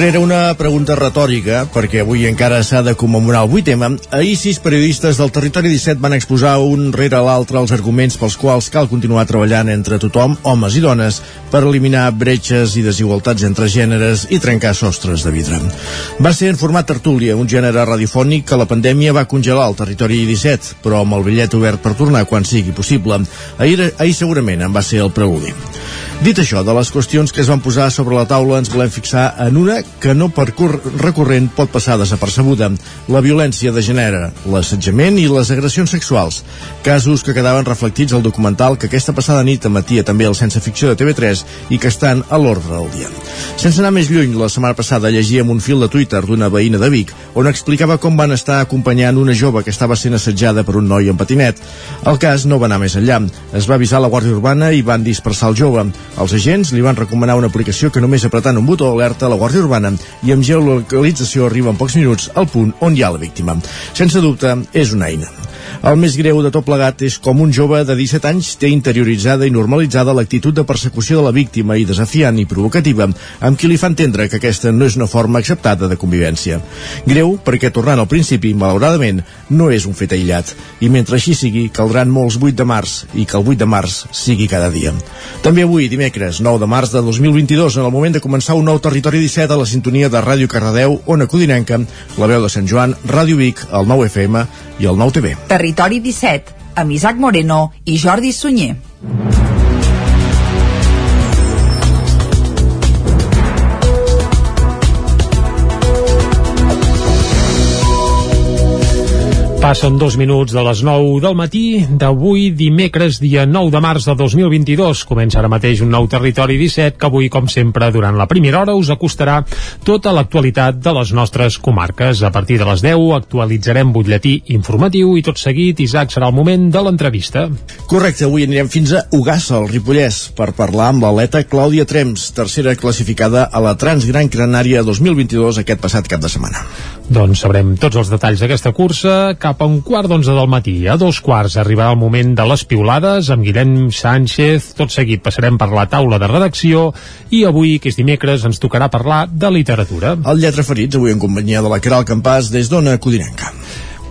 Rere una pregunta retòrica, perquè avui encara s'ha de commemorar el 8M, ahir sis periodistes del Territori 17 van exposar un rere l'altre els arguments pels quals cal continuar treballant entre tothom, homes i dones, per eliminar bretxes i desigualtats entre gèneres i trencar sostres de vidre. Va ser en format tertúlia, un gènere radiofònic que la pandèmia va congelar al Territori 17, però amb el bitllet obert per tornar quan sigui possible. Ahir, ahir segurament en va ser el preludi. Dit això, de les qüestions que es van posar sobre la taula ens volem fixar en una que no per recurrent pot passar desapercebuda, la violència de gènere, l'assetjament i les agressions sexuals, casos que quedaven reflectits al documental que aquesta passada nit emetia també el Sense Ficció de TV3 i que estan a l'ordre del dia. Sense anar més lluny, la setmana passada llegíem un fil de Twitter d'una veïna de Vic on explicava com van estar acompanyant una jove que estava sent assetjada per un noi en patinet. El cas no va anar més enllà. Es va avisar la Guàrdia Urbana i van dispersar el jove. Els agents li van recomanar una aplicació que només apretant un botó alerta a la Guàrdia Urbana i amb geolocalització arriba en pocs minuts al punt on hi ha la víctima. Sense dubte, és una eina. El més greu de tot plegat és com un jove de 17 anys té interioritzada i normalitzada l'actitud de persecució de la víctima i desafiant i provocativa amb qui li fa entendre que aquesta no és una forma acceptada de convivència. Greu perquè, tornant al principi, malauradament, no és un fet aïllat. I mentre així sigui, caldran molts 8 de març i que el 8 de març sigui cada dia. També avui, dimecres, 9 de març de 2022, en el moment de començar un nou territori 17 a la sintonia de Ràdio Cardedeu, Ona Codinenca, la veu de Sant Joan, Ràdio Vic, el 9 FM i el 9 TV. Territori 17, amb Isaac Moreno i Jordi Sunyer. Passen dos minuts de les 9 del matí d'avui, dimecres, dia 9 de març de 2022. Comença ara mateix un nou Territori 17 que avui, com sempre, durant la primera hora us acostarà tota l'actualitat de les nostres comarques. A partir de les 10 actualitzarem butlletí informatiu i tot seguit, Isaac, serà el moment de l'entrevista. Correcte, avui anirem fins a Ugassa, al Ripollès, per parlar amb l'atleta Clàudia Trems, tercera classificada a la Transgran Cranària 2022 aquest passat cap de setmana. Doncs sabrem tots els detalls d'aquesta cursa cap a un quart d'onze del matí. A dos quarts arribarà el moment de les piulades amb Guillem Sánchez. Tot seguit passarem per la taula de redacció i avui, que és dimecres, ens tocarà parlar de literatura. El Lletra Ferits, avui en companyia de la Caral Campàs des d'Ona Codinenca.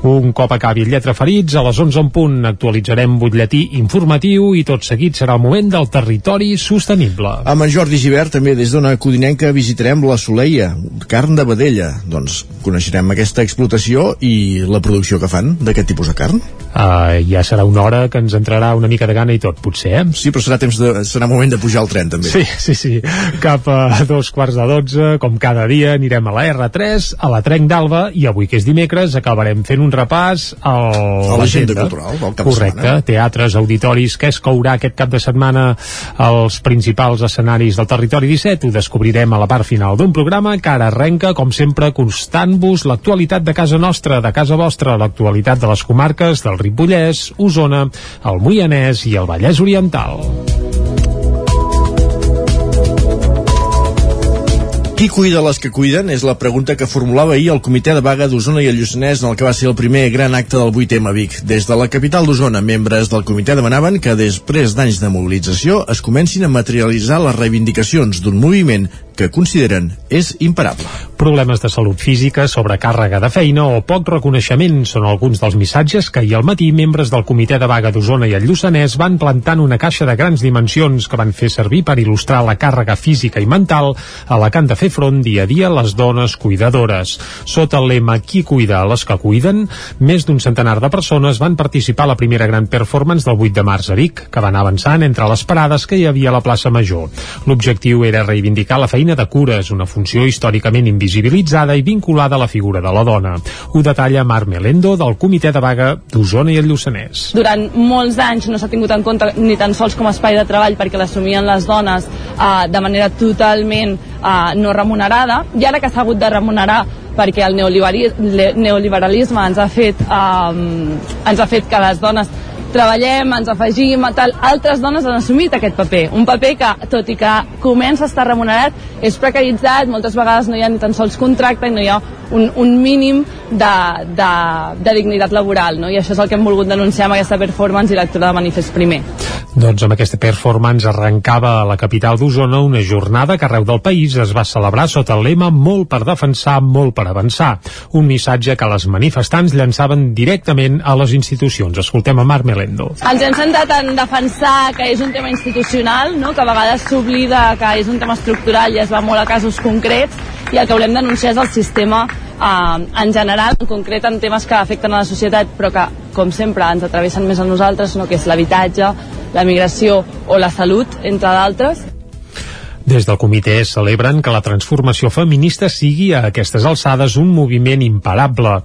Un cop acabi el Lletra Ferits, a les 11 en punt actualitzarem butlletí informatiu i tot seguit serà el moment del territori sostenible. Amb en Jordi Givert, també des d'una codinenca, visitarem la Soleia, carn de vedella. Doncs coneixerem aquesta explotació i la producció que fan d'aquest tipus de carn. Uh, ja serà una hora que ens entrarà una mica de gana i tot, potser, eh? Sí, però serà, temps de, serà moment de pujar al tren, també. Sí, sí, sí. Cap a dos quarts de dotze, com cada dia, anirem a la R3, a la Trenc d'Alba, i avui, que és dimecres, acabarem fent un un repàs al, a l'agenda cultural del cap Correcte, de setmana. teatres, auditoris, què es courà aquest cap de setmana als principals escenaris del territori 17, ho descobrirem a la part final d'un programa que ara arrenca, com sempre, constant-vos l'actualitat de casa nostra, de casa vostra, l'actualitat de les comarques del Ripollès, Osona, el Moianès i el Vallès Oriental. Qui cuida les que cuiden és la pregunta que formulava ahir el comitè de vaga d'Osona i el Lluçanès en el que va ser el primer gran acte del 8M a Vic. Des de la capital d'Osona, membres del comitè demanaven que després d'anys de mobilització es comencin a materialitzar les reivindicacions d'un moviment que consideren és imparable. Problemes de salut física, sobrecàrrega de feina o poc reconeixement són alguns dels missatges que ahir al matí membres del comitè de vaga d'Osona i el Lluçanès van plantant una caixa de grans dimensions que van fer servir per il·lustrar la càrrega física i mental a la que han de fer front dia a dia les dones cuidadores. Sota el lema Qui cuida a les que cuiden, més d'un centenar de persones van participar a la primera gran performance del 8 de març a Vic, que van avançant entre les parades que hi havia a la plaça Major. L'objectiu era reivindicar la feina de cures, una funció històricament invisibilitzada i vinculada a la figura de la dona. Ho detalla Mar Melendo del Comitè de Vaga d'Osona i el Lluçanès. Durant molts anys no s'ha tingut en compte ni tan sols com a espai de treball perquè l'assumien les dones eh, de manera totalment eh, no remunerada i ara que s'ha hagut de remunerar perquè el neoliberalisme ens ha fet, eh, ens ha fet que les dones treballem, ens afegim, tal, altres dones han assumit aquest paper. Un paper que, tot i que comença a estar remunerat, és precaritzat, moltes vegades no hi ha ni tan sols contracte i no hi ha un, un mínim de, de, de dignitat laboral, no? i això és el que hem volgut denunciar amb aquesta performance i lectura de manifest primer. Doncs amb aquesta performance arrencava a la capital d'Osona una jornada que arreu del país es va celebrar sota el lema Molt per defensar, molt per avançar. Un missatge que les manifestants llançaven directament a les institucions. Escoltem a Marc Melendo. Ens hem centrat en defensar que és un tema institucional, no? que a vegades s'oblida que és un tema estructural i es va molt a casos concrets i el que volem denunciar és el sistema eh, en general, en concret en temes que afecten a la societat però que, com sempre, ens atravessen més a nosaltres, no? que és l'habitatge, la migració o la salut, entre d'altres. Des del comitè celebren que la transformació feminista sigui a aquestes alçades un moviment imparable.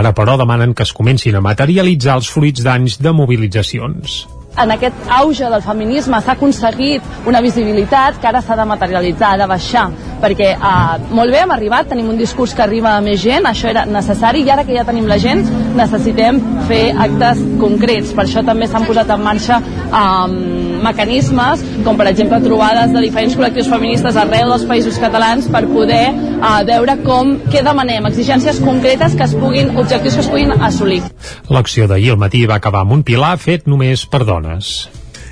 Ara, però, demanen que es comencin a materialitzar els fruits d'anys de mobilitzacions en aquest auge del feminisme s'ha aconseguit una visibilitat que ara s'ha de materialitzar, ha de baixar, perquè eh, molt bé, hem arribat, tenim un discurs que arriba a més gent, això era necessari, i ara que ja tenim la gent, necessitem fer actes concrets. Per això també s'han posat en marxa eh, mecanismes, com per exemple trobades de diferents col·lectius feministes arreu dels països catalans per poder eh, veure com, què demanem, exigències concretes que es puguin, objectius que es puguin assolir. L'acció d'ahir al matí va acabar amb un pilar fet només per dones.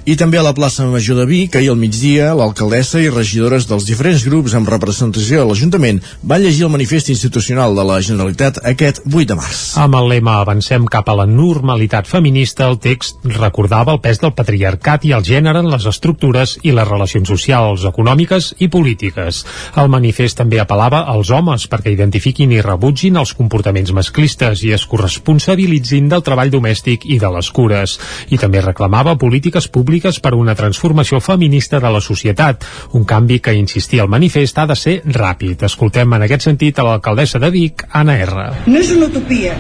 I també a la plaça Major de Vic, ahir al migdia, l'alcaldessa i regidores dels diferents grups amb representació a l'Ajuntament van llegir el manifest institucional de la Generalitat aquest 8 de març. Amb el lema Avancem cap a la normalitat feminista, el text recordava el pes del patriarcat i el gènere en les estructures i les relacions socials, econòmiques i polítiques. El manifest també apel·lava als homes perquè identifiquin i rebutgin els comportaments masclistes i es corresponsabilitzin del treball domèstic i de les cures. I també reclamava polítiques públiques públiques per una transformació feminista de la societat, un canvi que, insistia el manifest, ha de ser ràpid. Escoltem en aquest sentit a l'alcaldessa de Vic, Anna R. No és una utopia,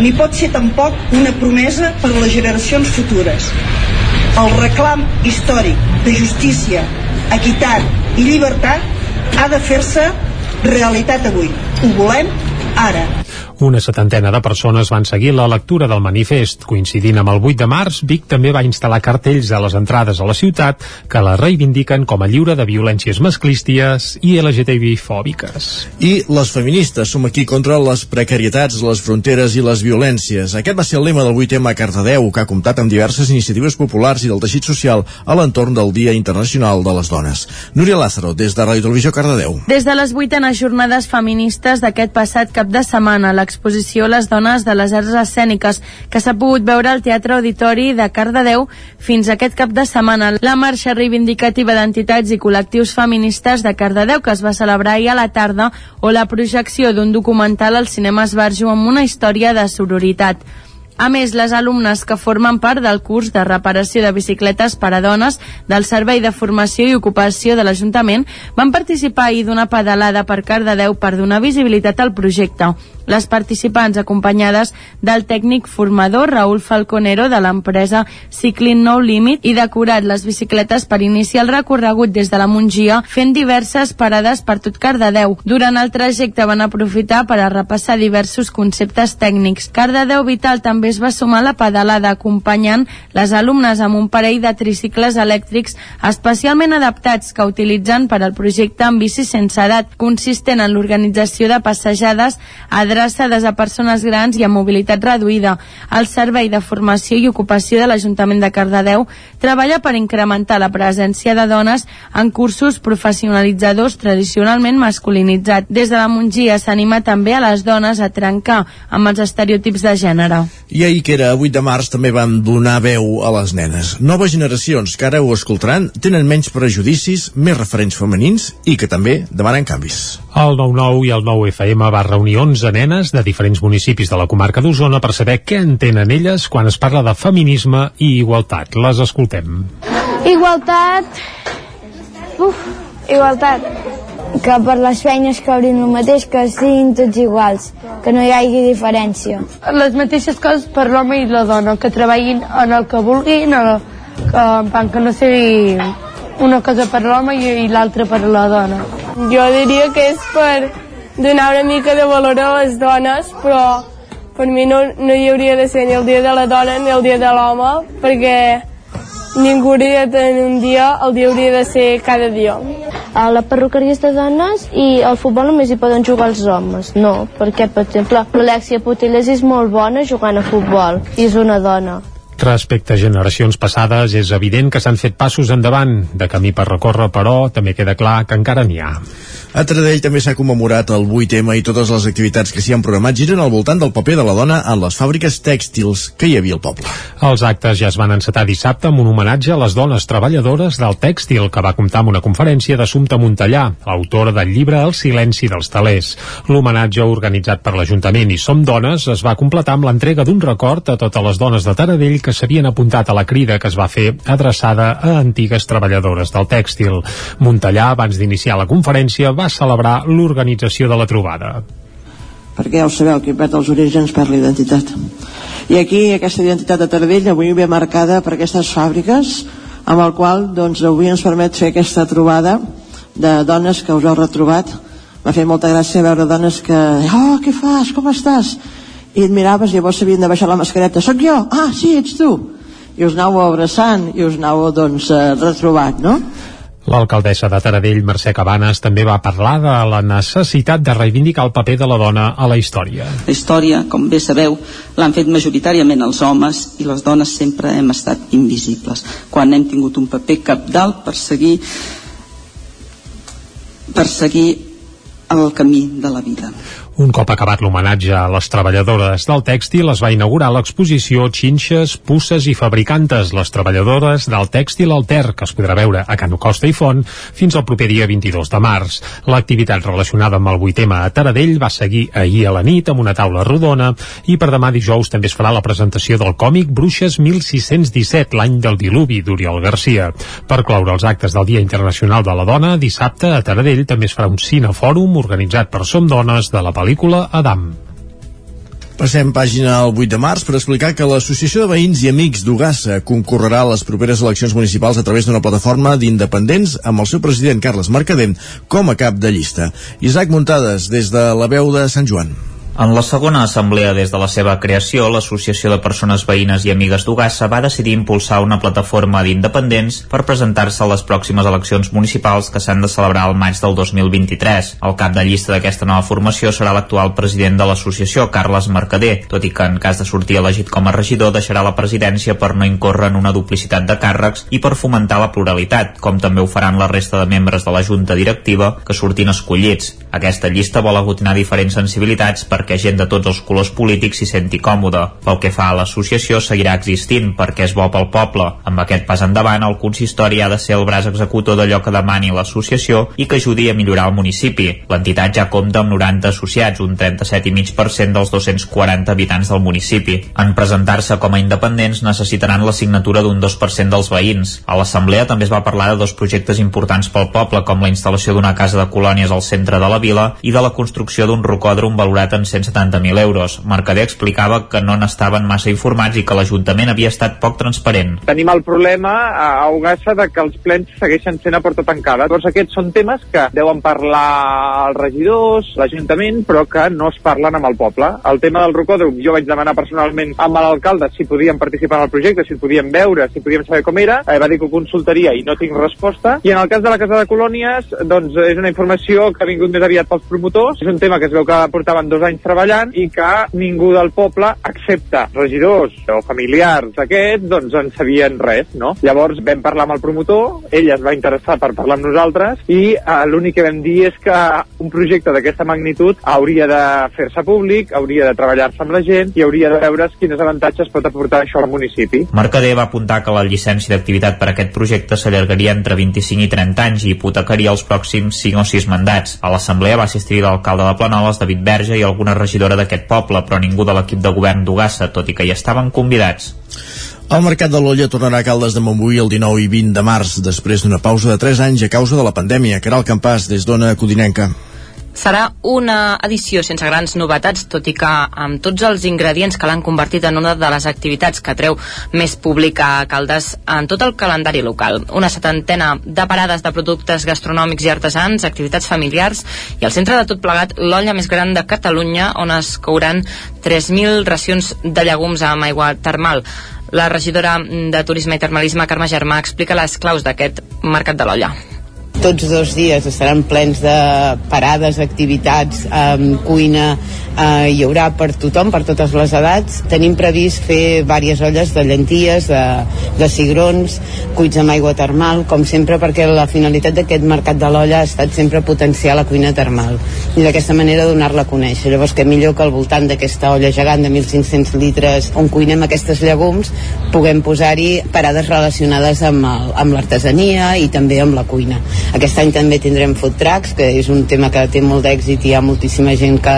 ni pot ser tampoc una promesa per a les generacions futures. El reclam històric de justícia, equitat i llibertat ha de fer-se realitat avui. Ho volem ara. Una setantena de persones van seguir la lectura del manifest. Coincidint amb el 8 de març, Vic també va instal·lar cartells a les entrades a la ciutat que la reivindiquen com a lliure de violències masclistes i LGTBI-fòbiques. I les feministes som aquí contra les precarietats, les fronteres i les violències. Aquest va ser el lema del 8M a Cardedeu, que ha comptat amb diverses iniciatives populars i del teixit social a l'entorn del Dia Internacional de les Dones. Núria Lázaro, des de Ràdio Televisió Cardedeu. Des de les vuitenes jornades feministes d'aquest passat cap de setmana, la l'exposició Les dones de les arts escèniques, que s'ha pogut veure al Teatre Auditori de Cardedeu fins aquest cap de setmana. La marxa reivindicativa d'entitats i col·lectius feministes de Cardedeu, que es va celebrar ahir a la tarda, o la projecció d'un documental al cinema Esbarjo amb una història de sororitat. A més, les alumnes que formen part del curs de reparació de bicicletes per a dones del Servei de Formació i Ocupació de l'Ajuntament van participar ahir d'una pedalada per Cardedeu per donar visibilitat al projecte. Les participants, acompanyades del tècnic formador Raül Falconero de l'empresa Cycling No Limit i decorat les bicicletes per iniciar el recorregut des de la Mongia fent diverses parades per tot Cardedeu. Durant el trajecte van aprofitar per a repassar diversos conceptes tècnics. Cardedeu Vital també es va sumar a la pedalada acompanyant les alumnes amb un parell de tricicles elèctrics especialment adaptats que utilitzen per al projecte amb bici sense edat, consistent en l'organització de passejades a adreçades a persones grans i amb mobilitat reduïda. El Servei de Formació i Ocupació de l'Ajuntament de Cardedeu treballa per incrementar la presència de dones en cursos professionalitzadors tradicionalment masculinitzats. Des de la Mongia s'anima també a les dones a trencar amb els estereotips de gènere. I ahir, que era 8 de març, també van donar veu a les nenes. Noves generacions que ara ho escoltaran tenen menys prejudicis, més referents femenins i que també demanen canvis. El 9-9 i el 9 FM va reunir 11 nenes de diferents municipis de la comarca d'Osona per saber què entenen elles quan es parla de feminisme i igualtat. Les escoltem. Igualtat... Uf, igualtat. Que per les feines cobrin el mateix, que siguin tots iguals, que no hi hagi diferència. Les mateixes coses per l'home i la dona, que treballin en el que vulguin, el, que, que no sigui una cosa per l'home i, i l'altra per la dona. Jo diria que és per donar una mica de valor a les dones, però per mi no, no hi hauria de ser ni el dia de la dona ni el dia de l'home, perquè ningú hauria de tenir un dia, el dia hauria de ser cada dia. A la perruqueria és de dones i al futbol només hi poden jugar els homes. No, perquè, per exemple, l'Alexia Putellas és molt bona jugant a futbol i és una dona. Respecte a generacions passades, és evident que s'han fet passos endavant. De camí per recórrer, però, també queda clar que encara n'hi ha. A Taradell també s'ha commemorat el 8M i totes les activitats que s'hi han programat giren al voltant del paper de la dona en les fàbriques tèxtils que hi havia al poble. Els actes ja es van encetar dissabte amb un homenatge a les dones treballadores del tèxtil, que va comptar amb una conferència d'Assumpta Montellà, autora del llibre El silenci dels talers. L'homenatge organitzat per l'Ajuntament i Som Dones es va completar amb l'entrega d'un record a totes les dones de Taradell que s'havien apuntat a la crida que es va fer adreçada a antigues treballadores del tèxtil. Montellà, abans d'iniciar la conferència, va celebrar l'organització de la trobada. Perquè ja ho sabeu, qui perd els orígens perd l'identitat. I aquí aquesta identitat de Taradell avui ve marcada per aquestes fàbriques amb el qual doncs, avui ens permet fer aquesta trobada de dones que us heu retrobat. M'ha fet molta gràcia veure dones que... Oh, què fas? Com estàs? I et miraves i llavors s'havien de baixar la mascareta. Soc jo? Ah, sí, ets tu. I us anàveu abraçant i us anàveu doncs, eh, retrobat, no? L'alcaldessa de Taradell, Mercè Cabanes, també va parlar de la necessitat de reivindicar el paper de la dona a la història. La història, com bé sabeu, l'han fet majoritàriament els homes i les dones sempre hem estat invisibles. Quan hem tingut un paper capdalt per seguir per seguir el camí de la vida. Un cop acabat l'homenatge a les treballadores del tèxtil, es va inaugurar l'exposició Xinxes, Pusses i Fabricantes, les treballadores del tèxtil alter, que es podrà veure a Cano Costa i Font fins al proper dia 22 de març. L'activitat relacionada amb el 8M a Taradell va seguir ahir a la nit amb una taula rodona i per demà dijous també es farà la presentació del còmic Bruixes 1617, l'any del diluvi, d'Oriol Garcia. Per cloure els actes del Dia Internacional de la Dona, dissabte a Taradell també es farà un cinefòrum organitzat per Som Dones de la pel·lícula Adam. Passem pàgina al 8 de març per explicar que l'Associació de Veïns i Amics d'Ugassa concorrerà a les properes eleccions municipals a través d'una plataforma d'independents amb el seu president Carles Mercader com a cap de llista. Isaac Muntades, des de la veu de Sant Joan. En la segona assemblea des de la seva creació, l'Associació de Persones Veïnes i Amigues d'Ugassa va decidir impulsar una plataforma d'independents per presentar-se a les pròximes eleccions municipals que s'han de celebrar al maig del 2023. El cap de llista d'aquesta nova formació serà l'actual president de l'associació, Carles Mercader, tot i que en cas de sortir elegit com a regidor deixarà la presidència per no incórrer en una duplicitat de càrrecs i per fomentar la pluralitat, com també ho faran la resta de membres de la Junta Directiva que surtin escollits. Aquesta llista vol aglutinar diferents sensibilitats perquè perquè gent de tots els colors polítics s'hi senti còmode. Pel que fa a l'associació, seguirà existint perquè és bo pel poble. Amb aquest pas endavant, el consistori ha de ser el braç executor d'allò que demani l'associació i que ajudi a millorar el municipi. L'entitat ja compta amb 90 associats, un 37,5% dels 240 habitants del municipi. En presentar-se com a independents necessitaran la signatura d'un 2% dels veïns. A l'assemblea també es va parlar de dos projectes importants pel poble, com la instal·lació d'una casa de colònies al centre de la vila i de la construcció d'un rocòdrom valorat en 170.000 euros. Mercader explicava que no n'estaven massa informats i que l'Ajuntament havia estat poc transparent. Tenim el problema a Ugassa de que els plens segueixen sent a porta tancada. Tots aquests són temes que deuen parlar els regidors, l'Ajuntament, però que no es parlen amb el poble. El tema del rocòdrom, jo vaig demanar personalment amb l'alcalde si podíem participar en el projecte, si podíem veure, si podíem saber com era, eh, va dir que ho consultaria i no tinc resposta. I en el cas de la Casa de Colònies, doncs és una informació que ha vingut més aviat pels promotors, és un tema que es veu que portaven dos anys treballant i que ningú del poble, excepte regidors o familiars d'aquests, doncs en sabien res, no? Llavors vam parlar amb el promotor, ell es va interessar per parlar amb nosaltres i eh, l'únic que vam dir és que un projecte d'aquesta magnitud hauria de fer-se públic, hauria de treballar-se amb la gent i hauria de veure quines avantatges pot aportar això al municipi. Mercader va apuntar que la llicència d'activitat per a aquest projecte s'allargaria entre 25 i 30 anys i hipotecaria els pròxims 5 o 6 mandats. A l'assemblea va assistir l'alcalde de Planoles, David Verge, i alguna regidora d'aquest poble, però ningú de l'equip de govern d'Ugassa, tot i que hi estaven convidats. El mercat de l'olla tornarà a Caldes de Montbui el 19 i 20 de març, després d'una pausa de 3 anys a causa de la pandèmia. Caral Campàs, des d'Ona Codinenca. Serà una edició sense grans novetats, tot i que amb tots els ingredients que l'han convertit en una de les activitats que treu més públic a Caldes en tot el calendari local. Una setantena de parades de productes gastronòmics i artesans, activitats familiars i al centre de tot plegat l'olla més gran de Catalunya on es couran 3.000 racions de llegums amb aigua termal. La regidora de Turisme i Termalisme, Carme Germà, explica les claus d'aquest mercat de l'olla tots dos dies estaran plens de parades, activitats, eh, cuina, eh, hi haurà per tothom, per totes les edats. Tenim previst fer diverses olles de llenties, de, de cigrons, cuits amb aigua termal, com sempre, perquè la finalitat d'aquest mercat de l'olla ha estat sempre potenciar la cuina termal i d'aquesta manera donar-la a conèixer. Llavors, que millor que al voltant d'aquesta olla gegant de 1.500 litres on cuinem aquestes llegums, puguem posar-hi parades relacionades amb l'artesania i també amb la cuina. Aquest any també tindrem food trucks, que és un tema que té molt d'èxit i hi ha moltíssima gent que,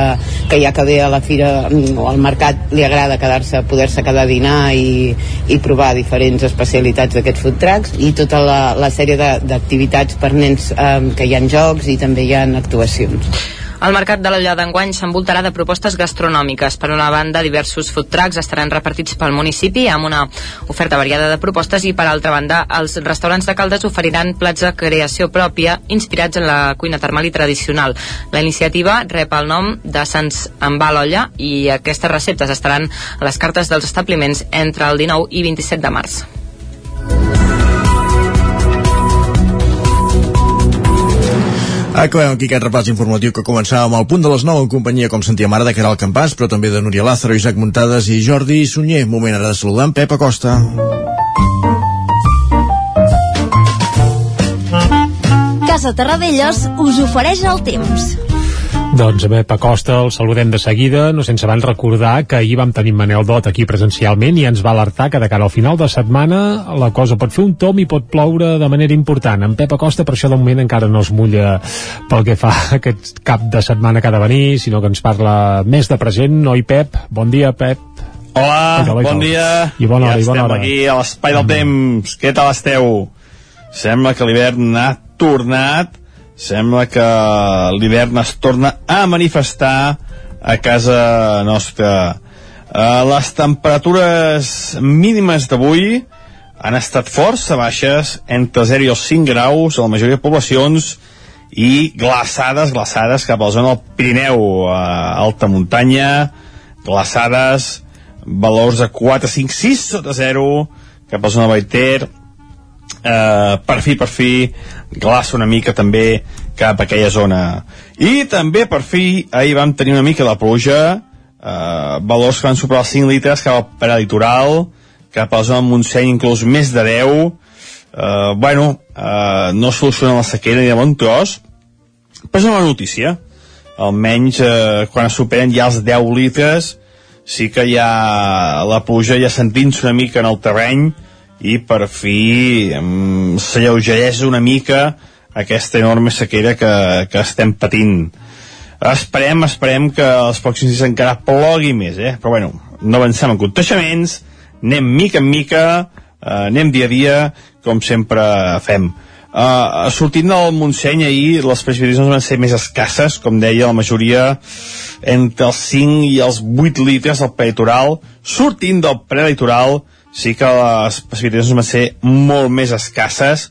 que ja que ve a la fira mm, o al mercat li agrada quedar-se, poder-se quedar a dinar i, i provar diferents especialitats d'aquests food trucks i tota la, la sèrie d'activitats per nens eh, que hi ha jocs i també hi ha actuacions. El mercat de l'Olla d'enguany s'envoltarà de propostes gastronòmiques. Per una banda, diversos food trucks estaran repartits pel municipi amb una oferta variada de propostes i, per altra banda, els restaurants de Caldes oferiran plats de creació pròpia inspirats en la cuina termal i tradicional. La iniciativa rep el nom de Sants amb l'Olla i aquestes receptes estaran a les cartes dels establiments entre el 19 i 27 de març. Acabem aquí aquest repàs informatiu que començàvem al punt de les 9 en companyia, com sentíem ara, de Caral Campàs, però també de Núria Lázaro, Isaac Muntades i Jordi Sunyer. Moment ara de saludar en Pep Acosta. Casa Terradellos us ofereix el temps. Doncs a Pep Acosta el saludem de seguida, no sense abans recordar que ahir vam tenir Manel Dot aquí presencialment i ens va alertar que de cara al final de setmana la cosa pot fer un tom i pot ploure de manera important. En Pep Acosta per això de moment encara no es mulla pel que fa a aquest cap de setmana que ha de venir, sinó que ens parla més de present, oi Pep? Bon dia, Pep. Hola, tal, bon dia. I bona hora, ja i bona hora. aquí a l'espai del temps. Què tal esteu? Sembla que l'hivern ha tornat sembla que l'hivern es torna a manifestar a casa nostra. Uh, les temperatures mínimes d'avui han estat força baixes, entre 0 i els 5 graus a la majoria de poblacions, i glaçades, glaçades cap a la zona del Pirineu, uh, alta muntanya, glaçades, valors de 4, 5, 6 sota 0, cap a la zona de Baiter, uh, per fi, per fi, glaça una mica també cap a aquella zona. I també, per fi, ahir vam tenir una mica de pluja, eh, valors que van superar els 5 litres cap al peralitoral, cap a la zona de Montseny inclús més de 10, eh, bueno, eh, no soluciona la sequera ni de bon tros, però és una notícia. Almenys eh, quan es superen ja els 10 litres, sí que ja la pluja ja sentint-se una mica en el terreny, i per fi um, s'alleugereix una mica aquesta enorme sequera que, que estem patint. Esperem, esperem que els pròxims dies encara plogui més, eh? Però bueno, no avancem en conteixements, anem mica en mica, eh, anem dia a dia, com sempre fem. Uh, sortint del Montseny ahir les precipitacions van ser més escasses com deia la majoria entre els 5 i els 8 litres del prelitoral sortint del prelitoral sí que les precipitacions van ser molt més escasses,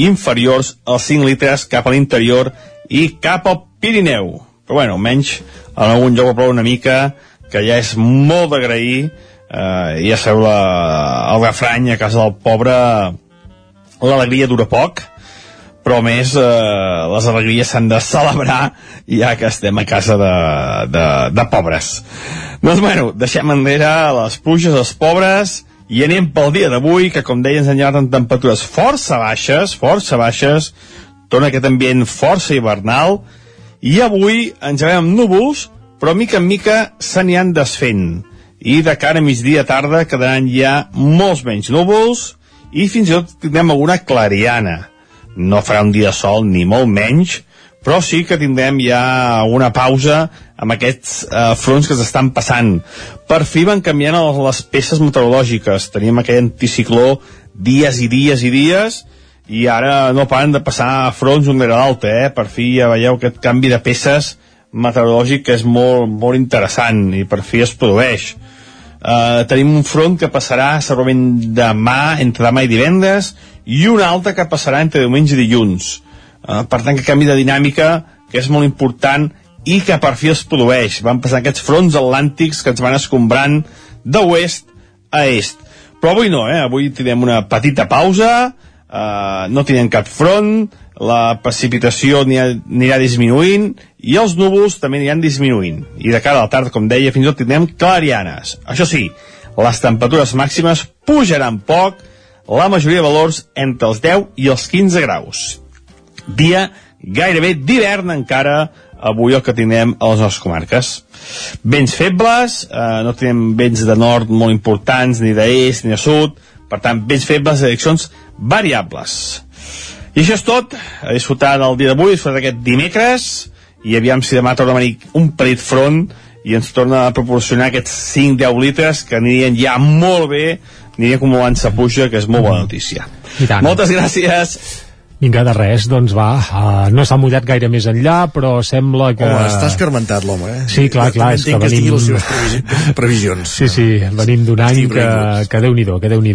inferiors als 5 litres cap a l'interior i cap al Pirineu. Però bueno, almenys en algun lloc plou una mica, que ja és molt d'agrair, eh, ja sabeu la, el refrany a casa del pobre, l'alegria dura poc, però més eh, les alegries s'han de celebrar ja que estem a casa de, de, de pobres. Doncs bueno, deixem enrere les pluges dels pobres, i anem pel dia d'avui, que com deia ens han llevat en temperatures força baixes, força baixes, torna aquest ambient força hivernal, i avui ens veiem amb núvols, però mica en mica se n'hi han desfent. I de cara a migdia tarda quedaran ja molts menys núvols i fins i tot tindrem alguna clariana. No farà un dia sol ni molt menys, però sí que tindrem ja una pausa amb aquests eh, fronts que s'estan passant. Per fi van canviant les peces meteorològiques. Teníem aquell anticicló dies i dies i dies i ara no paren de passar fronts un rere l'altre, eh? Per fi ja veieu aquest canvi de peces meteorològic que és molt, molt interessant i per fi es produeix. Uh, tenim un front que passarà segurament demà, entre demà i divendres, i un altre que passarà entre diumenge i dilluns. Uh, per tant, que canvi de dinàmica que és molt important i que per fi es produeix. Van passar aquests fronts atlàntics que ens van escombrant d'oest a est. Però avui no, eh? Avui tindrem una petita pausa, eh, no tindrem cap front, la precipitació anirà disminuint i els núvols també aniran disminuint. I de cara a la tarda, com deia, fins i tot tindrem clarianes. Això sí, les temperatures màximes pujaran poc, la majoria de valors entre els 10 i els 15 graus. Dia gairebé d'hivern encara avui el que tindrem a les nostres comarques. Vents febles, eh, no tenim vents de nord molt importants, ni d'est ni de sud, per tant, vents febles direccions variables. I això és tot, a disfrutar del dia d'avui, disfrutar d'aquest dimecres, i aviam si demà torna a venir un petit front i ens torna a proporcionar aquests 5-10 litres que anirien ja molt bé, aniria acumulant-se puja, que és molt bona notícia. Moltes gràcies. Vinga, de res, doncs va, uh, no s'ha mullat gaire més enllà, però sembla que... Home, està escarmentat l'home, eh? Sí, clar, clar, és que que venim... les seves previsions. Sí, sí, venim d'un any que, que déu-n'hi-do, que déu nhi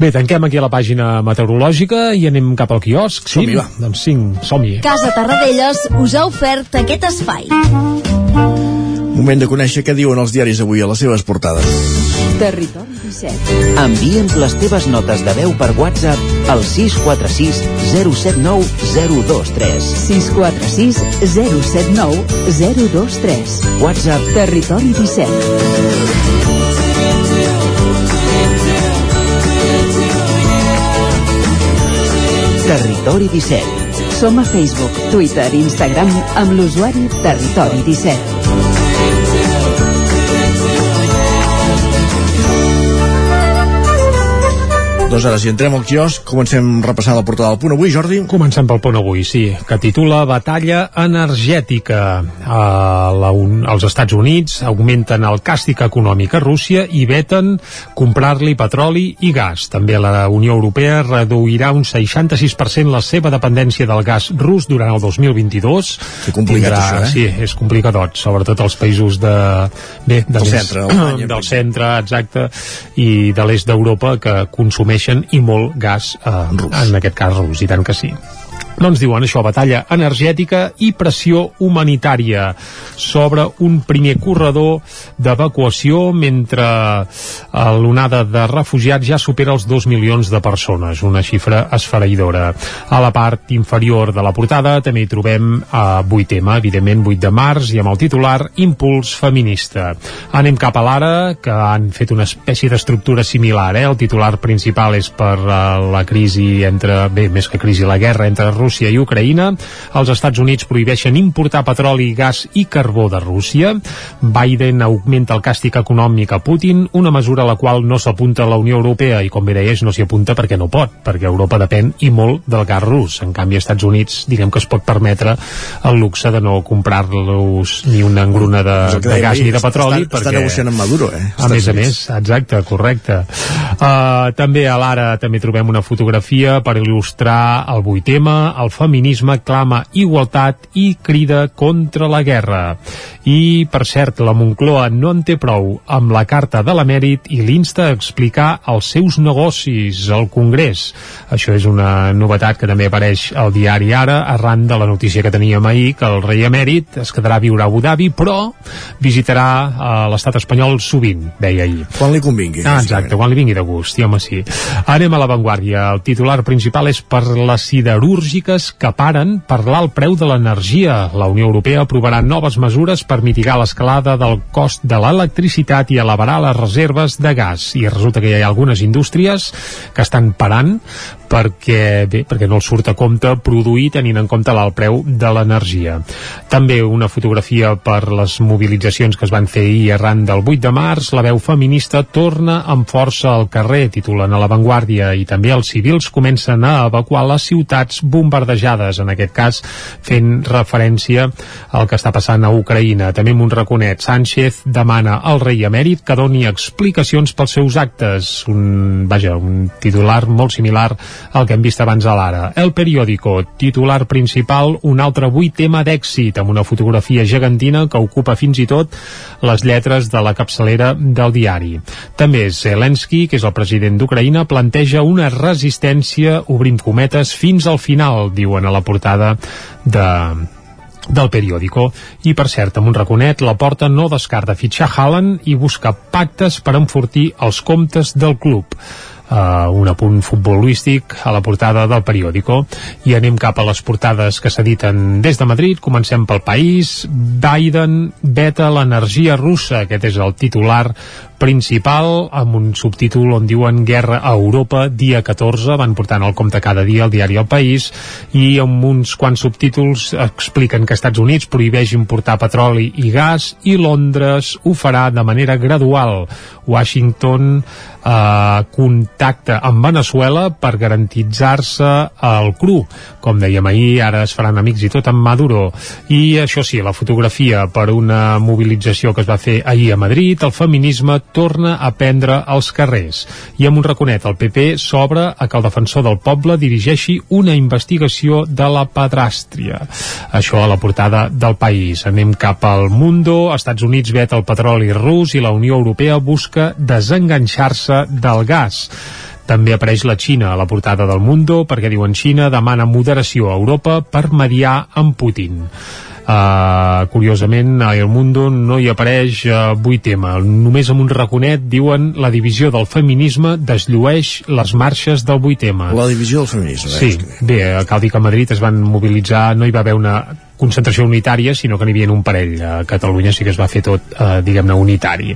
Bé, tanquem aquí la pàgina meteorològica i anem cap al quiosc, sí? Som-hi, va. Doncs cinc, som-hi. Casa Tarradellas us ha ofert aquest espai. Moment de conèixer què diuen els diaris avui a les seves portades. Territori 17. Envia'ns les teves notes de veu per WhatsApp al 646 079 023. 646 079 023. WhatsApp Territori 17. Territori 17. Som a Facebook, Twitter i Instagram amb l'usuari Territori 17. Doncs ara, si entrem al quiosc, comencem repassant la portada del punt avui, Jordi. Comencem pel punt avui, sí, que titula Batalla energètica. Uh, la, un, els Estats Units augmenten el càstig econòmic a Rússia i veten comprar-li petroli i gas. També la Unió Europea reduirà un 66% la seva dependència del gas rus durant el 2022. Que complicat, Tindrà, això, eh? Sí, és complicadot, sobretot els països de, bé, de Del més- centre, del centre, exacte, i de l'est d'Europa que consumeixen i molt gas eh, en aquest cas rus, i tant que sí. Doncs diuen això, batalla energètica i pressió humanitària sobre un primer corredor d'evacuació mentre eh, l'onada de refugiats ja supera els 2 milions de persones, una xifra esfereïdora. A la part inferior de la portada també hi trobem eh, 8 tema, evidentment 8 de març, i amb el titular Impuls feminista. Anem cap a l'ara, que han fet una espècie d'estructura similar, eh? el titular principal és per eh, la crisi entre, bé, més que crisi, la guerra entre Rússia i Ucraïna. Els Estats Units prohibeixen importar petroli, gas i carbó de Rússia. Biden augmenta el càstig econòmic a Putin, una mesura a la qual no s'apunta la Unió Europea i, com bé deies, no s'hi apunta perquè no pot, perquè Europa depèn i molt del gas rus. En canvi, als Estats Units, diguem que es pot permetre el luxe de no comprar-los ni una engruna de, de gas ni de petroli. està- està negociant amb Maduro, eh, A més a més, exacte, correcte. Uh, també a l'ara també trobem una fotografia per il·lustrar el 8M, el feminisme clama igualtat i crida contra la guerra. I, per cert, la Moncloa no en té prou amb la carta de l'emèrit i l'insta a explicar els seus negocis al Congrés. Això és una novetat que també apareix al diari Ara, arran de la notícia que teníem ahir, que el rei emèrit es quedarà a viure a Abu Dhabi, però visitarà uh, l'estat espanyol sovint, deia ahir. Quan li convingui. Ah, exacte, quan li vingui de gust, i home, sí. Anem a l'avantguàrdia. El titular principal és per les siderúrgiques que paren per l'alt preu de l'energia. La Unió Europea aprovarà noves mesures per mitigar l'escalada del cost de l'electricitat i elevarà les reserves de gas. I resulta que hi ha algunes indústries que estan parant perquè, bé, perquè no els surt a compte produir tenint en compte l'alt preu de l'energia. També una fotografia per les mobilitzacions que es van fer ahir arran del 8 de març. La veu feminista torna amb força al carrer titulen a La Vanguardia, i també els civils comencen a evacuar les ciutats bombardejades, en aquest cas fent referència al que està passant a Ucraïna. També amb un raconet, Sánchez demana al rei emèrit que doni explicacions pels seus actes. Un, vaja, un titular molt similar al que hem vist abans a l'ara. El periòdico, titular principal, un altre avui tema d'èxit, amb una fotografia gegantina que ocupa fins i tot les lletres de la capçalera del diari. També Zelensky, que és el president d'Ucraïna, planteja una resistència, obrim cometes, fins al final, diuen a la portada de, del periòdico. I, per cert, amb un raconet, la porta no descarta fitxar Haaland i busca pactes per enfortir els comptes del club. Uh, un apunt futbolístic a la portada del periòdico. I anem cap a les portades que s'editen des de Madrid, comencem pel país. Biden veta l'energia russa, aquest és el titular principal amb un subtítol on diuen Guerra a Europa, dia 14, van portant el compte cada dia al diari El País i amb uns quants subtítols expliquen que Estats Units prohibeix importar petroli i gas i Londres ho farà de manera gradual. Washington eh, contacte amb Venezuela per garantitzar-se el cru. Com dèiem ahir, ara es faran amics i tot amb Maduro. I això sí, la fotografia per una mobilització que es va fer ahir a Madrid, el feminisme torna a prendre als carrers. I amb un raconet, el PP s'obre a que el defensor del poble dirigeixi una investigació de la pedràstria. Això a la portada del país. Anem cap al Mundo, Estats Units veta el petroli rus i la Unió Europea busca desenganxar-se del gas. També apareix la Xina a la portada del Mundo perquè diuen Xina demana moderació a Europa per mediar amb Putin. Uh, curiosament a El Mundo no hi apareix uh, avui tema només amb un raconet diuen la divisió del feminisme desllueix les marxes del 8 tema la divisió del feminisme sí, bé, cal dir que a Madrid es van mobilitzar no hi va haver una concentració unitària, sinó que n'hi havia un parell. A Catalunya sí que es va fer tot, eh, diguem-ne, unitari.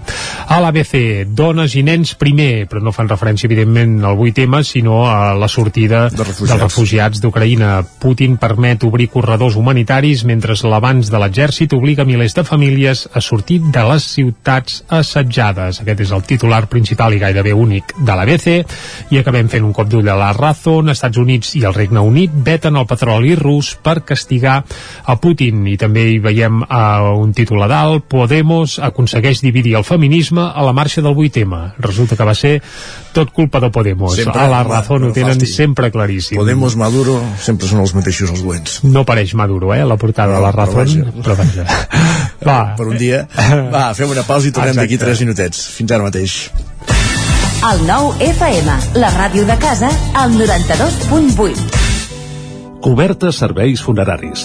A l'ABC, dones i nens primer, però no fan referència, evidentment, al 8 tema, sinó a la sortida de refugiats. dels refugiats d'Ucraïna. Putin permet obrir corredors humanitaris mentre l'avanç de l'exèrcit obliga milers de famílies a sortir de les ciutats assetjades. Aquest és el titular principal i gairebé únic de l'ABC. I acabem fent un cop d'ull a la Razón. Estats Units i el Regne Unit veten el petroli rus per castigar a Putin i també hi veiem uh, un títol a dalt Podemos aconsegueix dividir el feminisme a la marxa del 8M resulta que va ser tot culpa de Podemos Sempre, a la raó ho no tenen fasti. sempre claríssim Podemos, Maduro, sempre són els mateixos els dolents. no pareix Maduro, eh, la portada de la vaja. però vaja va, Per un dia. Va, fem una pausa i tornem d'aquí Exacte. 3 minutets. Fins ara mateix. El nou FM, la ràdio de casa, al 92.8. Cobertes serveis funeraris.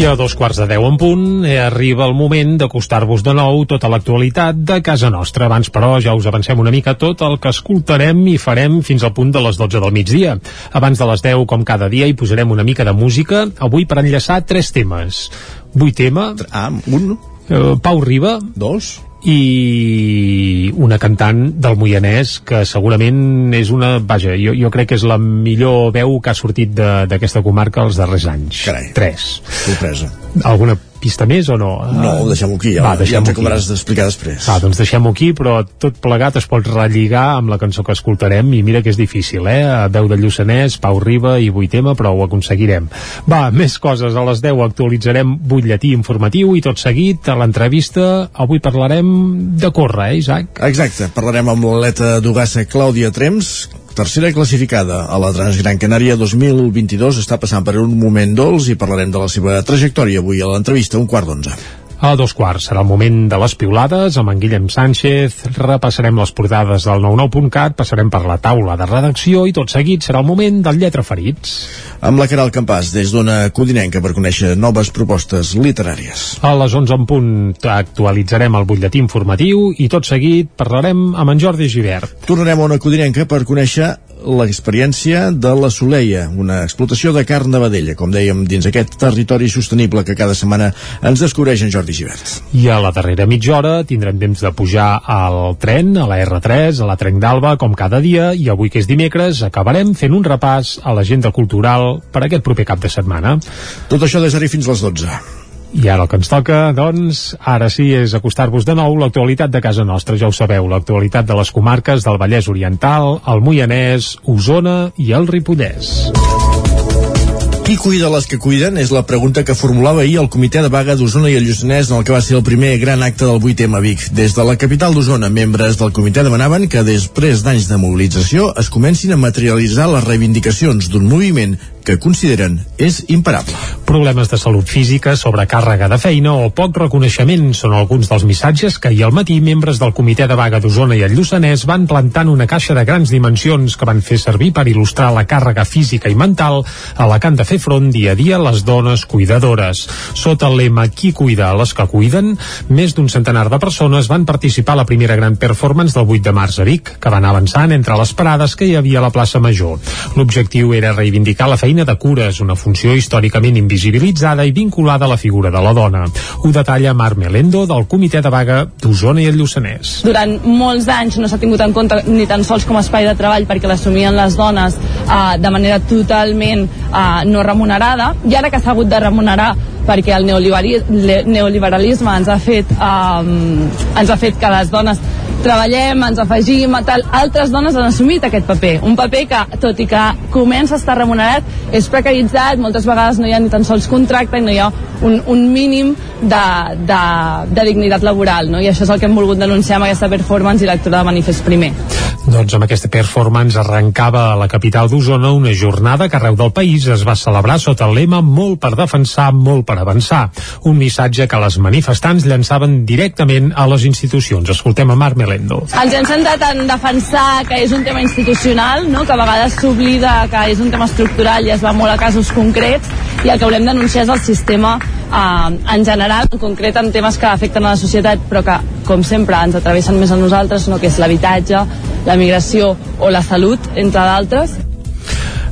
I a dos quarts de deu en punt eh, arriba el moment d'acostar-vos de nou tota l'actualitat de casa nostra. Abans, però, ja us avancem una mica tot el que escoltarem i farem fins al punt de les 12 del migdia. Abans de les 10, com cada dia, hi posarem una mica de música, avui per enllaçar tres temes. Vuit tema. Ah, un. Eh, Pau Riba. Dos i una cantant del Moianès que segurament és una, vaja, jo, jo crec que és la millor veu que ha sortit d'aquesta comarca els darrers anys. Carai. Tres. Sorpresa. Alguna pista més o no? No, ho deixem aquí, ja, Va, ja deixem ens aquí. acabaràs d'explicar després. Ah, doncs deixem-ho aquí, però tot plegat es pot relligar amb la cançó que escoltarem i mira que és difícil, eh? A Veu de Lluçanès, Pau Riba i Vuitema, però ho aconseguirem. Va, més coses. A les 10 actualitzarem butlletí informatiu i tot seguit a l'entrevista avui parlarem de córrer, eh, Isaac? Exacte, parlarem amb l'atleta d'Ugassa Clàudia Trems, tercera classificada a la Transgran Canària 2022, està passant per un moment dolç i parlarem de la seva trajectòria avui a l'entrevista, un quart d'onze. A dos quarts serà el moment de les piulades amb en Guillem Sánchez, repassarem les portades del 99.cat, passarem per la taula de redacció i tot seguit serà el moment del Lletra Ferits. Amb la Caral Campàs, des d'una codinenca per conèixer noves propostes literàries. A les 11 en punt actualitzarem el butlletí informatiu i tot seguit parlarem amb en Jordi Givert. Tornarem a una codinenca per conèixer l'experiència de la Soleia, una explotació de carn de vedella, com dèiem, dins aquest territori sostenible que cada setmana ens descobreix en Jordi Givert. I a la darrera mitja hora tindrem temps de pujar al tren, a la R3, a la Trenc d'Alba, com cada dia, i avui que és dimecres acabarem fent un repàs a l'agenda cultural per aquest proper cap de setmana. Tot això des d'ara fins les 12. I ara el que ens toca, doncs, ara sí, és acostar-vos de nou l'actualitat de casa nostra, ja ho sabeu, l'actualitat de les comarques del Vallès Oriental, el Moianès, Osona i el Ripollès. Qui cuida les que cuiden? És la pregunta que formulava ahir el comitè de vaga d'Osona i el Lluçanès en el que va ser el primer gran acte del 8M a Vic. Des de la capital d'Osona, membres del comitè demanaven que després d'anys de mobilització es comencin a materialitzar les reivindicacions d'un moviment que consideren és imparable. Problemes de salut física, sobrecàrrega de feina o poc reconeixement són alguns dels missatges que ahir al matí membres del comitè de vaga d'Osona i el Lluçanès van plantar en una caixa de grans dimensions que van fer servir per il·lustrar la càrrega física i mental a la que han de fer front dia a dia les dones cuidadores. Sota el lema Qui cuida les que cuiden, més d'un centenar de persones van participar a la primera gran performance del 8 de març a Vic, que van avançant entre les parades que hi havia a la plaça Major. L'objectiu era reivindicar la feina de cures, una funció històricament invisibilitzada i vinculada a la figura de la dona. Ho detalla Marc Melendo del comitè de vaga d'Osona i el Lluçanès. Durant molts anys no s'ha tingut en compte ni tan sols com a espai de treball perquè l'assumien les dones eh, de manera totalment eh, no remunerada i ara que s'ha hagut de remunerar perquè el neoliberalisme ens ha fet eh, ens ha fet que les dones treballem, ens afegim, tal. Altres dones han assumit aquest paper. Un paper que, tot i que comença a estar remunerat, és precaritzat, moltes vegades no hi ha ni tan sols contracte i no hi ha un, un mínim de, de, de dignitat laboral, no? I això és el que hem volgut denunciar amb aquesta performance i lectura de manifest primer. Doncs amb aquesta performance arrencava a la capital d'Osona una jornada que arreu del país es va celebrar sota el lema Molt per defensar, molt per avançar. Un missatge que les manifestants llançaven directament a les institucions. Escoltem a Marc Melendo. Ens hem centrat en defensar que és un tema institucional, no? que a vegades s'oblida que és un tema estructural i es va molt a casos concrets i el que volem denunciar és el sistema eh, en general, en concret en temes que afecten a la societat però que, com sempre, ens atravessen més a nosaltres, no? que és l'habitatge, la migració o la salut, entre d'altres.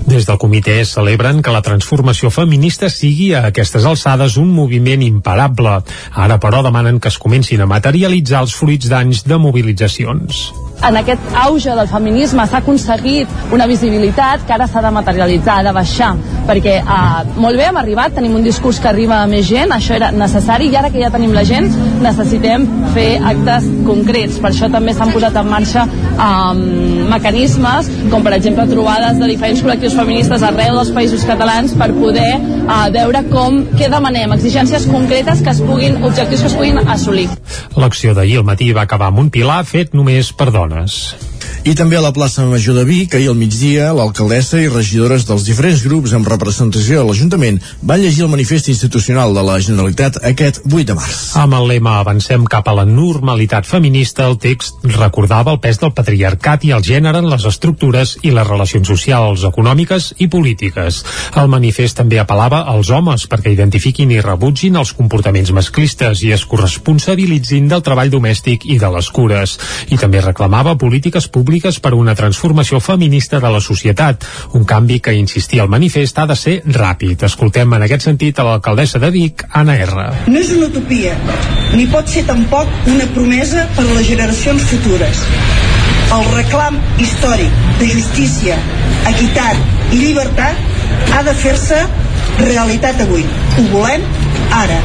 Des del comitè celebren que la transformació feminista sigui a aquestes alçades un moviment imparable. Ara, però, demanen que es comencin a materialitzar els fruits d'anys de mobilitzacions en aquest auge del feminisme s'ha aconseguit una visibilitat que ara s'ha de materialitzar, ha de baixar, perquè eh, molt bé hem arribat, tenim un discurs que arriba a més gent, això era necessari, i ara que ja tenim la gent, necessitem fer actes concrets. Per això també s'han posat en marxa eh, mecanismes, com per exemple trobades de diferents col·lectius feministes arreu dels països catalans per poder eh, veure com, què demanem, exigències concretes que es puguin, objectius que es puguin assolir. L'acció d'ahir al matí va acabar amb un pilar fet només per dones dones. I també a la plaça Major de Vic, ahir al migdia, l'alcaldessa i regidores dels diferents grups amb representació a l'Ajuntament van llegir el manifest institucional de la Generalitat aquest 8 de març. Amb el lema Avancem cap a la normalitat feminista, el text recordava el pes del patriarcat i el gènere en les estructures i les relacions socials, econòmiques i polítiques. El manifest també apel·lava als homes perquè identifiquin i rebutgin els comportaments masclistes i es corresponsabilitzin del treball domèstic i de les cures. I també reclamava polítiques públiques públiques per una transformació feminista de la societat, un canvi que, insistia el manifest, ha de ser ràpid. Escoltem en aquest sentit a l'alcaldessa de Vic, Anna R. No és una utopia, ni pot ser tampoc una promesa per a les generacions futures. El reclam històric de justícia, equitat i llibertat ha de fer-se realitat avui. Ho volem ara.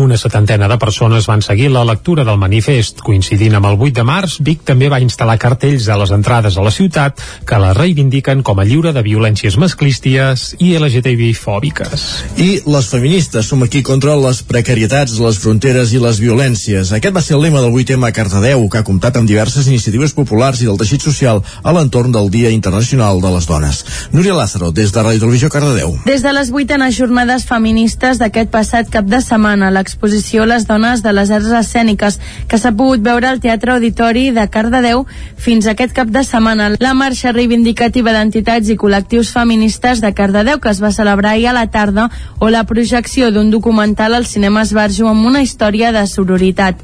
Una setantena de persones van seguir la lectura del manifest. Coincidint amb el 8 de març, Vic també va instal·lar cartells a les entrades a la ciutat que la reivindiquen com a lliure de violències masclistes i LGTBI-fòbiques. I les feministes som aquí contra les precarietats, les fronteres i les violències. Aquest va ser el lema del 8M a Cardedeu, que ha comptat amb diverses iniciatives populars i del teixit social a l'entorn del Dia Internacional de les Dones. Núria Lázaro, des de Ràdio Televisió Cardedeu. Des de les vuitenes jornades feministes d'aquest passat cap de setmana, l'exposició Les dones de les arts escèniques, que s'ha pogut veure al Teatre Auditori de Cardedeu fins aquest cap de setmana. La marxa reivindicativa d'entitats i col·lectius feministes de Cardedeu, que es va celebrar ahir a la tarda, o la projecció d'un documental al cinema Esbarjo amb una història de sororitat.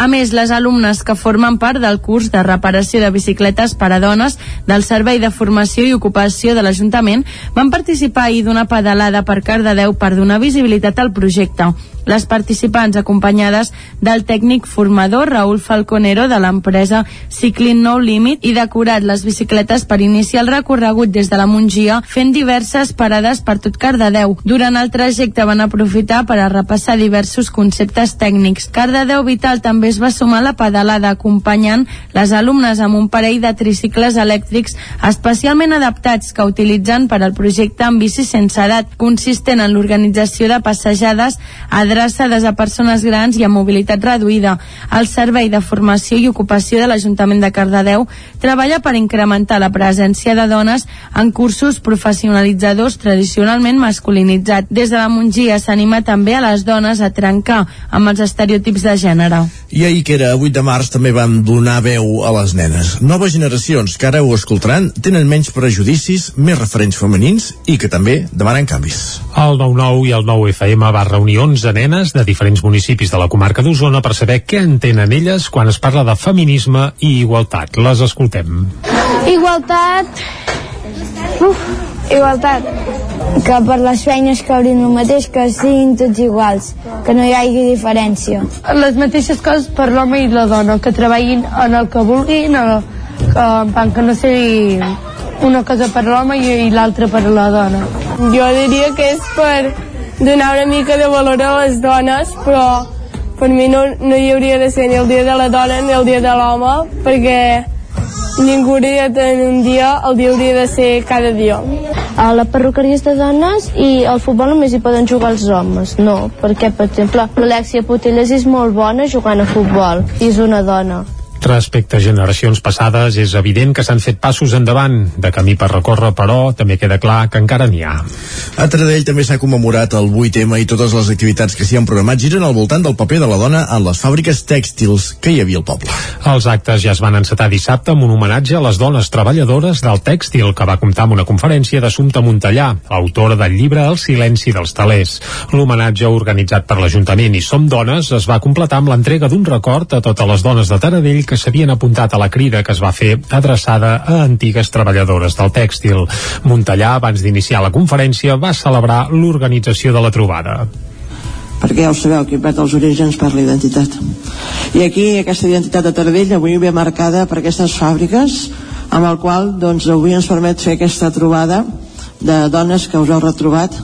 A més, les alumnes que formen part del curs de reparació de bicicletes per a dones del Servei de Formació i Ocupació de l'Ajuntament van participar ahir d'una pedalada per Cardedeu per donar visibilitat al projecte. Les participants acompanyades del tècnic formador Raül Falconero de l'empresa Cycling No Limit i decorat les bicicletes per iniciar el recorregut des de la Mongia fent diverses parades per tot Cardedeu. Durant el trajecte van aprofitar per a repassar diversos conceptes tècnics. Cardedeu Vital també es va sumar a la pedalada acompanyant les alumnes amb un parell de tricicles elèctrics especialment adaptats que utilitzen per al projecte amb bici sense edat, consistent en l'organització de passejades adreçades a persones grans i amb mobilitat reduïda. El Servei de Formació i Ocupació de l'Ajuntament de Cardedeu treballa per incrementar la presència de dones en cursos professionalitzadors tradicionalment masculinitzats. Des de la Mongia s'anima també a les dones a trencar amb els estereotips de gènere. I ahir, que era 8 de març, també van donar veu a les nenes. Noves generacions que ara ho escoltaran tenen menys prejudicis, més referents femenins i que també demanen canvis. El 9-9 i el 9-FM va reunir 11 nenes de diferents municipis de la comarca d'Osona per saber què entenen elles quan es parla de feminisme i igualtat. Les escoltem. Igualtat... Uf, igualtat. Que per les feines cobrin el mateix, que siguin tots iguals, que no hi hagi diferència. Les mateixes coses per l'home i la dona, que treballin en el que vulguin, el, que, en plan, que no sigui una cosa per l'home i, i l'altra per la dona. Jo diria que és per donar una mica de valor a les dones, però per mi no, no hi hauria de ser ni el dia de la dona ni el dia de l'home, perquè ningú hauria de tenir un dia, el dia hauria de ser cada dia. A la perruqueria és de dones i al futbol només hi poden jugar els homes. No, perquè, per exemple, l'Alexia Putellas és molt bona jugant a futbol i és una dona. Respecte a generacions passades, és evident que s'han fet passos endavant. De camí per recórrer, però, també queda clar que encara n'hi ha. A Taradell també s'ha commemorat el 8M i totes les activitats que s'hi han programat giren al voltant del paper de la dona en les fàbriques tèxtils que hi havia al poble. Els actes ja es van encetar dissabte amb un homenatge a les dones treballadores del tèxtil, que va comptar amb una conferència d'Assumpta Montellà, autora del llibre El silenci dels talers. L'homenatge organitzat per l'Ajuntament i Som Dones es va completar amb l'entrega d'un record a totes les dones de Taradell que s'havien apuntat a la crida que es va fer adreçada a antigues treballadores del tèxtil. Montellà, abans d'iniciar la conferència, va celebrar l'organització de la trobada perquè ja ho sabeu, que perd els orígens per l'identitat. I aquí aquesta identitat de Taradell avui ve marcada per aquestes fàbriques amb el qual doncs, avui ens permet fer aquesta trobada de dones que us heu retrobat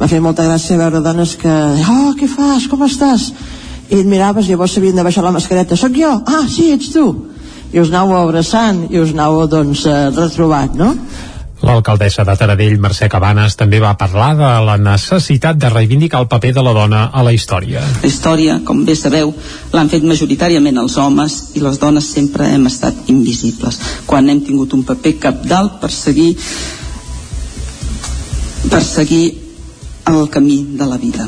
m'ha fet molta gràcia veure dones que oh, què fas, com estàs i et miraves i llavors s'havien de baixar la mascareta sóc jo, ah, sí, ets tu i us anàveu abraçant i us anàveu doncs eh, retrobat, no? L'alcaldessa de Taradell, Mercè Cabanes, també va parlar de la necessitat de reivindicar el paper de la dona a la història. La història, com bé sabeu, l'han fet majoritàriament els homes i les dones sempre hem estat invisibles. Quan hem tingut un paper capdalt per seguir per seguir el camí de la vida.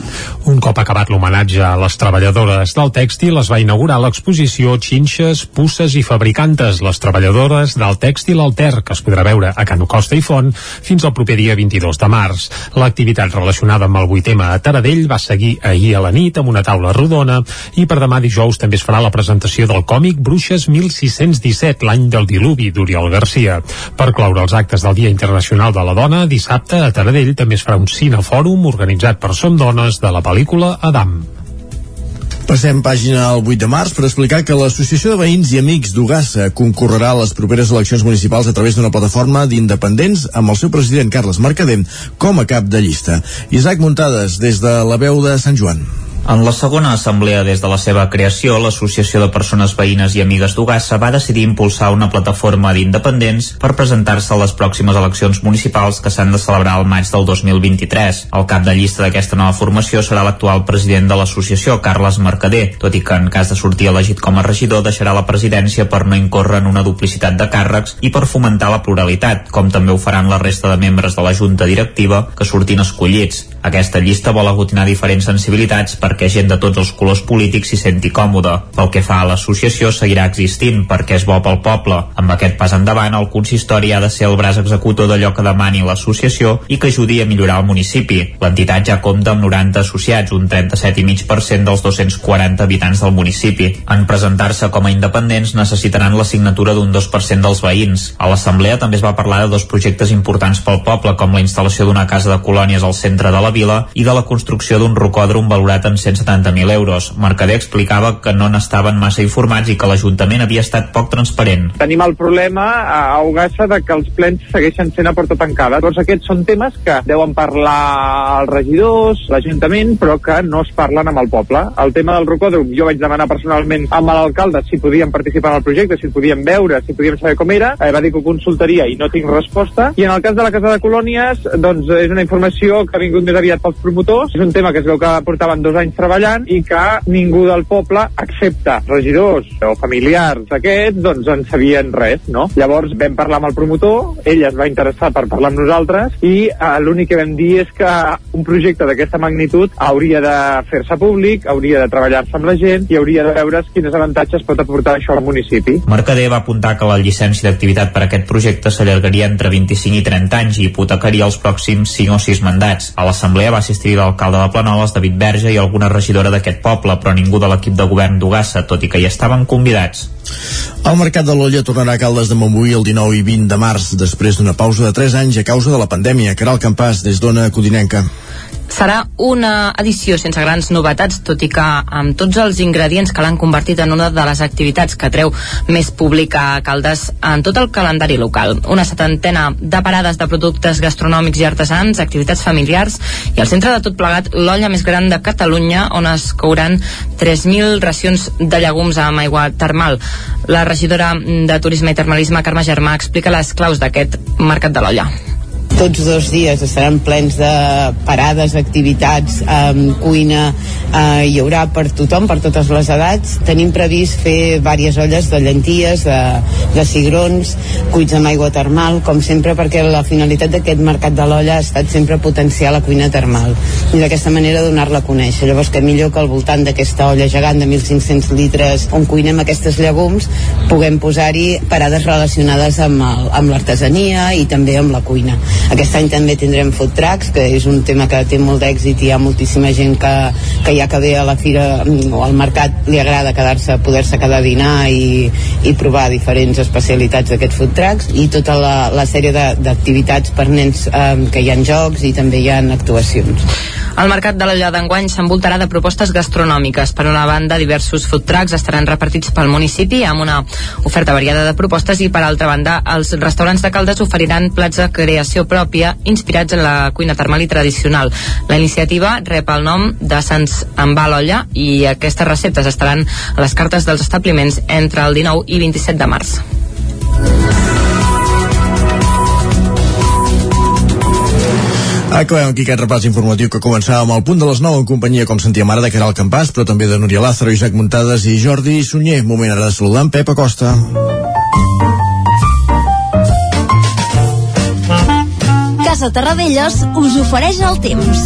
Un cop acabat l'homenatge a les treballadores del tèxtil es va inaugurar l'exposició Xinxes, Pusses i Fabricantes, les treballadores del tèxtil alter, que es podrà veure a Cano Costa i Font fins al proper dia 22 de març. L'activitat relacionada amb el 8M a Taradell va seguir ahir a la nit amb una taula rodona i per demà dijous també es farà la presentació del còmic Bruixes 1617, l'any del diluvi d'Oriol Garcia. Per cloure els actes del Dia Internacional de la Dona, dissabte a Taradell també es farà un cinefòrum organitzat per Som Dones de la pel·lícula Adam. Passem pàgina al 8 de març per explicar que l'Associació de Veïns i Amics d'Ugassa concorrerà a les properes eleccions municipals a través d'una plataforma d'independents amb el seu president Carles Mercader com a cap de llista. Isaac Muntades, des de la veu de Sant Joan. En la segona assemblea des de la seva creació, l'Associació de Persones Veïnes i Amigues d'Ugassa va decidir impulsar una plataforma d'independents per presentar-se a les pròximes eleccions municipals que s'han de celebrar al maig del 2023. El cap de llista d'aquesta nova formació serà l'actual president de l'associació, Carles Mercader, tot i que en cas de sortir elegit com a regidor deixarà la presidència per no incórrer en una duplicitat de càrrecs i per fomentar la pluralitat, com també ho faran la resta de membres de la junta directiva que surtin escollits. Aquesta llista vol aglutinar diferents sensibilitats perquè gent de tots els colors polítics s'hi senti còmode. Pel que fa a l'associació, seguirà existint perquè és bo pel poble. Amb aquest pas endavant, el consistori ha de ser el braç executor d'allò que demani l'associació i que ajudi a millorar el municipi. L'entitat ja compta amb 90 associats, un 37,5% dels 240 habitants del municipi. En presentar-se com a independents necessitaran la signatura d'un 2% dels veïns. A l'assemblea també es va parlar de dos projectes importants pel poble, com la instal·lació d'una casa de colònies al centre de la vila i de la construcció d'un rocòdrom valorat en 170.000 euros. Mercader explicava que no n'estaven massa informats i que l'Ajuntament havia estat poc transparent. Tenim el problema a Ugassa de que els plens segueixen sent a porta tancada. Tots aquests són temes que deuen parlar els regidors, l'Ajuntament, però que no es parlen amb el poble. El tema del rocòdrom, jo vaig demanar personalment amb l'alcalde si podíem participar en el projecte, si podíem veure, si podíem saber com era, eh, va dir que ho consultaria i no tinc resposta. I en el cas de la Casa de Colònies, doncs és una informació que ha vingut més aviat pels promotors, és un tema que es veu que portaven dos anys treballant i que ningú del poble, excepte regidors o familiars d'aquests, doncs en sabien res, no? Llavors vam parlar amb el promotor, ell es va interessar per parlar amb nosaltres i eh, l'únic que vam dir és que un projecte d'aquesta magnitud hauria de fer-se públic, hauria de treballar-se amb la gent i hauria de veure quines avantatges pot aportar això al municipi. Mercader va apuntar que la llicència d'activitat per a aquest projecte s'allargaria entre 25 i 30 anys i hipotecaria els pròxims 5 o 6 mandats. A l'assemblea va assistir l'alcalde de Planoles, David Verge, i alguna regidora d'aquest poble, però ningú de l'equip de govern d'Ugassa, tot i que hi estaven convidats. El mercat de l'olla tornarà a Caldes de Montbui el 19 i 20 de març, després d'una pausa de 3 anys a causa de la pandèmia. Caral Campàs, des d'Ona Codinenca. Serà una edició sense grans novetats, tot i que amb tots els ingredients que l'han convertit en una de les activitats que treu més públic a Caldes en tot el calendari local. Una setantena de parades de productes gastronòmics i artesans, activitats familiars i al centre de tot plegat l'olla més gran de Catalunya on es couran 3.000 racions de llegums amb aigua termal. La regidora de Turisme i Termalisme, Carme Germà, explica les claus d'aquest mercat de l'olla tots dos dies estaran plens de parades, activitats, eh, cuina, eh, hi haurà per tothom, per totes les edats. Tenim previst fer diverses olles de llenties, de, de cigrons, cuits amb aigua termal, com sempre, perquè la finalitat d'aquest mercat de l'olla ha estat sempre potenciar la cuina termal i d'aquesta manera donar-la a conèixer. Llavors, que millor que al voltant d'aquesta olla gegant de 1.500 litres on cuinem aquestes llegums puguem posar-hi parades relacionades amb l'artesania i també amb la cuina. Aquest any també tindrem food trucks, que és un tema que té molt d'èxit i hi ha moltíssima gent que, que ja que ve a la fira mm, o al mercat li agrada quedar-se, poder-se quedar a dinar i, i provar diferents especialitats d'aquests food trucks i tota la, la sèrie d'activitats per nens eh, que hi ha jocs i també hi ha actuacions. El mercat de l'Olla d'enguany s'envoltarà de propostes gastronòmiques. Per una banda, diversos food trucks estaran repartits pel municipi amb una oferta variada de propostes i per altra banda, els restaurants de Caldes oferiran plats de creació pròpia inspirats en la cuina termal i tradicional. La iniciativa rep el nom de Sants Envà l'Olla i aquestes receptes estaran a les cartes dels establiments entre el 19 i 27 de març. Acabem aquí aquest repàs informatiu que començàvem al punt de les 9 en companyia, com sentíem ara, de Caral Campàs, però també de Núria Lázaro, Isaac Muntades i Jordi Sunyer. Moment ara de saludar en Pep Acosta. Casa Terradellos us ofereix el temps.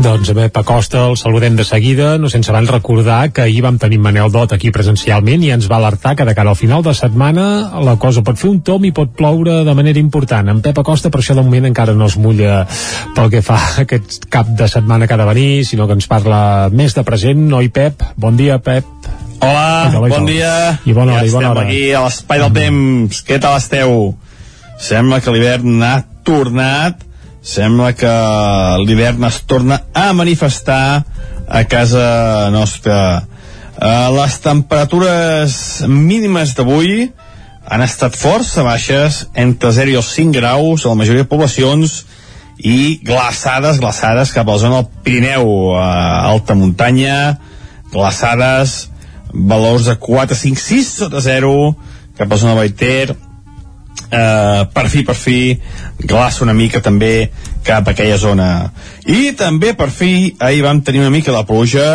Doncs a Pep Acosta el saludem de seguida, no sense abans recordar que ahir vam tenir Manel Dot aquí presencialment i ens va alertar que de cara al final de setmana la cosa pot fer un tom i pot ploure de manera important. En Pep Acosta per això de moment encara no es mulla pel que fa aquest cap de setmana que ha de venir, sinó que ens parla més de present. Oi, Pep? Bon dia, Pep. Hola, tal, bon dia. I bona hora, ja i bona hora. aquí a l'espai del temps. Què tal esteu? Sembla que l'hivern ha tornat sembla que l'hivern es torna a manifestar a casa nostra. Uh, les temperatures mínimes d'avui han estat força baixes, entre 0 i els 5 graus a la majoria de poblacions i glaçades, glaçades cap a la zona del Pirineu, uh, alta muntanya, glaçades, valors de 4, 5, 6 sota 0, cap a la zona de Baiter, eh, per fi, per fi, glaça una mica també cap a aquella zona. I també, per fi, ahir vam tenir una mica de pluja,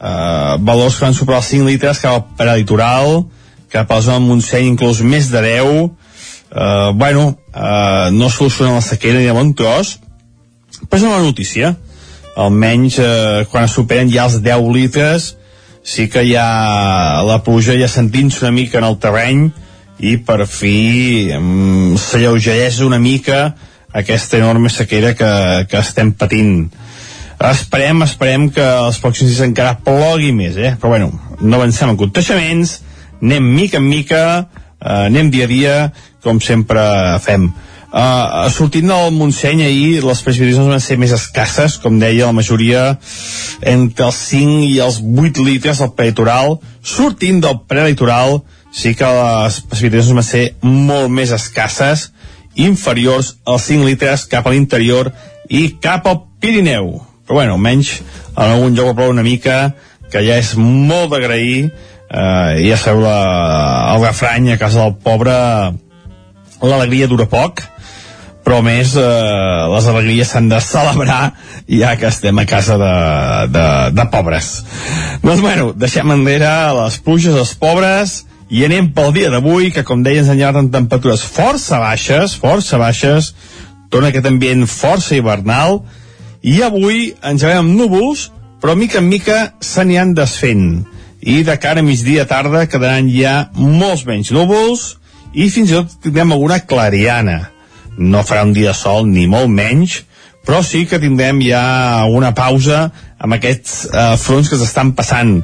eh, valors que van superar els 5 litres cap al prelitoral, cap a la zona de Montseny inclús més de 10, eh, bueno, eh, no soluciona la sequera ni de bon tros, però és una bona notícia. Almenys eh, quan es superen ja els 10 litres, sí que ja la pluja ja sentint-se una mica en el terreny, i per fi um, s'alleugereix una mica aquesta enorme sequera que, que estem patint esperem, esperem que els pròxims dies encara plogui més, eh? però bueno, no avancem en conteixements, anem mica en mica, eh, anem dia a dia, com sempre fem. Uh, sortint del Montseny ahir les precipitacions van ser més escasses com deia la majoria entre els 5 i els 8 litres al prelitoral sortint del prelitoral sí que les precipitacions van ser molt més escasses, inferiors als 5 litres cap a l'interior i cap al Pirineu. Però bueno, almenys en algun lloc plou una mica, que ja és molt d'agrair, eh, ja sabeu la, el refrany a casa del pobre l'alegria dura poc, però més eh, les alegries s'han de celebrar ja que estem a casa de, de, de pobres. Doncs bueno, deixem enrere les pluges dels pobres i anem pel dia d'avui, que com deia ens han llevat en temperatures força baixes, força baixes, torna aquest ambient força hivernal, i avui ens llevem amb núvols, però mica en mica se n'hi desfent. I de cara a migdia tarda quedaran ja molts menys núvols i fins i tot tindrem alguna clariana. No farà un dia sol ni molt menys, però sí que tindrem ja una pausa amb aquests eh, fronts que s'estan passant.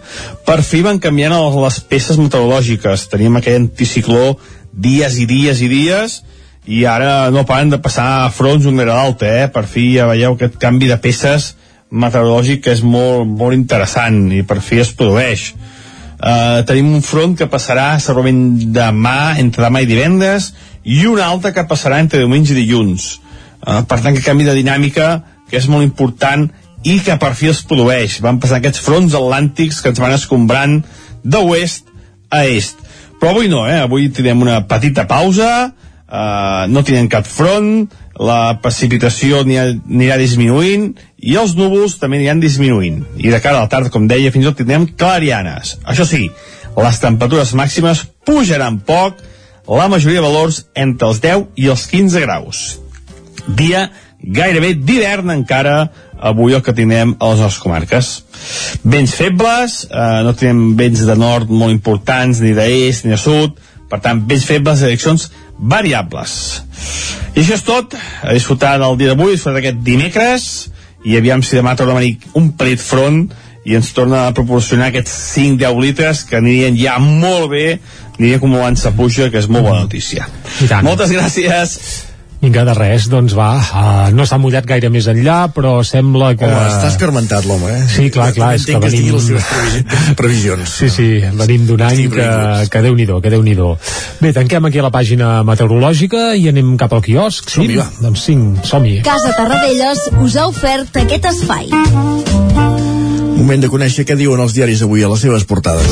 Per fi van canviant les, peces meteorològiques. Teníem aquell anticicló dies i dies i dies i ara no paren de passar fronts un rere l'altre, eh? Per fi ja veieu aquest canvi de peces meteorològic que és molt, molt interessant i per fi es produeix. Uh, tenim un front que passarà segurament demà, entre demà i divendres, i un altre que passarà entre diumenge i dilluns. Uh, per tant, que canvi de dinàmica que és molt important i que per fi es produeix. Van passar aquests fronts atlàntics que ens van escombrant d'oest a est. Però avui no, eh? Avui tindrem una petita pausa, eh, no tindrem cap front, la precipitació anirà disminuint i els núvols també aniran disminuint. I de cara a la tarda, com deia, fins i tot tindrem clarianes. Això sí, les temperatures màximes pujaran poc, la majoria de valors entre els 10 i els 15 graus. Dia gairebé d'hivern encara avui el que tindrem a les nostres comarques. Vents febles, eh, no tenim vents de nord molt importants, ni d'est, ni de sud, per tant, vents febles direccions variables. I això és tot, a disfrutar del dia d'avui, disfrutar d'aquest dimecres, i aviam si demà torna a venir un pelit front i ens torna a proporcionar aquests 5-10 litres que anirien ja molt bé, anirien acumulant-se puja, que és molt bona notícia. Moltes gràcies! Vinga, de res, doncs va, uh, no s'ha mullat gaire més enllà, però sembla que... Home, està escarmentat l'home, eh? Sí, clar, clar, és que que venim... estigui les seves previsi- previsions. Sí, sí, venim d'un any que, que déu-n'hi-do, que déu nhi Bé, tanquem aquí la pàgina meteorològica i anem cap al quiosc. Sí? Som-hi, va. Doncs cinc, som-hi. Casa Tarradellas us ha ofert aquest espai. Moment de conèixer què diuen els diaris avui a les seves portades.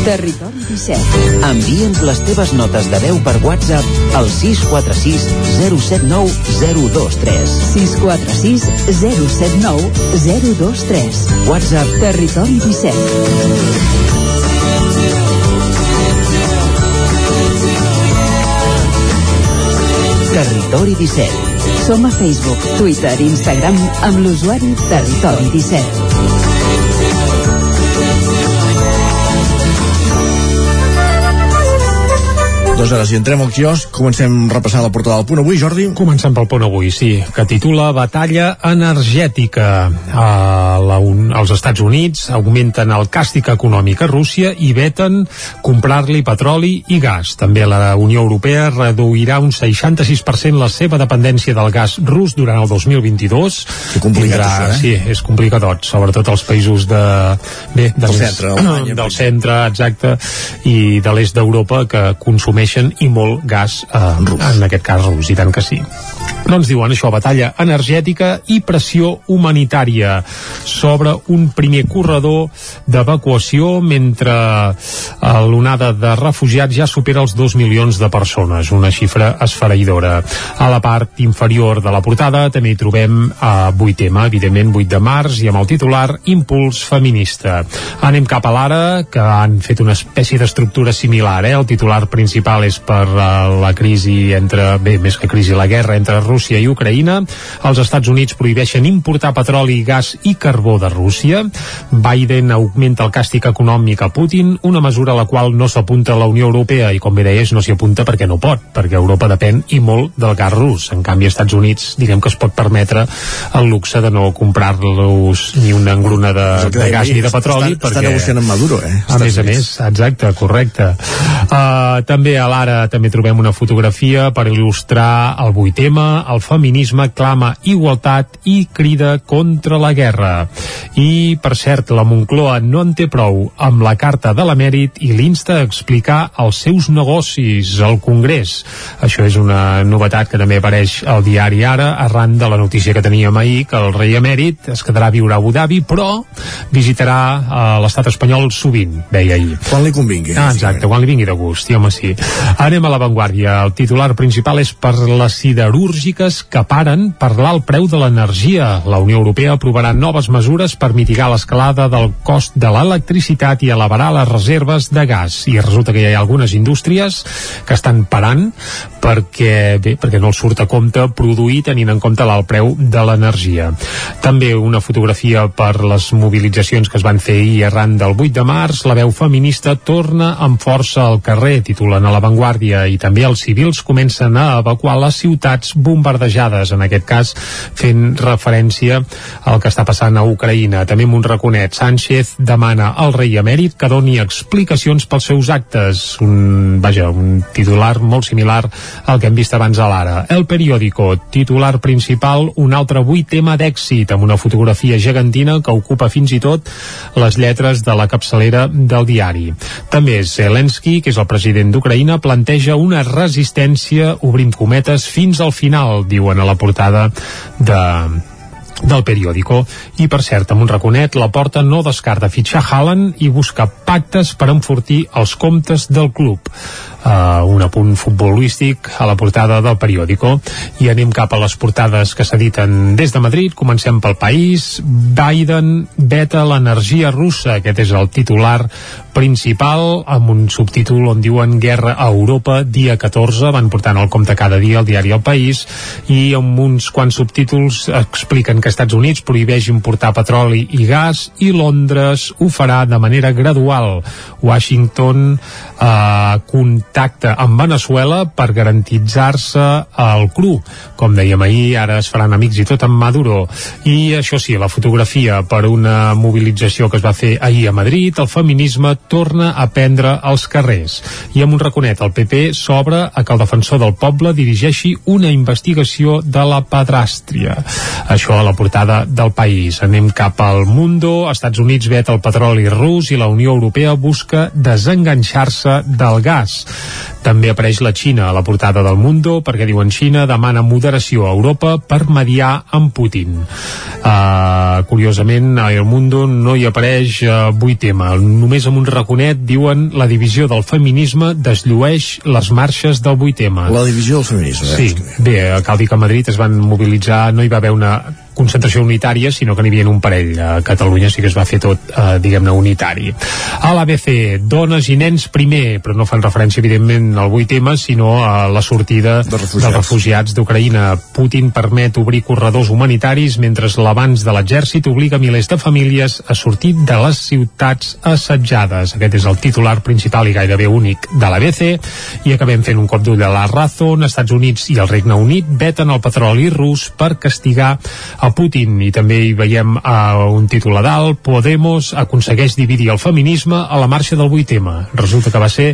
Territori 17. Envia'ns les teves notes de veu per WhatsApp al 646 079 023. 646 079 023. WhatsApp Territori 17. Territori 17. Som a Facebook, Twitter i Instagram amb l'usuari Territori 17. Doncs ara, si entrem al quiosc, comencem repassant la portada del punt avui, Jordi. Comencem pel punt avui, sí, que titula Batalla energètica. A la, un, als Estats Units augmenten el càstig econòmic a Rússia i veten comprar-li petroli i gas. També la Unió Europea reduirà un 66% la seva dependència del gas rus durant el 2022. Que complicat, això, eh? Sí, és complicatot, sobretot als països de... Bé, de Del més- centre, Alemanya, del centre, exacte, i de l'est d'Europa que consumeixen i molt gas eh, en aquest cas rus, i tant que sí. No ens diuen això, batalla energètica i pressió humanitària sobre un primer corredor d'evacuació mentre eh, l'onada de refugiats ja supera els 2 milions de persones, una xifra esfereïdora. A la part inferior de la portada també hi trobem eh, 8M, evidentment 8 de març, i amb el titular Impuls feminista. Anem cap a l'ara, que han fet una espècie d'estructura similar, eh? El titular principal és per uh, la crisi entre, bé, més que crisi, la guerra entre Rússia i Ucraïna. Els Estats Units prohibeixen importar petroli, gas i carbó de Rússia. Biden augmenta el càstig econòmic a Putin, una mesura a la qual no s'apunta la Unió Europea i, com bé deies, no s'hi apunta perquè no pot, perquè Europa depèn i molt del gas rus. En canvi, als Estats Units, diguem que es pot permetre el luxe de no comprar-los ni una engruna de, de gas ni de petroli. està- està negociant amb Maduro, eh, A més a més, exacte, correcte. Uh, també a l'ara també trobem una fotografia per il·lustrar el 8M, el feminisme clama igualtat i crida contra la guerra. I, per cert, la Moncloa no en té prou amb la carta de l'emèrit i l'insta a explicar els seus negocis al Congrés. Això és una novetat que també apareix al diari Ara, arran de la notícia que teníem ahir, que el rei emèrit es quedarà a viure a Abu Dhabi, però visitarà uh, l'estat espanyol sovint, deia ahir. Quan li convingui. Ah, exacte, quan li vingui de gust, i home sí. Anem a l'avantguàrdia. El titular principal és per les siderúrgiques que paren per l'alt preu de l'energia. La Unió Europea aprovarà noves mesures per mitigar l'escalada del cost de l'electricitat i elevarà les reserves de gas. I resulta que hi ha algunes indústries que estan parant perquè, bé, perquè no els surt a compte produir tenint en compte l'alt preu de l'energia. També una fotografia per les mobilitzacions que es van fer ahir arran del 8 de març. La veu feminista torna amb força al carrer, titulen a l'avantguàrdia, i també els civils comencen a evacuar les ciutats bombardejades, en aquest cas fent referència al que està passant a Ucraïna. També amb un raconet, Sánchez demana al rei emèrit que doni explicacions pels seus actes. Un, vaja, un titular molt similar al que hem vist abans a l'ara. El periòdico, titular principal, un altre vuit tema d'èxit, amb una fotografia gegantina que ocupa fins i tot les lletres de la capçalera del diari. També Zelensky, que és el president d'Ucraïna, planteja una resistència, obrim cometes, fins al final, diuen a la portada de, del periòdico. I, per cert, amb un raconet, la porta no descarta fitxar Haaland i buscar pactes per enfortir els comptes del club. Uh, un apunt futbolístic a la portada del periòdico. I anem cap a les portades que s'editen des de Madrid. Comencem pel país. Biden veta l'energia russa. Aquest és el titular principal amb un subtítol on diuen Guerra a Europa, dia 14 van portant el compte cada dia al diari El País i amb uns quants subtítols expliquen que Estats Units prohibeix importar petroli i gas i Londres ho farà de manera gradual. Washington eh, contacta amb Venezuela per garantitzar-se el cru com dèiem ahir, ara es faran amics i tot amb Maduro i això sí, la fotografia per una mobilització que es va fer ahir a Madrid, el feminisme torna a prendre als carrers. I amb un raconet, el PP s'obre a que el defensor del poble dirigeixi una investigació de la pedràstria. Això a la portada del país. Anem cap al Mundo, Estats Units vet el petroli rus i la Unió Europea busca desenganxar-se del gas. També apareix la Xina a la portada del Mundo perquè diuen Xina demana moderació a Europa per mediar amb Putin. Uh, curiosament, a El Mundo no hi apareix uh, tema. Només amb un raconet diuen la divisió del feminisme desllueix les marxes del 8M. La divisió del feminisme. Sí, bé, cal dir que a Madrid es van mobilitzar, no hi va haver una concentració unitària, sinó que n'hi havia un parell. A Catalunya sí que es va fer tot, eh, diguem-ne, unitari. A l'ABC, dones i nens primer, però no fan referència, evidentment, al 8M, sinó a la sortida de refugiats. dels refugiats d'Ucraïna. Putin permet obrir corredors humanitaris mentre l'avanç de l'exèrcit obliga milers de famílies a sortir de les ciutats assetjades. Aquest és el titular principal i gairebé únic de l'ABC. I acabem fent un cop d'ull a la Razón. Estats Units i el Regne Unit veten el petroli rus per castigar a Putin. I també hi veiem uh, un títol a dalt Podemos aconsegueix dividir el feminisme a la marxa del 8M resulta que va ser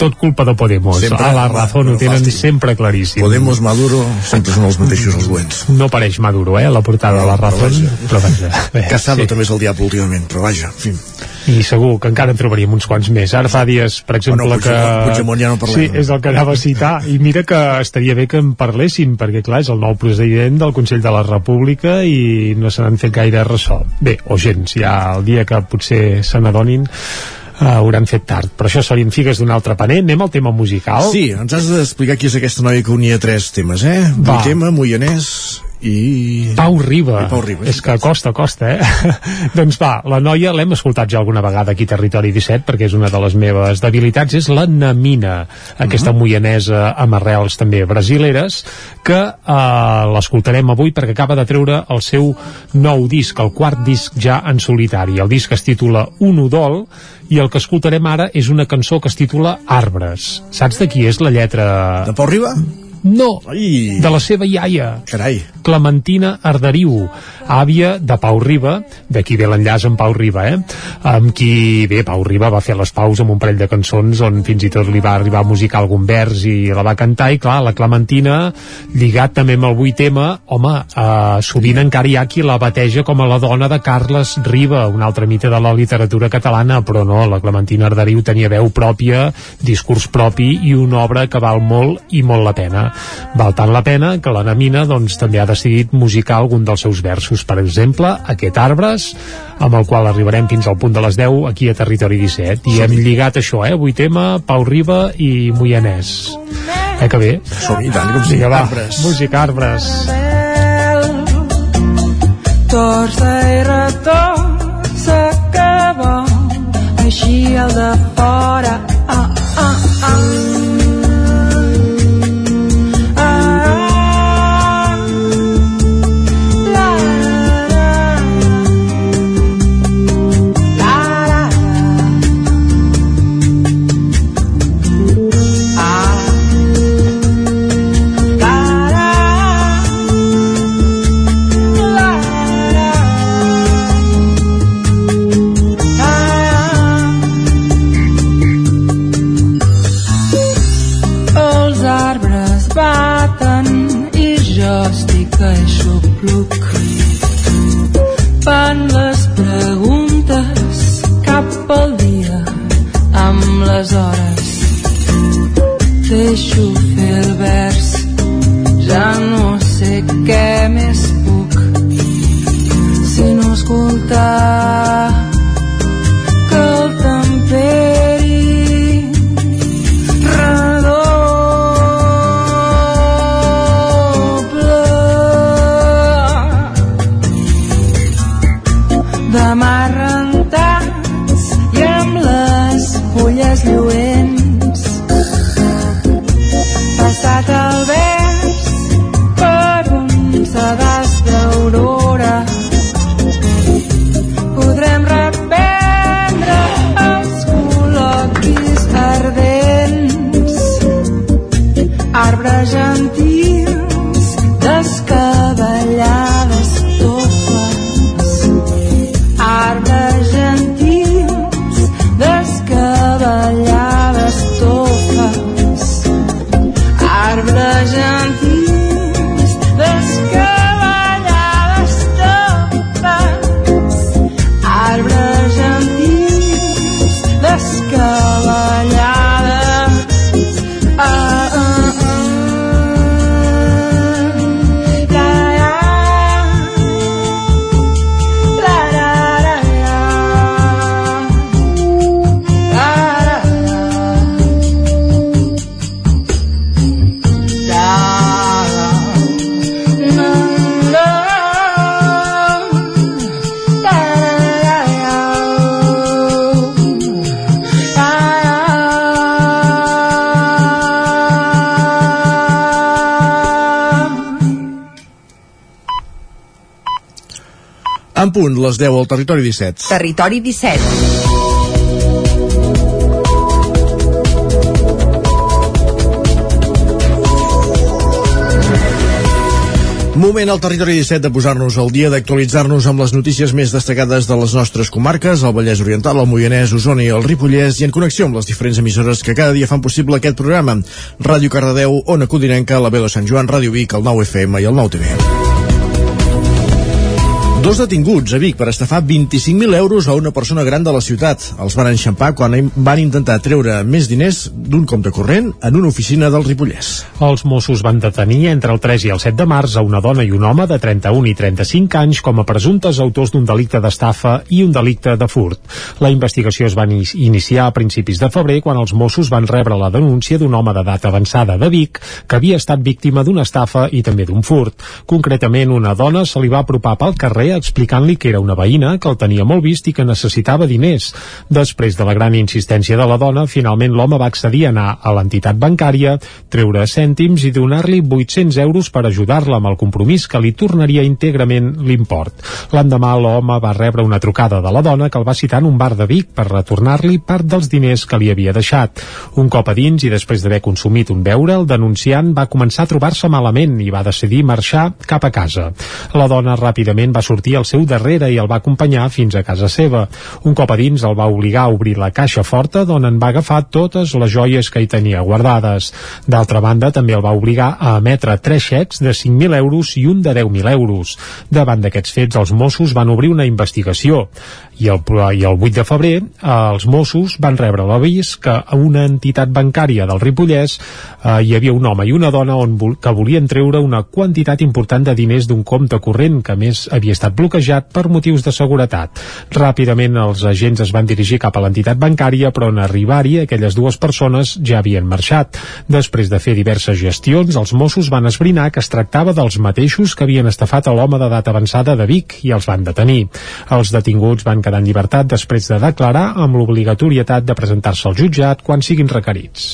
tot culpa de Podemos. Sempre, a la raó ho tenen fàstic. sempre claríssim. Podemos, Maduro, sempre són els mateixos els dolents. No pareix Maduro, eh, la portada no, de la raó però vaja, bé, Casado sí. també és el diable últimament, però vaja, en fi i segur que encara en trobaríem uns quants més. Ara fa dies, per exemple, bueno, que... Puigdemont ja no parlem. Sí, és el que anava a citar. I mira que estaria bé que en parlessin, perquè clar, és el nou president del Consell de la República i no se n'han fet gaire ressò. Bé, o gens, ja el dia que potser se n'adonin uh, hauran fet tard. Però això serien figues d'un altre paner. Anem al tema musical. Sí, ens has d'explicar qui és aquesta noia que unia tres temes, eh? Va. tema, Moianès, i... Pau Riba. I Pau Riba. És que costa, costa, eh? doncs va, la noia l'hem escoltat ja alguna vegada aquí Territori 17 perquè és una de les meves debilitats, és la Namina, aquesta mhm. -huh. moianesa amb arrels també brasileres, que eh, l'escoltarem avui perquè acaba de treure el seu nou disc, el quart disc ja en solitari. El disc es titula Un udol i el que escoltarem ara és una cançó que es titula Arbres. Saps de qui és la lletra? De Pau Riba? No, Ai. de la seva iaia. Carai. Clementina Arderiu, àvia de Pau Riba, d'aquí ve l'enllaç amb Pau Riba, eh? amb qui, bé, Pau Riba va fer les paus amb un parell de cançons on fins i tot li va arribar a musicar algun vers i la va cantar, i clar, la Clementina, lligat també amb el 8M, home, eh, sovint encara hi ha qui la bateja com a la dona de Carles Riba, un altre mite de la literatura catalana, però no, la Clementina Arderiu tenia veu pròpia, discurs propi i una obra que val molt i molt la pena. Val tant la pena que la Namina doncs, també ha decidit musicar algun dels seus versos, per exemple, aquest Arbres, amb el qual arribarem fins al punt de les 10 aquí a Territori 17. I hem lligat això, eh? Avui tema, Pau Riba i Moianès. Eh que bé? Som-hi, tant, com sí, va, arbres. Música Arbres. Torça i retorn s'acaba així el de fora ah, ah, ah. les hores. Deixo fer el vers. Ja no sé què més puc. Si no escoltar En punt, les 10 al Territori 17. Territori 17. Moment al territori 17 de posar-nos al dia, d'actualitzar-nos amb les notícies més destacades de les nostres comarques, el Vallès Oriental, el Moianès, Osona i el Ripollès, i en connexió amb les diferents emissores que cada dia fan possible aquest programa. Ràdio Cardedeu, Ona Codinenca, la Vela Sant Joan, Ràdio Vic, el 9 FM i el 9 TV. Dos detinguts a Vic per estafar 25.000 euros a una persona gran de la ciutat. Els van enxampar quan van intentar treure més diners d'un compte corrent en una oficina del Ripollès. Els Mossos van detenir entre el 3 i el 7 de març a una dona i un home de 31 i 35 anys com a presumptes autors d'un delicte d'estafa i un delicte de furt. La investigació es va iniciar a principis de febrer quan els Mossos van rebre la denúncia d'un home d'edat avançada de Vic que havia estat víctima d'una estafa i també d'un furt. Concretament, una dona se li va apropar pel carrer explicant-li que era una veïna que el tenia molt vist i que necessitava diners. Després de la gran insistència de la dona, finalment l'home va accedir a anar a l'entitat bancària, treure cèntims i donar-li 800 euros per ajudar-la amb el compromís que li tornaria íntegrament l'import. L'endemà l'home va rebre una trucada de la dona que el va citar en un bar de Vic per retornar-li part dels diners que li havia deixat. Un cop a dins i després d'haver consumit un beure, el denunciant va començar a trobar-se malament i va decidir marxar cap a casa. La dona ràpidament va sortir sortir al seu darrere i el va acompanyar fins a casa seva. Un cop a dins el va obligar a obrir la caixa forta d'on en va agafar totes les joies que hi tenia guardades. D'altra banda, també el va obligar a emetre tres xecs de 5.000 euros i un de 10.000 euros. Davant d'aquests fets, els Mossos van obrir una investigació i el, i el 8 de febrer eh, els Mossos van rebre l'avís que a una entitat bancària del Ripollès eh, hi havia un home i una dona on, que volien treure una quantitat important de diners d'un compte corrent que més havia estat bloquejat per motius de seguretat. Ràpidament els agents es van dirigir cap a l'entitat bancària però en arribar-hi aquelles dues persones ja havien marxat. Després de fer diverses gestions, els Mossos van esbrinar que es tractava dels mateixos que havien estafat a l'home d'edat avançada de Vic i els van detenir. Els detinguts van quedar en llibertat després de declarar amb l'obligatorietat de presentar-se al jutjat quan siguin requerits.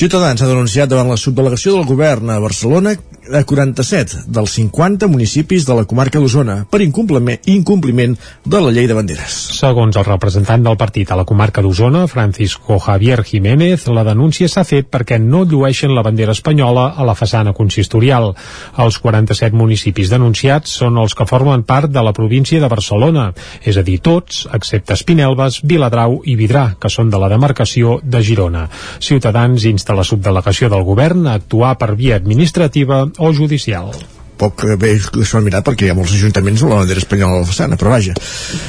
Ciutadans ha denunciat davant la subdelegació del govern a Barcelona a 47 dels 50 municipis de la comarca d'Osona per incompliment, incompliment de la llei de banderes. Segons el representant del partit a la comarca d'Osona, Francisco Javier Jiménez, la denúncia s'ha fet perquè no llueixen la bandera espanyola a la façana consistorial. Els 47 municipis denunciats són els que formen part de la província de Barcelona, és a dir, tots, excepte Espinelves, Viladrau i Vidrà, que són de la demarcació de Girona. Ciutadans insta la subdelegació del govern a actuar per via administrativa o judicial poc bé que s'ho han mirat perquè hi ha molts ajuntaments amb la bandera espanyola a la façana, però vaja.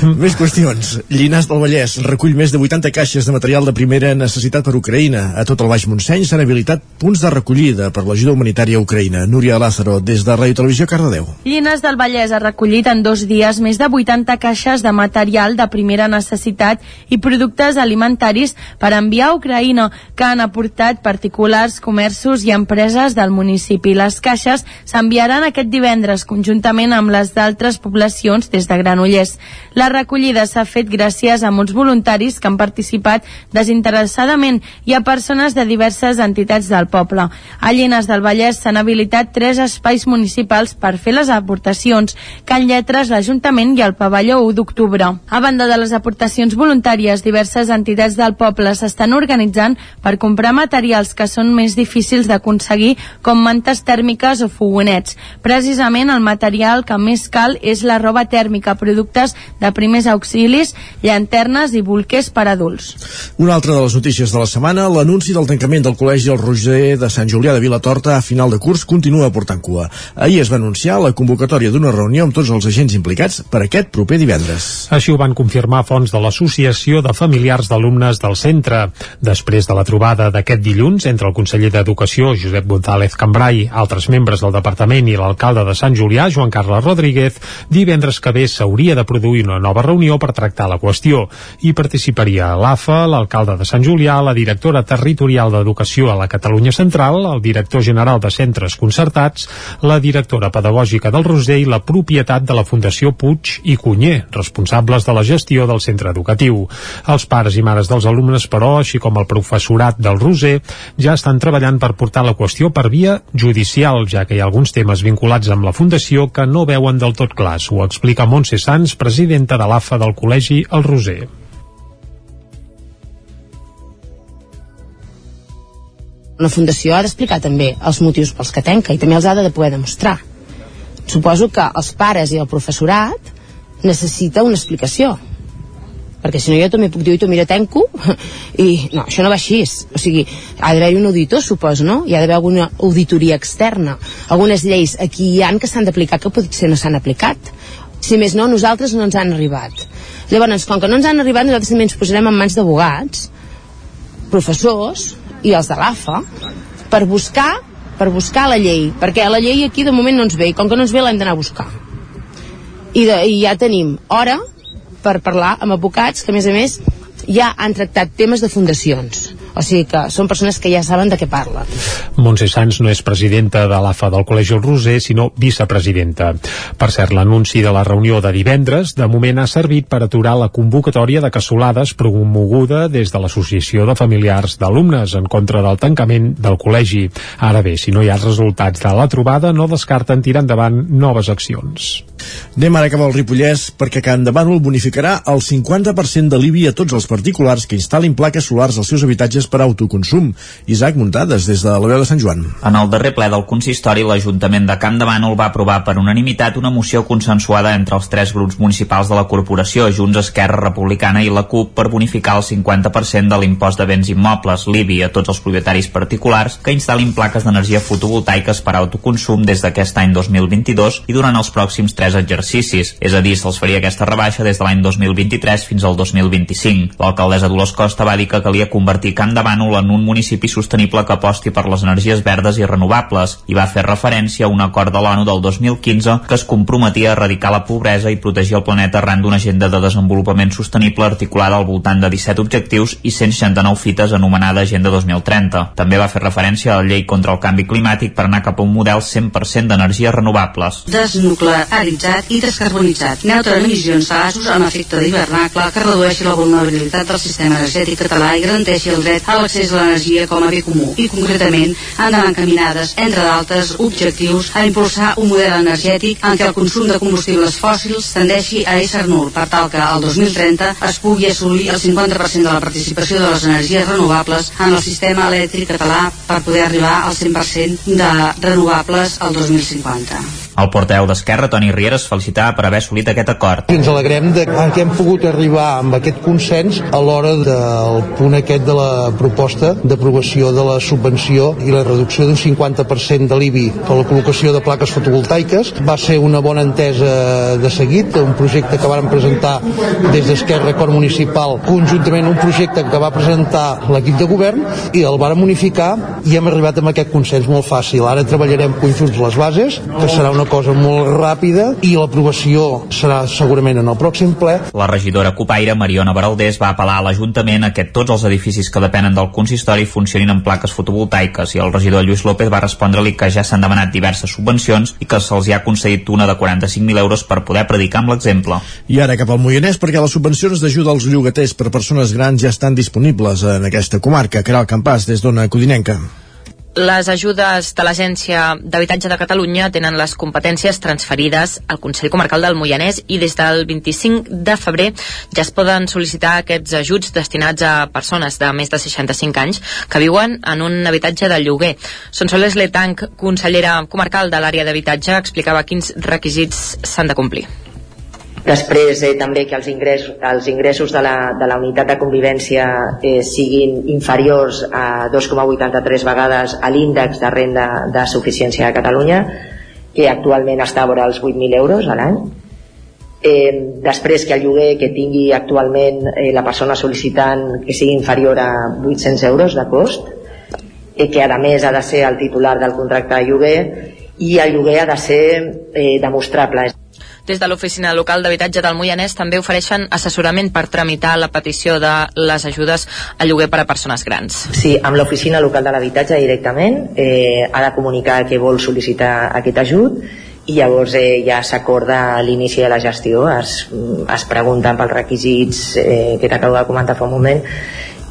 Mm. Més qüestions. Llinars del Vallès recull més de 80 caixes de material de primera necessitat per Ucraïna. A tot el Baix Montseny s'han habilitat punts de recollida per l'ajuda humanitària a Ucraïna. Núria Lázaro, des de Ràdio Televisió Cardedeu. Llinars del Vallès ha recollit en dos dies més de 80 caixes de material de primera necessitat i productes alimentaris per enviar a Ucraïna, que han aportat particulars, comerços i empreses del municipi. Les caixes s'enviaran a aquest divendres conjuntament amb les d'altres poblacions des de Granollers. La recollida s'ha fet gràcies a molts voluntaris que han participat desinteressadament i a persones de diverses entitats del poble. A Llenes del Vallès s'han habilitat tres espais municipals per fer les aportacions, Can Lletres, l'Ajuntament i el Pavelló 1 d'octubre. A banda de les aportacions voluntàries, diverses entitats del poble s'estan organitzant per comprar materials que són més difícils d'aconseguir, com mantes tèrmiques o fogonets. Precisament el material que més cal és la roba tèrmica, productes de primers auxilis, llanternes i bolquers per adults. Una altra de les notícies de la setmana, l'anunci del tancament del Col·legi El Roger de Sant Julià de Vilatorta a final de curs continua portant cua. Ahir es va anunciar la convocatòria d'una reunió amb tots els agents implicats per aquest proper divendres. Així ho van confirmar fons de l'Associació de Familiars d'Alumnes del centre. Després de la trobada d'aquest dilluns entre el conseller d'Educació, Josep González Cambrai, altres membres del departament i l'alcalde l'alcalde de Sant Julià, Joan Carles Rodríguez, divendres que ve s'hauria de produir una nova reunió per tractar la qüestió. Hi participaria l'AFA, l'alcalde de Sant Julià, la directora territorial d'Educació a la Catalunya Central, el director general de centres concertats, la directora pedagògica del Roser i la propietat de la Fundació Puig i Cunyer, responsables de la gestió del centre educatiu. Els pares i mares dels alumnes, però, així com el professorat del Roser, ja estan treballant per portar la qüestió per via judicial, ja que hi ha alguns temes vinculats vinculats amb la Fundació que no veuen del tot clars. Ho explica Montse Sans, presidenta de l'AFA del Col·legi El Roser. Una fundació ha d'explicar també els motius pels que tanca i també els ha de poder demostrar. Suposo que els pares i el professorat necessita una explicació perquè si no jo també puc dir, tu mira, tenco. I no, això no va així o sigui, ha d'haver un auditor, suposo, no? hi ha d'haver alguna auditoria externa. Algunes lleis aquí hi han que s'han d'aplicar que potser no s'han aplicat. Si més no, nosaltres no ens han arribat. Llavors, com que no ens han arribat nosaltres també ens posarem en mans d'abogats professors i els de l'AFA per buscar per buscar la llei, perquè la llei aquí de moment no ens ve, i com que no ens ve l'hem d'anar a buscar. I, de, i ja tenim hora per parlar amb advocats que a més a més ja han tractat temes de fundacions o sigui que són persones que ja saben de què parlen. Montse Sans no és presidenta de l'AFA del Col·legi El Roser, sinó vicepresidenta. Per cert, l'anunci de la reunió de divendres de moment ha servit per aturar la convocatòria de cassolades promoguda des de l'Associació de Familiars d'Alumnes en contra del tancament del col·legi. Ara bé, si no hi ha resultats de la trobada, no descarten tirar endavant noves accions. Anem ara cap al Ripollès perquè Can de Bànol bonificarà el 50% de l'IBI a tots els particulars que instal·lin plaques solars als seus habitatges per autoconsum. Isaac Muntades, des de la veu de Sant Joan. En el darrer ple del consistori, l'Ajuntament de Camp de Bànol va aprovar per unanimitat una moció consensuada entre els tres grups municipals de la corporació, Junts, Esquerra Republicana i la CUP, per bonificar el 50% de l'impost de béns immobles, l'IBI, a tots els propietaris particulars que instal·lin plaques d'energia fotovoltaiques per autoconsum des d'aquest any 2022 i durant els pròxims tres exercicis, és a dir, se'ls faria aquesta rebaixa des de l'any 2023 fins al 2025. L'alcaldessa Dolors Costa va dir que calia convertir Camp de Bànol en un municipi sostenible que aposti per les energies verdes i renovables i va fer referència a un acord de l'ONU del 2015 que es comprometia a erradicar la pobresa i protegir el planeta arran d'una agenda de desenvolupament sostenible articulada al voltant de 17 objectius i 169 fites anomenada Agenda 2030. També va fer referència a la llei contra el canvi climàtic per anar cap a un model 100% d'energies renovables. Desnuclearitzat i descarbonitzat, neutre emissions de amb efecte d'hivernacle que redueixi la vulnerabilitat del sistema energètic català i garanteixi el dret a l'accés a l'energia com a bé comú i concretament han d'anar encaminades, entre d'altres objectius, a impulsar un model energètic en què el consum de combustibles fòssils tendeixi a ésser nul per tal que al 2030 es pugui assolir el 50% de la participació de les energies renovables en el sistema elèctric català per poder arribar al 100% de renovables al 2050. El portaveu d'Esquerra, Toni Rieres, felicitava per haver assolit aquest acord. I ens alegrem de que hem pogut arribar amb aquest consens a l'hora del punt aquest de la proposta d'aprovació de la subvenció i la reducció d'un 50% de l'IBI per la col·locació de plaques fotovoltaiques. Va ser una bona entesa de seguit, un projecte que varen presentar des d'Esquerra Cor Municipal, conjuntament un projecte que va presentar l'equip de govern i el varen modificar i hem arribat amb aquest consens molt fàcil. Ara treballarem conjunts les bases, que serà una cosa molt ràpida i l'aprovació serà segurament en el pròxim ple. La regidora Copaire, Mariona Baraldés, va apel·lar a l'Ajuntament a que tots els edificis que depenen del consistori funcionin amb plaques fotovoltaiques i el regidor Lluís López va respondre-li que ja s'han demanat diverses subvencions i que se'ls hi ha concedit una de 45.000 euros per poder predicar amb l'exemple. I ara cap al Moianès perquè les subvencions d'ajuda als llogaters per persones grans ja estan disponibles en aquesta comarca. Caral Campàs, des d'Ona Codinenca. Les ajudes de l'Agència d'Habitatge de Catalunya tenen les competències transferides al Consell Comarcal del Moianès i des del 25 de febrer ja es poden sol·licitar aquests ajuts destinats a persones de més de 65 anys que viuen en un habitatge de lloguer. Sonsoles Letanc, consellera comarcal de l'àrea d'habitatge, explicava quins requisits s'han de complir. Després eh, també que els ingressos, els ingressos de, la, de la unitat de convivència eh, siguin inferiors a 2,83 vegades a l'índex de renda de suficiència de Catalunya, que actualment està a vora els 8.000 euros a l'any. Eh, després que el lloguer que tingui actualment eh, la persona sol·licitant que sigui inferior a 800 euros de cost, eh, que a més ha de ser el titular del contracte de lloguer i el lloguer ha de ser eh, demostrable. Des de l'Oficina Local d'Habitatge del Moianès també ofereixen assessorament per tramitar la petició de les ajudes a lloguer per a persones grans. Sí, amb l'Oficina Local de l'Habitatge directament eh, ha de comunicar que vol sol·licitar aquest ajut i llavors eh, ja s'acorda l'inici de la gestió, es, es pregunten pels requisits eh, que t'acabo de comentar fa un moment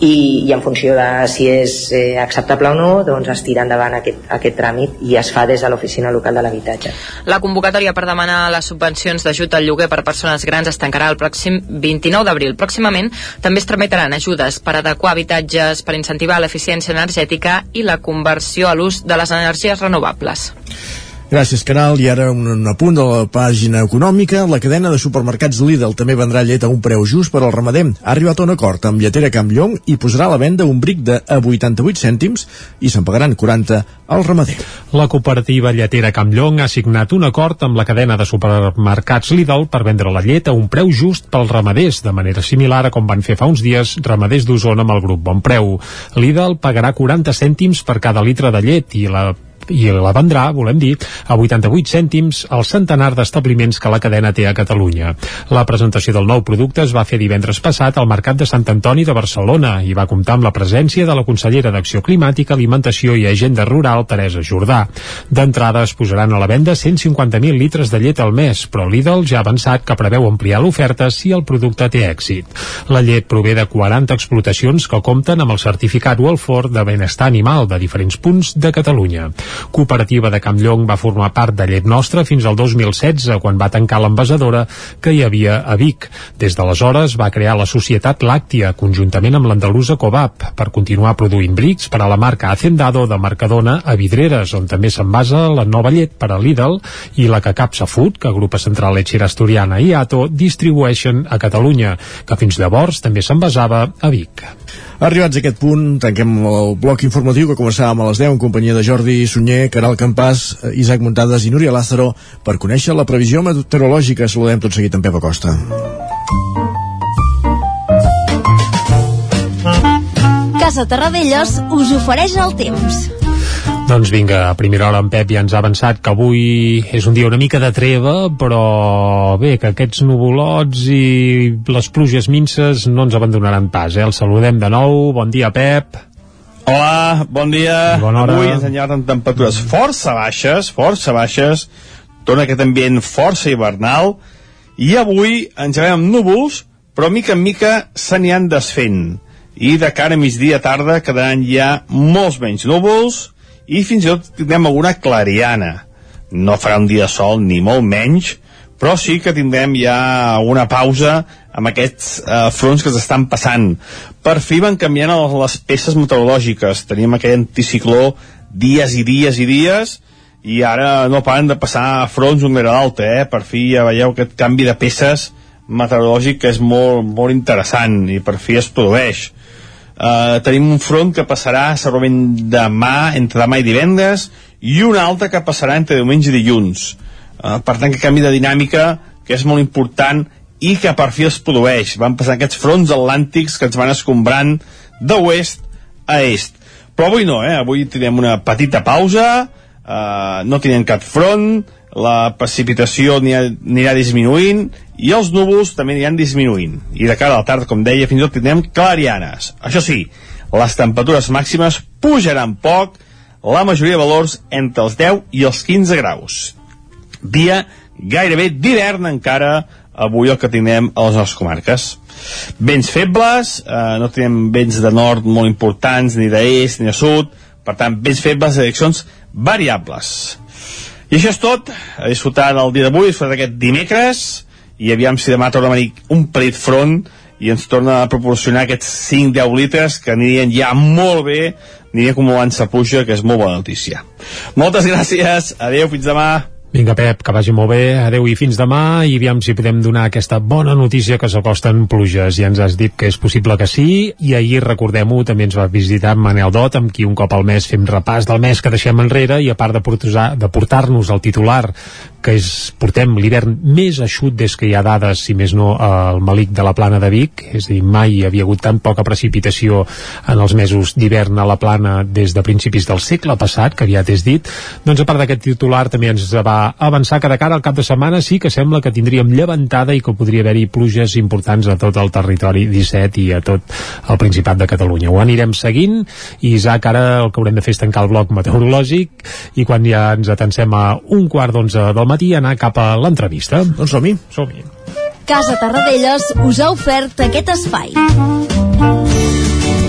i, i en funció de si és eh, acceptable o no doncs es tira endavant aquest, aquest tràmit i es fa des de l'oficina local de l'habitatge. La convocatòria per demanar les subvencions d'ajut al lloguer per persones grans es tancarà el pròxim 29 d'abril. Pròximament també es tramitaran ajudes per adequar habitatges per incentivar l'eficiència energètica i la conversió a l'ús de les energies renovables. Gràcies, Canal. I ara un, un apunt de la pàgina econòmica. La cadena de supermercats Lidl també vendrà llet a un preu just per al ramader. Ha arribat a un acord amb lletera Campllong i posarà a la venda un bric de a 88 cèntims i se'n pagaran 40 al ramader. La cooperativa lletera Campllong ha signat un acord amb la cadena de supermercats Lidl per vendre la llet a un preu just pels ramaders, de manera similar a com van fer fa uns dies ramaders d'Osona amb el grup Bon Preu. Lidl pagarà 40 cèntims per cada litre de llet i la i la vendrà, volem dir, a 88 cèntims al centenar d'establiments que la cadena té a Catalunya. La presentació del nou producte es va fer divendres passat al Mercat de Sant Antoni de Barcelona i va comptar amb la presència de la consellera d'Acció Climàtica, Alimentació i Agenda Rural, Teresa Jordà. D'entrada es posaran a la venda 150.000 litres de llet al mes, però Lidl ja ha avançat que preveu ampliar l'oferta si el producte té èxit. La llet prové de 40 explotacions que compten amb el certificat Wolford de benestar animal de diferents punts de Catalunya. Cooperativa de Campllong va formar part de Llet Nostra fins al 2016, quan va tancar l'envasadora que hi havia a Vic. Des d'aleshores va crear la Societat Làctia, conjuntament amb l'andalusa Covap, per continuar produint brics per a la marca Hacendado de Mercadona a Vidreres, on també s'envasa la nova llet per a Lidl i la que Capsa Food, que Grupa Central Lechera Asturiana i Ato distribueixen a Catalunya, que fins llavors també s'envasava a Vic. Arribats a aquest punt, tanquem el bloc informatiu que començàvem a les 10 en companyia de Jordi Sunyer, Caral Campàs, Isaac Muntades i Núria Lázaro per conèixer la previsió meteorològica. Saludem tot seguit en Pep Acosta. Casa Terradellos us ofereix el temps. Doncs vinga, a primera hora en Pep ja ens ha avançat que avui és un dia una mica de treva, però bé, que aquests nuvolots i les pluges minces no ens abandonaran pas, eh? El saludem de nou. Bon dia, Pep. Hola, bon dia. Bona hora. Avui ens enllarguen temperatures força baixes, força baixes, torna aquest ambient força hivernal, i avui ens veiem amb núvols, però mica en mica se n'hi han desfent. I de cara a migdia tarda quedaran ja molts menys núvols, i fins i tot tindrem alguna clariana. No farà un dia sol, ni molt menys, però sí que tindrem ja una pausa amb aquests eh, fronts que s'estan passant. Per fi van canviant les, peces meteorològiques. Teníem aquell anticicló dies i dies i dies, i ara no paren de passar fronts un rere l'altre, eh? Per fi ja veieu aquest canvi de peces meteorològic que és molt, molt interessant i per fi es produeix. Uh, tenim un front que passarà segurament demà, entre demà i divendres, i un altre que passarà entre diumenge i dilluns. Uh, per tant, que canvi de dinàmica, que és molt important i que per fi es produeix. Van passar aquests fronts atlàntics que ens van escombrant d'oest a est. Però avui no, eh? Avui tindrem una petita pausa, uh, no tindrem cap front, la precipitació anirà disminuint i els núvols també aniran disminuint. I de cara a la tarda, com deia, fins i tot tindrem clarianes. Això sí, les temperatures màximes pujaran poc, la majoria de valors entre els 10 i els 15 graus. Dia gairebé d'hivern encara avui el que tindrem a les nostres comarques. Vents febles, eh, no tenim vents de nord molt importants, ni d'est, ni de sud, per tant, vents febles de direccions variables. I això és tot, a disfrutar del dia d'avui, disfrutar d'aquest dimecres, i aviam si demà torna a venir un petit front i ens torna a proporcionar aquests 5-10 litres que anirien ja molt bé, anirien acumulant-se pluja, que és molt bona notícia. Moltes gràcies, adeu, fins demà. Vinga, Pep, que vagi molt bé. Adeu i fins demà. I aviam si podem donar aquesta bona notícia que s'acosten pluges. Ja ens has dit que és possible que sí. I ahir, recordem-ho, també ens va visitar Manel Dot, amb qui un cop al mes fem repàs del mes que deixem enrere i a part de portar-nos portar el titular que és, portem l'hivern més eixut des que hi ha dades, si més no, al Malic de la Plana de Vic, és a dir, mai hi havia hagut tan poca precipitació en els mesos d'hivern a la Plana des de principis del segle passat, que aviat és dit, doncs a part d'aquest titular també ens va avançar que de cara al cap de setmana sí que sembla que tindríem llevantada i que podria haver-hi pluges importants a tot el territori 17 i a tot el Principat de Catalunya. Ho anirem seguint i Isaac, ara el que haurem de fer és tancar el bloc meteorològic i quan ja ens atensem a un quart d'onze del matí anar cap a l'entrevista. Doncs som-hi. Som-hi. Casa Tarradellas us ha ofert aquest espai.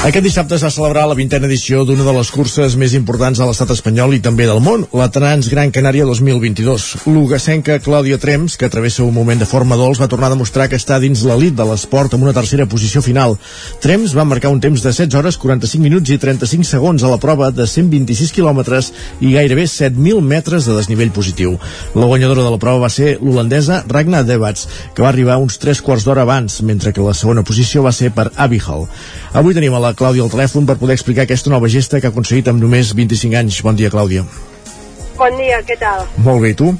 Aquest dissabte es va celebrar la vintena edició d'una de les curses més importants de l'estat espanyol i també del món, la Trans Gran Canària 2022. L'ugacenca Clàudia Trems, que travessa un moment de forma dolç, va tornar a demostrar que està dins l'elit de l'esport amb una tercera posició final. Trems va marcar un temps de 16 hores, 45 minuts i 35 segons a la prova de 126 quilòmetres i gairebé 7.000 metres de desnivell positiu. La guanyadora de la prova va ser l'holandesa Ragna Debats, que va arribar uns 3 quarts d'hora abans, mentre que la segona posició va ser per Abby Hall. Avui tenim a la Clàudia al telèfon per poder explicar aquesta nova gesta que ha aconseguit amb només 25 anys. Bon dia, Clàudia. Bon dia, què tal? Molt bé, tu?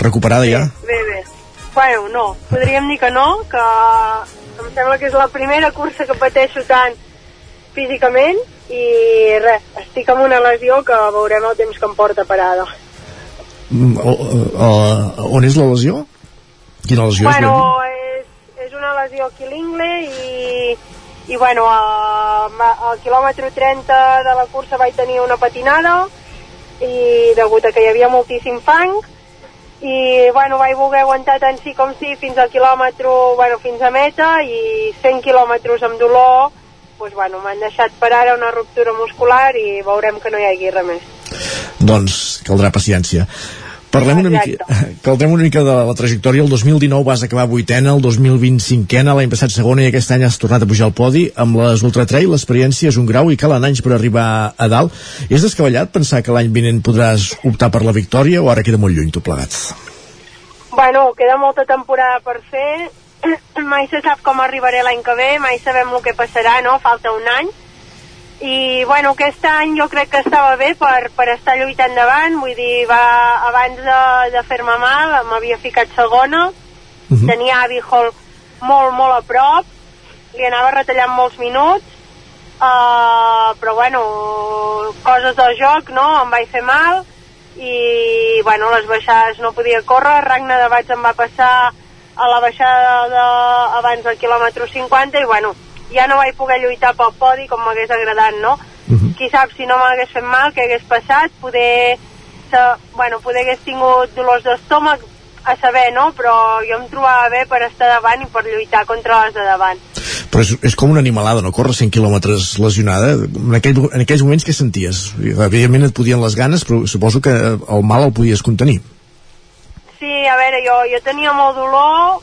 Recuperada ja? Bé, bé. Bueno, no, podríem dir que no, que em sembla que és la primera cursa que pateixo tant físicament i res, estic amb una lesió que veurem el temps que em porta parada. Mm, o, o, on és la lesió? Quina lesió bueno, és? és, és una lesió aquí l'ingle i, i bueno, a, al quilòmetre 30 de la cursa vaig tenir una patinada i degut a que hi havia moltíssim fang i bueno, vaig voler aguantar tant sí com sí fins al quilòmetre, bueno, fins a meta i 100 quilòmetres amb dolor pues, bueno, m'han deixat per ara una ruptura muscular i veurem que no hi hagi res més. Doncs caldrà paciència. Parlem una mica, caldrem una mica de la trajectòria. El 2019 vas acabar vuitena, el 2020 cinquena, l'any passat segona i aquest any has tornat a pujar al podi. Amb les Ultra Trail l'experiència és un grau i calen anys per arribar a dalt. És descabellat pensar que l'any vinent podràs optar per la victòria o ara queda molt lluny tot plegat? Bueno, queda molta temporada per fer. mai se sap com arribaré l'any que ve, mai sabem el que passarà, no? Falta un any i bueno, aquest any jo crec que estava bé per, per estar lluitant davant. Vull dir, va, abans de, de fer-me mal m'havia ficat segona. Uh -huh. tenia Abby Hall molt, molt a prop. Li anava retallant molts minuts. Uh, però bueno coses del joc, no? em vaig fer mal. I bueno, les baixades no podia córrer. Ragna de Bats em va passar a la baixada de, abans del quilòmetre 50 i bueno, ja no vaig poder lluitar pel podi com m'hagués agradat, no? Uh -huh. Qui sap si no m'hagués fet mal, què hagués passat, poder, se, bueno, poder hagués tingut dolors d'estómac, a saber, no? Però jo em trobava bé per estar davant i per lluitar contra les de davant. Però és, és com una animalada, no? Córrer 100 quilòmetres lesionada. En, aquell, en aquells moments què senties? Evidentment et podien les ganes, però suposo que el mal el podies contenir. Sí, a veure, jo, jo tenia molt dolor,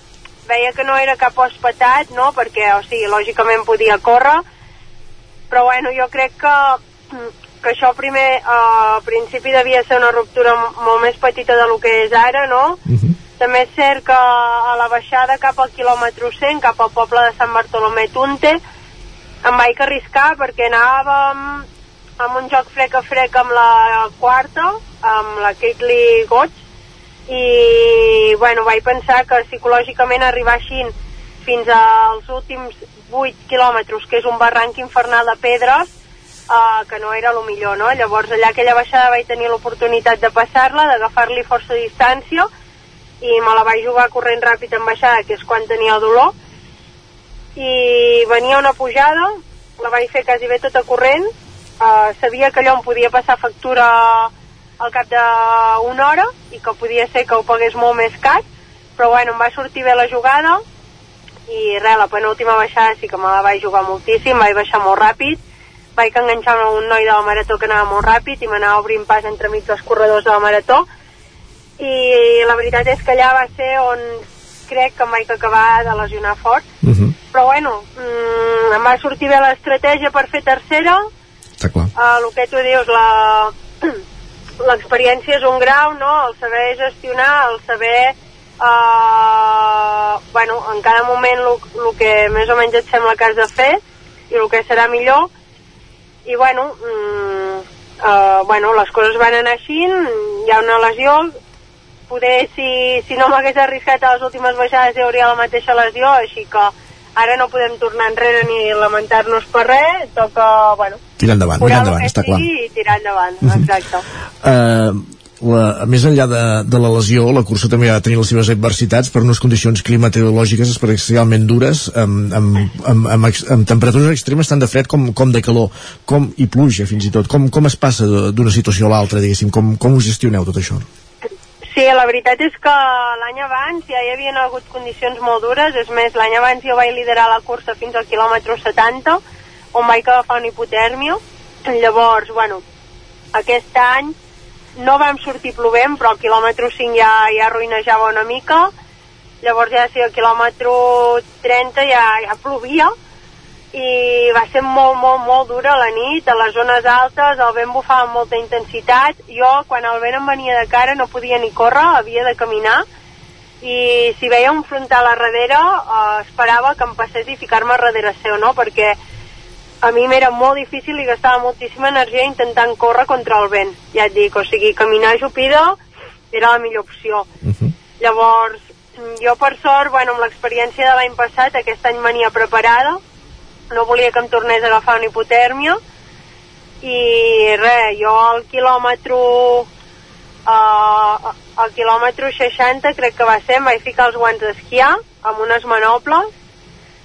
veia que no era cap os patat, no?, perquè, o sigui, lògicament podia córrer, però bueno, jo crec que, que això primer, uh, al principi devia ser una ruptura molt més petita de lo que és ara, no? Uh -huh. També és cert que a la baixada cap al quilòmetre 100, cap al poble de Sant Bartolomé Tunte, em vaig arriscar perquè anàvem amb un joc frec a frec amb la quarta, amb la Caitley Gotch, i bueno, vaig pensar que psicològicament arribar així fins als últims 8 quilòmetres, que és un barranc infernal de pedres, uh, que no era el millor, no? Llavors allà aquella baixada vaig tenir l'oportunitat de passar-la, d'agafar-li força distància, i me la vaig jugar corrent ràpid en baixada, que és quan tenia dolor, i venia una pujada, la vaig fer quasi bé tota corrent, uh, sabia que allò em podia passar factura al cap d'una hora i que podia ser que ho pagués molt més car però bueno, em va sortir bé la jugada i res, la penúltima baixada sí que me la vaig jugar moltíssim, vaig baixar molt ràpid vaig enganxar un noi de la marató que anava molt ràpid i m'anava obrint pas entremig dels corredors de la marató i la veritat és que allà va ser on crec que em vaig acabar de lesionar fort Uh -huh. però bueno, mm, em va sortir bé l'estratègia per fer tercera Està clar. uh, el que tu dius la l'experiència és un grau, no? El saber gestionar, el saber uh, bueno, en cada moment el que més o menys et sembla que has de fer i el que serà millor i bueno mm, uh, bueno les coses van anar així hi ha una lesió poder si, si no m'hagués arriscat a les últimes baixades hi hauria la mateixa lesió, així que ara no podem tornar enrere ni lamentar-nos per res, toca, bueno, Tirar endavant, tirar endavant, està clar. i tirar endavant, Mhm. exacte. Uh, la, més enllà de, de la lesió, la cursa també ha de tenir les seves adversitats per unes condicions climatològiques especialment dures, amb, amb, amb, amb, amb temperatures extremes tant de fred com, com de calor, com i pluja fins i tot. Com, com es passa d'una situació a l'altra, diguéssim? Com, com ho gestioneu tot això? Sí, la veritat és que l'any abans ja hi havia hagut condicions molt dures, és més, l'any abans jo vaig liderar la cursa fins al quilòmetre 70, on vaig agafar una hipotèrmia, llavors, bueno, aquest any no vam sortir plovent, però al quilòmetre 5 ja, ja ruïnejava una mica, llavors ja sí, al quilòmetre 30 ja, ja plovia, i va ser molt, molt, molt dura la nit, a les zones altes el vent bufava amb molta intensitat, jo quan el vent em venia de cara no podia ni córrer, havia de caminar, i si veia un frontal a darrere eh, esperava que em passés i ficar-me a darrere seu, no? perquè a mi m'era molt difícil i gastava moltíssima energia intentant córrer contra el vent, ja et dic, o sigui, caminar ajupida era la millor opció. Llavors, jo per sort, bueno, amb l'experiència de l'any passat, aquest any venia preparada, no volia que em tornés a agafar una hipotèrmia, i res, jo al quilòmetre uh, al quilòmetre 60 crec que va ser, em vaig ficar els guants d'esquiar amb unes manoples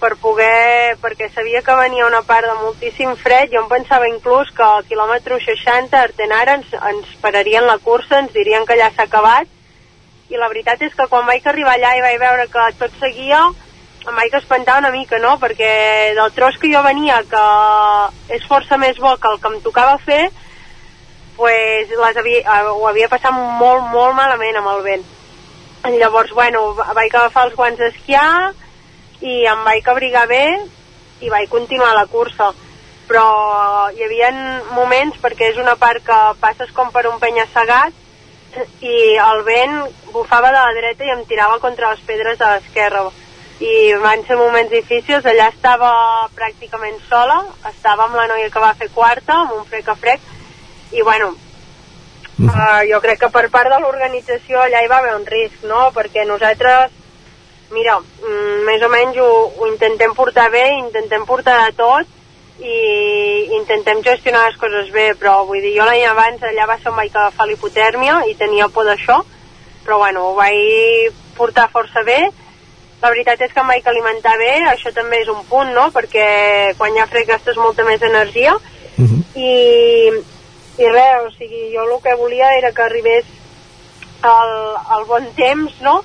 per poder, perquè sabia que venia una part de moltíssim fred, jo em pensava inclús que al quilòmetre 60 a Artenara ens, ens pararien la cursa, ens dirien que ja s'ha acabat, i la veritat és que quan vaig arribar allà i vaig veure que tot seguia, em vaig espantar una mica, no?, perquè del tros que jo venia, que és força més bo que el que em tocava fer, pues les havia, eh, ho havia passat molt, molt malament amb el vent. Llavors, bueno, va- vaig agafar els guants d'esquiar i em vaig abrigar bé i vaig continuar la cursa. Però hi havia moments, perquè és una part que passes com per un penya-segat, i el vent bufava de la dreta i em tirava contra les pedres de l'esquerra. I van ser moments difícils, allà estava pràcticament sola, estava amb la noia que va fer quarta, amb un frec a frec, i bueno, uh, jo crec que per part de l'organització allà hi va haver un risc, no? Perquè nosaltres, mira, mm, més o menys ho, ho intentem portar bé, intentem portar de tot i intentem gestionar les coses bé, però vull dir, jo l'any abans allà va ser on vaig agafar l'hipotèrmia i tenia por d'això, però bueno, ho vaig portar força bé, la veritat és que em vaig alimentar bé, això també és un punt, no?, perquè quan hi ha fred gastes molta més energia, i, i res, o sigui, jo el que volia era que arribés el, el bon temps, no?,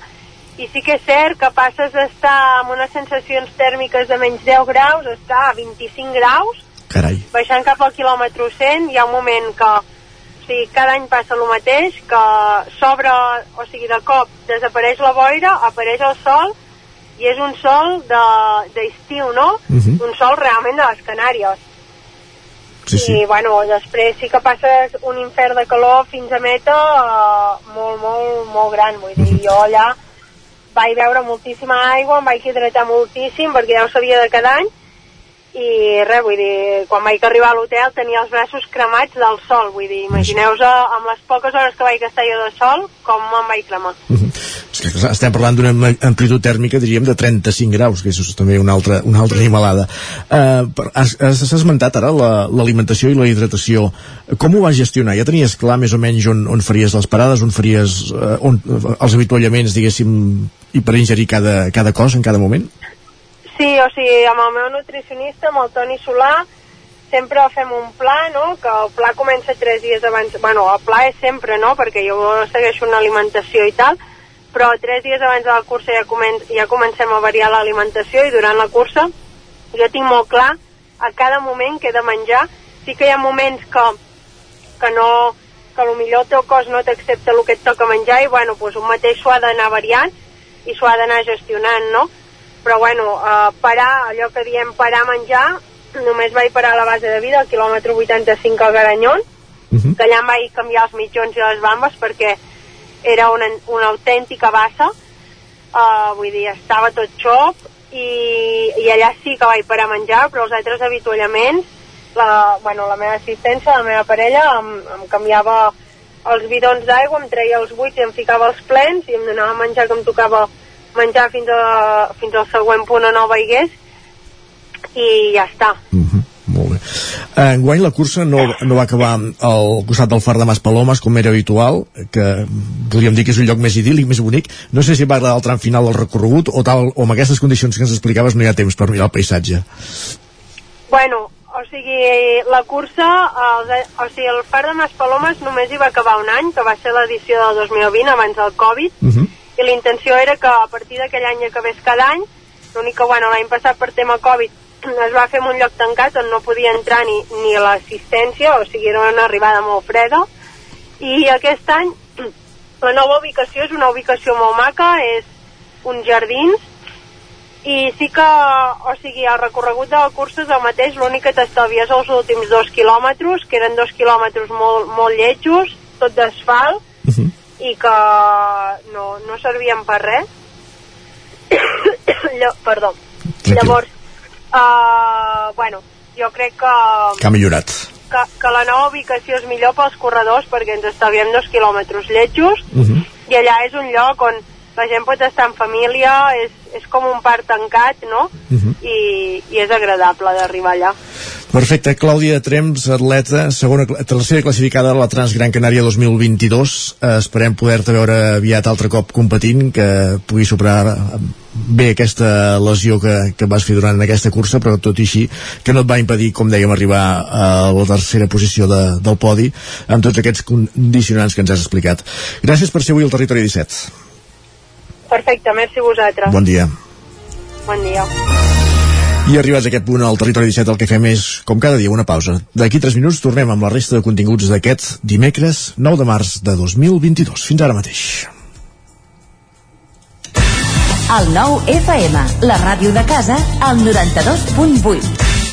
i sí que és cert que passes d'estar amb unes sensacions tèrmiques de menys 10 graus a estar a 25 graus, Carai. baixant cap al quilòmetre 100, hi ha un moment que o sigui, cada any passa el mateix, que s'obre, o sigui, de cop desapareix la boira, apareix el sol, i és un sol de- d'estiu, no? Mhm. Un sol realment de les Canàries. Sí, sí. I, bueno, després sí que passes un infern de calor fins a meta eh, molt, molt, molt gran. Vull dir, jo allà vaig veure moltíssima aigua, em vaig hidratar moltíssim, perquè ja ho sabia de cada any, i res, vull dir, quan vaig arribar a l'hotel tenia els braços cremats del sol, vull dir, imagineu-vos amb les poques hores que vaig gastar jo de sol, com em vaig cremar. Que clar, estem parlant d'una amplitud tèrmica, diríem, de 35 graus, que és també una altra, una altra animalada. Uh, has, has, esmentat ara la- l'alimentació i la hidratació. Com ho vas gestionar? Ja tenies clar més o menys on, on faries les parades, on faries uh, on, uh, els avituallaments, diguéssim, i per ingerir cada, cada cosa en cada moment? Sí, o sigui, amb el meu nutricionista, amb el Toni Solà, sempre fem un pla, no?, que el pla comença tres dies abans, bueno, el pla és sempre, no?, perquè jo segueixo una alimentació i tal, però tres dies abans de la cursa ja, comen ja comencem a variar l'alimentació i durant la cursa jo tinc molt clar a cada moment que he de menjar. Sí que hi ha moments que, que no que millor el teu cos no t'accepta el que et toca menjar i bueno, doncs un mateix s'ho ha d'anar variant i s'ho ha d'anar gestionant, no? Però bueno, eh, parar, allò que diem parar a menjar, només vaig parar a la base de vida, al quilòmetre 85 al Garanyón, que allà em vaig canviar els mitjons i les bambes perquè era una, una autèntica bassa, uh, vull dir, estava tot xop i, i allà sí que vaig parar a menjar, però els altres avituallaments, la, bueno, la meva assistència, la meva parella, em, em canviava els bidons d'aigua, em treia els buits i em ficava els plens i em donava a menjar que em tocava menjar fins, a, fins al següent punt on no veigués i ja està. Molt bé. Eh, Enguany la cursa no, no va acabar al costat del far de Mas Palomes com era habitual, que podríem dir que és un lloc més idíl·lic, més bonic. No sé si va agradar el tram final del recorregut o, tal, o amb aquestes condicions que ens explicaves no hi ha temps per mirar el paisatge. Bueno, o sigui, la cursa, el, o sigui, el Far de Mas Palomes només hi va acabar un any, que va ser l'edició del 2020, abans del Covid, Uh -huh. I la intenció era que a partir d'aquell any acabés cada any, l'únic que, bueno, l'any passat per tema Covid es va fer en un lloc tancat on no podia entrar ni, ni l'assistència, o sigui, era una arribada molt freda, i aquest any la nova ubicació és una ubicació molt maca, és uns jardins, i sí que, o sigui, el recorregut de la cursa és el mateix, l'únic que t'estalvies els últims dos quilòmetres, que eren dos quilòmetres molt, molt lletjos, tot d'asfalt, i que no, no servien per res. Lla- Perdó. Llavors, uh, bueno, jo crec que, Que ha millorat. que, que la nova ubicació és millor pels corredors perquè ens estalviem dos quilòmetres lletjos Uh -huh. i allà és un lloc on la gent pot estar en família, és, és com un parc tancat, no? Mhm. I, I és agradable d'arribar allà. Perfecte, Clàudia Trems, atleta, segona, tercera classificada a la Transgran Canària 2022. Eh, esperem poder-te veure aviat altre cop competint, que pugui superar eh, bé aquesta lesió que, que vas fer durant aquesta cursa, però tot i així que no et va impedir, com dèiem, arribar a la tercera posició de, del podi amb tots aquests condicionants que ens has explicat. Gràcies per ser avui al Territori 17. Perfecte, merci a vosaltres. Bon dia. Bon dia. I arribats a aquest punt al Territori 17 el que fem és, com cada dia, una pausa. D'aquí 3 minuts tornem amb la resta de continguts d'aquest dimecres 9 de març de 2022. Fins ara mateix. El nou FM, la ràdio de casa, al 92.8.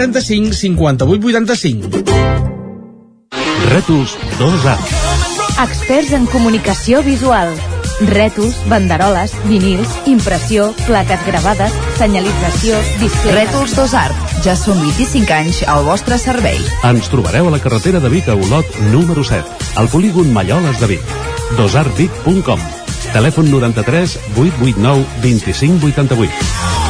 135 58 85. Rètols 2A. Experts en comunicació visual. Rètols, banderoles, vinils, impressió, plaques gravades, senyalització, displays... Rètols Dos Art. Ja són 25 anys al vostre servei. Ens trobareu a la carretera de Vic a Olot, número 7, al polígon Malloles de Vic. dosartvic.com Telèfon 93 889 2588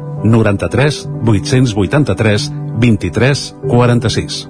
93 883 23 46.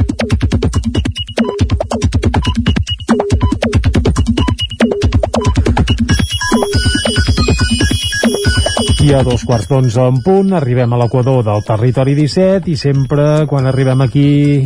I a dos quarts d'onze en punt arribem a l'equador del territori 17 i sempre quan arribem aquí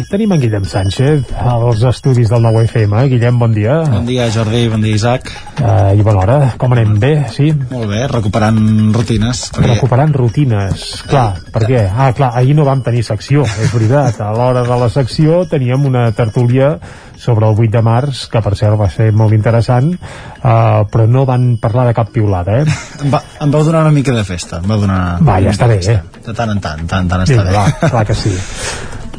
tenim en Guillem Sánchez als estudis del 9FM. Guillem, bon dia. Bon dia, Jordi, bon dia, Isaac. Uh, I bona hora, com anem? Bé, sí? Molt bé, recuperant rutines. Perquè... Recuperant rutines, clar, per què? Ah, clar, ahir no vam tenir secció, és veritat. A l'hora de la secció teníem una tertúlia sobre el 8 de març, que per cert va ser molt interessant, uh, però no van parlar de cap piulada, eh? Em, va, em vau donar una mica de festa, em vau donar... Va, ja està bé, eh? De tant en tant, tant, tant està Vinga, bé. va, clar que sí.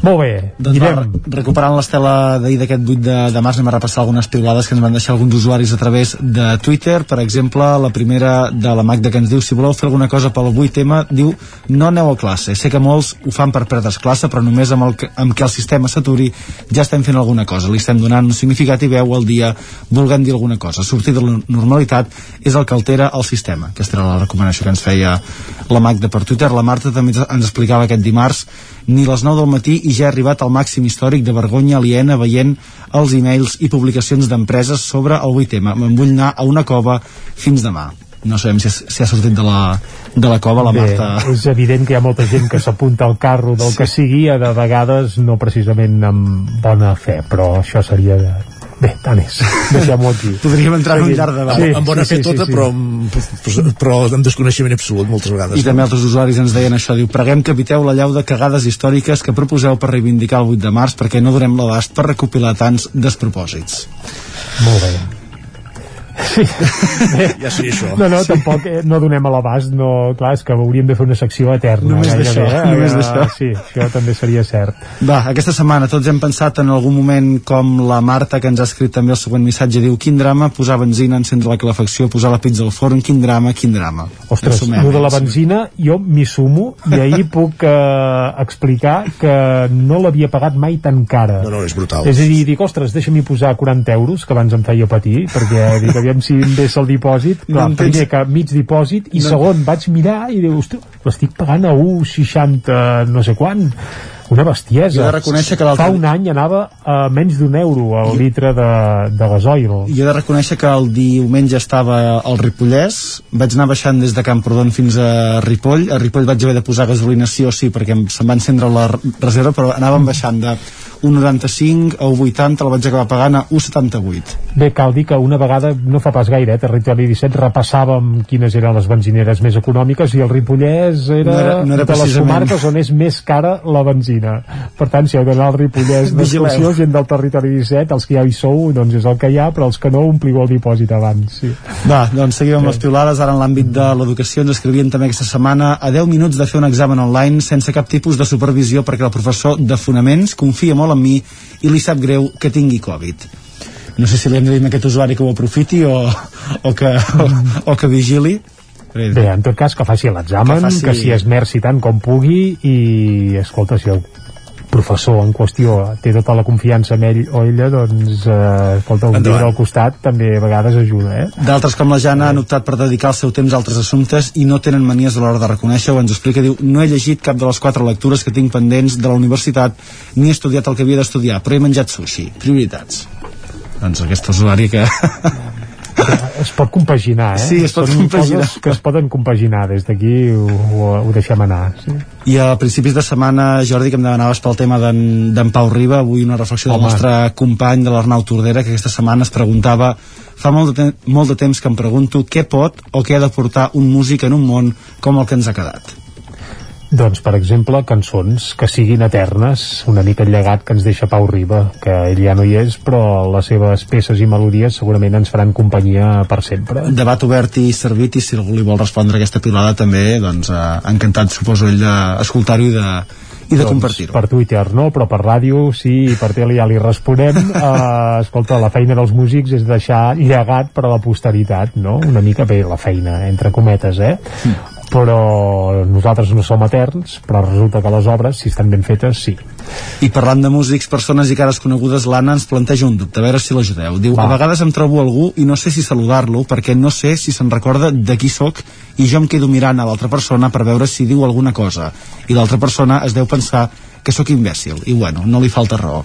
Molt bé, doncs va, recuperant l'estela d'ahir d'aquest 8 de, de març anem a repassar algunes piulades que ens van deixar alguns usuaris a través de Twitter. Per exemple, la primera de la Magda que ens diu si voleu fer alguna cosa pel 8M diu no aneu a classe, sé que molts ho fan per perdre's classe però només amb, el, amb que el sistema s'aturi ja estem fent alguna cosa. Li estem donant un significat i veu el dia volguem dir alguna cosa, sortir de la normalitat és el que altera el sistema. Aquesta era la recomanació que ens feia la Magda per Twitter, la Marta també ens explicava aquest dimarts ni les 9 del matí i ja ha arribat al màxim històric de vergonya aliena veient els e-mails i publicacions d'empreses sobre el 8M. Me'n vull anar a una cova fins demà. No sabem si, si ha sortit de la, de la cova la Bé, Marta. és evident que hi ha molta gent que s'apunta al carro del Sí. que sigui, a de vegades no precisament amb bona fe, però això seria... Bé, tant és. Deixem-ho aquí. Podríem entrar en un llarg debat. Sí, amb bona fe tota, però, amb, però amb desconeixement absolut moltes vegades. I també altres usuaris ens deien això, diu, preguem que eviteu la llau de cagades històriques que proposeu per reivindicar el 8 de març perquè no donem l'abast per recopilar tants despropòsits. Molt bé. Sí. Bé. Ja sí, això. No, no, tampoc eh, no donem a l'abast, no, clar, és que hauríem de fer una secció eterna. Només d'això, eh? només Eh, d'això. Sí, això també seria cert. Va, aquesta setmana tots hem pensat en algun moment com la Marta que ens ha escrit també el següent missatge diu quin drama posar benzina, encendre la calefacció posar la pizza al forn, quin drama, quin drama Ostres, sumem, el de la sumem. benzina jo m'hi sumo i ahir puc eh, explicar que no l'havia pagat mai tan cara. No, no, és brutal. És a dir, dic, ostres, deixa'm-hi posar 40 euros, que abans em feia patir, perquè dic, aviam si em vés el dipòsit. No Clar, tens- primer que mig dipòsit, i No- segon vaig mirar i diu, l'estic pagant a 1,60 no sé quan. Una bestiesa. Jo he de reconèixer que Fa un any anava a menys d'un euro al litre de, de gasoil. Jo he de reconèixer que el diumenge estava al Ripollès, vaig anar baixant des de Camprodon fins a Ripoll, a Ripoll vaig haver de posar gasolina sí o sí perquè em- se'm va encendre la reserva, però anàvem baixant de 1,95 a 1,80, el vaig acabar pagant a 1,78. Bé, cal dir que una vegada, no fa pas gaire, eh, Territori 17, repassàvem quines eren les benzineres més econòmiques i el Ripollès era, No era- no era de les comarques on és més cara la benzina. Per tant, si heu d'anar al Ripollès d'excursió, gent del Territori 17, els que ja hi sou, doncs és el que hi ha, però els que no, ompliu el dipòsit abans. Sí. Va, doncs seguim amb les piulades. Ara en l'àmbit de l'educació ens escrivien també aquesta setmana a 10 minuts de fer un examen online sense cap tipus de supervisió perquè el professor de fonaments confia molt en mi i li sap greu que tingui Covid. No sé si li hem de dir a aquest usuari que ho aprofiti o, o, que, o, o que vigili. Bé, en tot cas, que faci l'examen, que, faci- que s'hi esmerci tant com pugui i, escolta, si el professor en qüestió té tota la confiança en ell o ella, doncs, eh, escolta, un llibre al costat també a vegades ajuda, eh? D'altres com la Jana han optat per dedicar el seu temps a altres assumptes i no tenen manies a l'hora de reconèixer-ho. Ens explica, diu, no he llegit cap de les quatre lectures que tinc pendents de la universitat ni he estudiat el que havia d'estudiar, però he menjat sushi. Prioritats. Doncs aquest usuari que... es pot compaginar, eh? Sí, es pot Són compaginar. coses que es poden compaginar des d'aquí ho, ho, ho deixem anar sí. I a principis de setmana, Jordi, que em demanaves pel tema d'en Pau Riba, avui una reflexió del nostre company de l'Arnau Tordera, que aquesta setmana es preguntava fa molt de, molt de temps que em pregunto què pot o què ha de portar un músic en un món com el que ens ha quedat. Doncs per exemple cançons que siguin eternes una mica el llegat que ens deixa Pau Riba que ell ja no hi és però les seves peces i melodies segurament ens faran companyia per sempre Debat obert i servit i si algú li vol respondre aquesta pilada també, doncs eh, encantat suposo ell d'escoltar-ho i de, i de doncs, compartir-ho. per Twitter no, però per ràdio sí, i per tele ja li responem uh, escolta, la feina dels músics és deixar llegat per a la posteritat no? una mica bé la feina, entre cometes eh? Mm. Però nosaltres no som eterns però resulta que les obres, si estan ben fetes, sí I parlant de músics, persones i cares conegudes, l'Anna ens planteja un dubte, a veure si l'ajudeu. Diu, Va. a vegades em trobo algú i no sé si saludar-lo perquè no sé si se'n recorda de qui sóc i jo em quedo mirant a l'altra persona per veure si diu alguna cosa. I l'altra persona es deu pensar que sóc imbècil i bueno, no li falta raó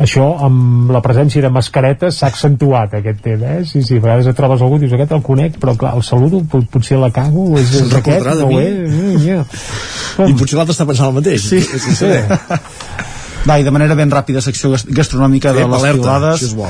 Això, amb la presència de mascaretes, s'ha accentuat aquest tema, eh? Sí, sí, a vegades et trobes algú i dius, aquest el conec, però clar, el saludo, pot, potser la cago, és, és aquest, no ho és, mm, yeah. I potser l'altre està pensant el mateix. Sí. És que sé. Va, i de manera ben ràpida, secció gas- gastronòmica de Ep, les alerta, piolades. si és bo.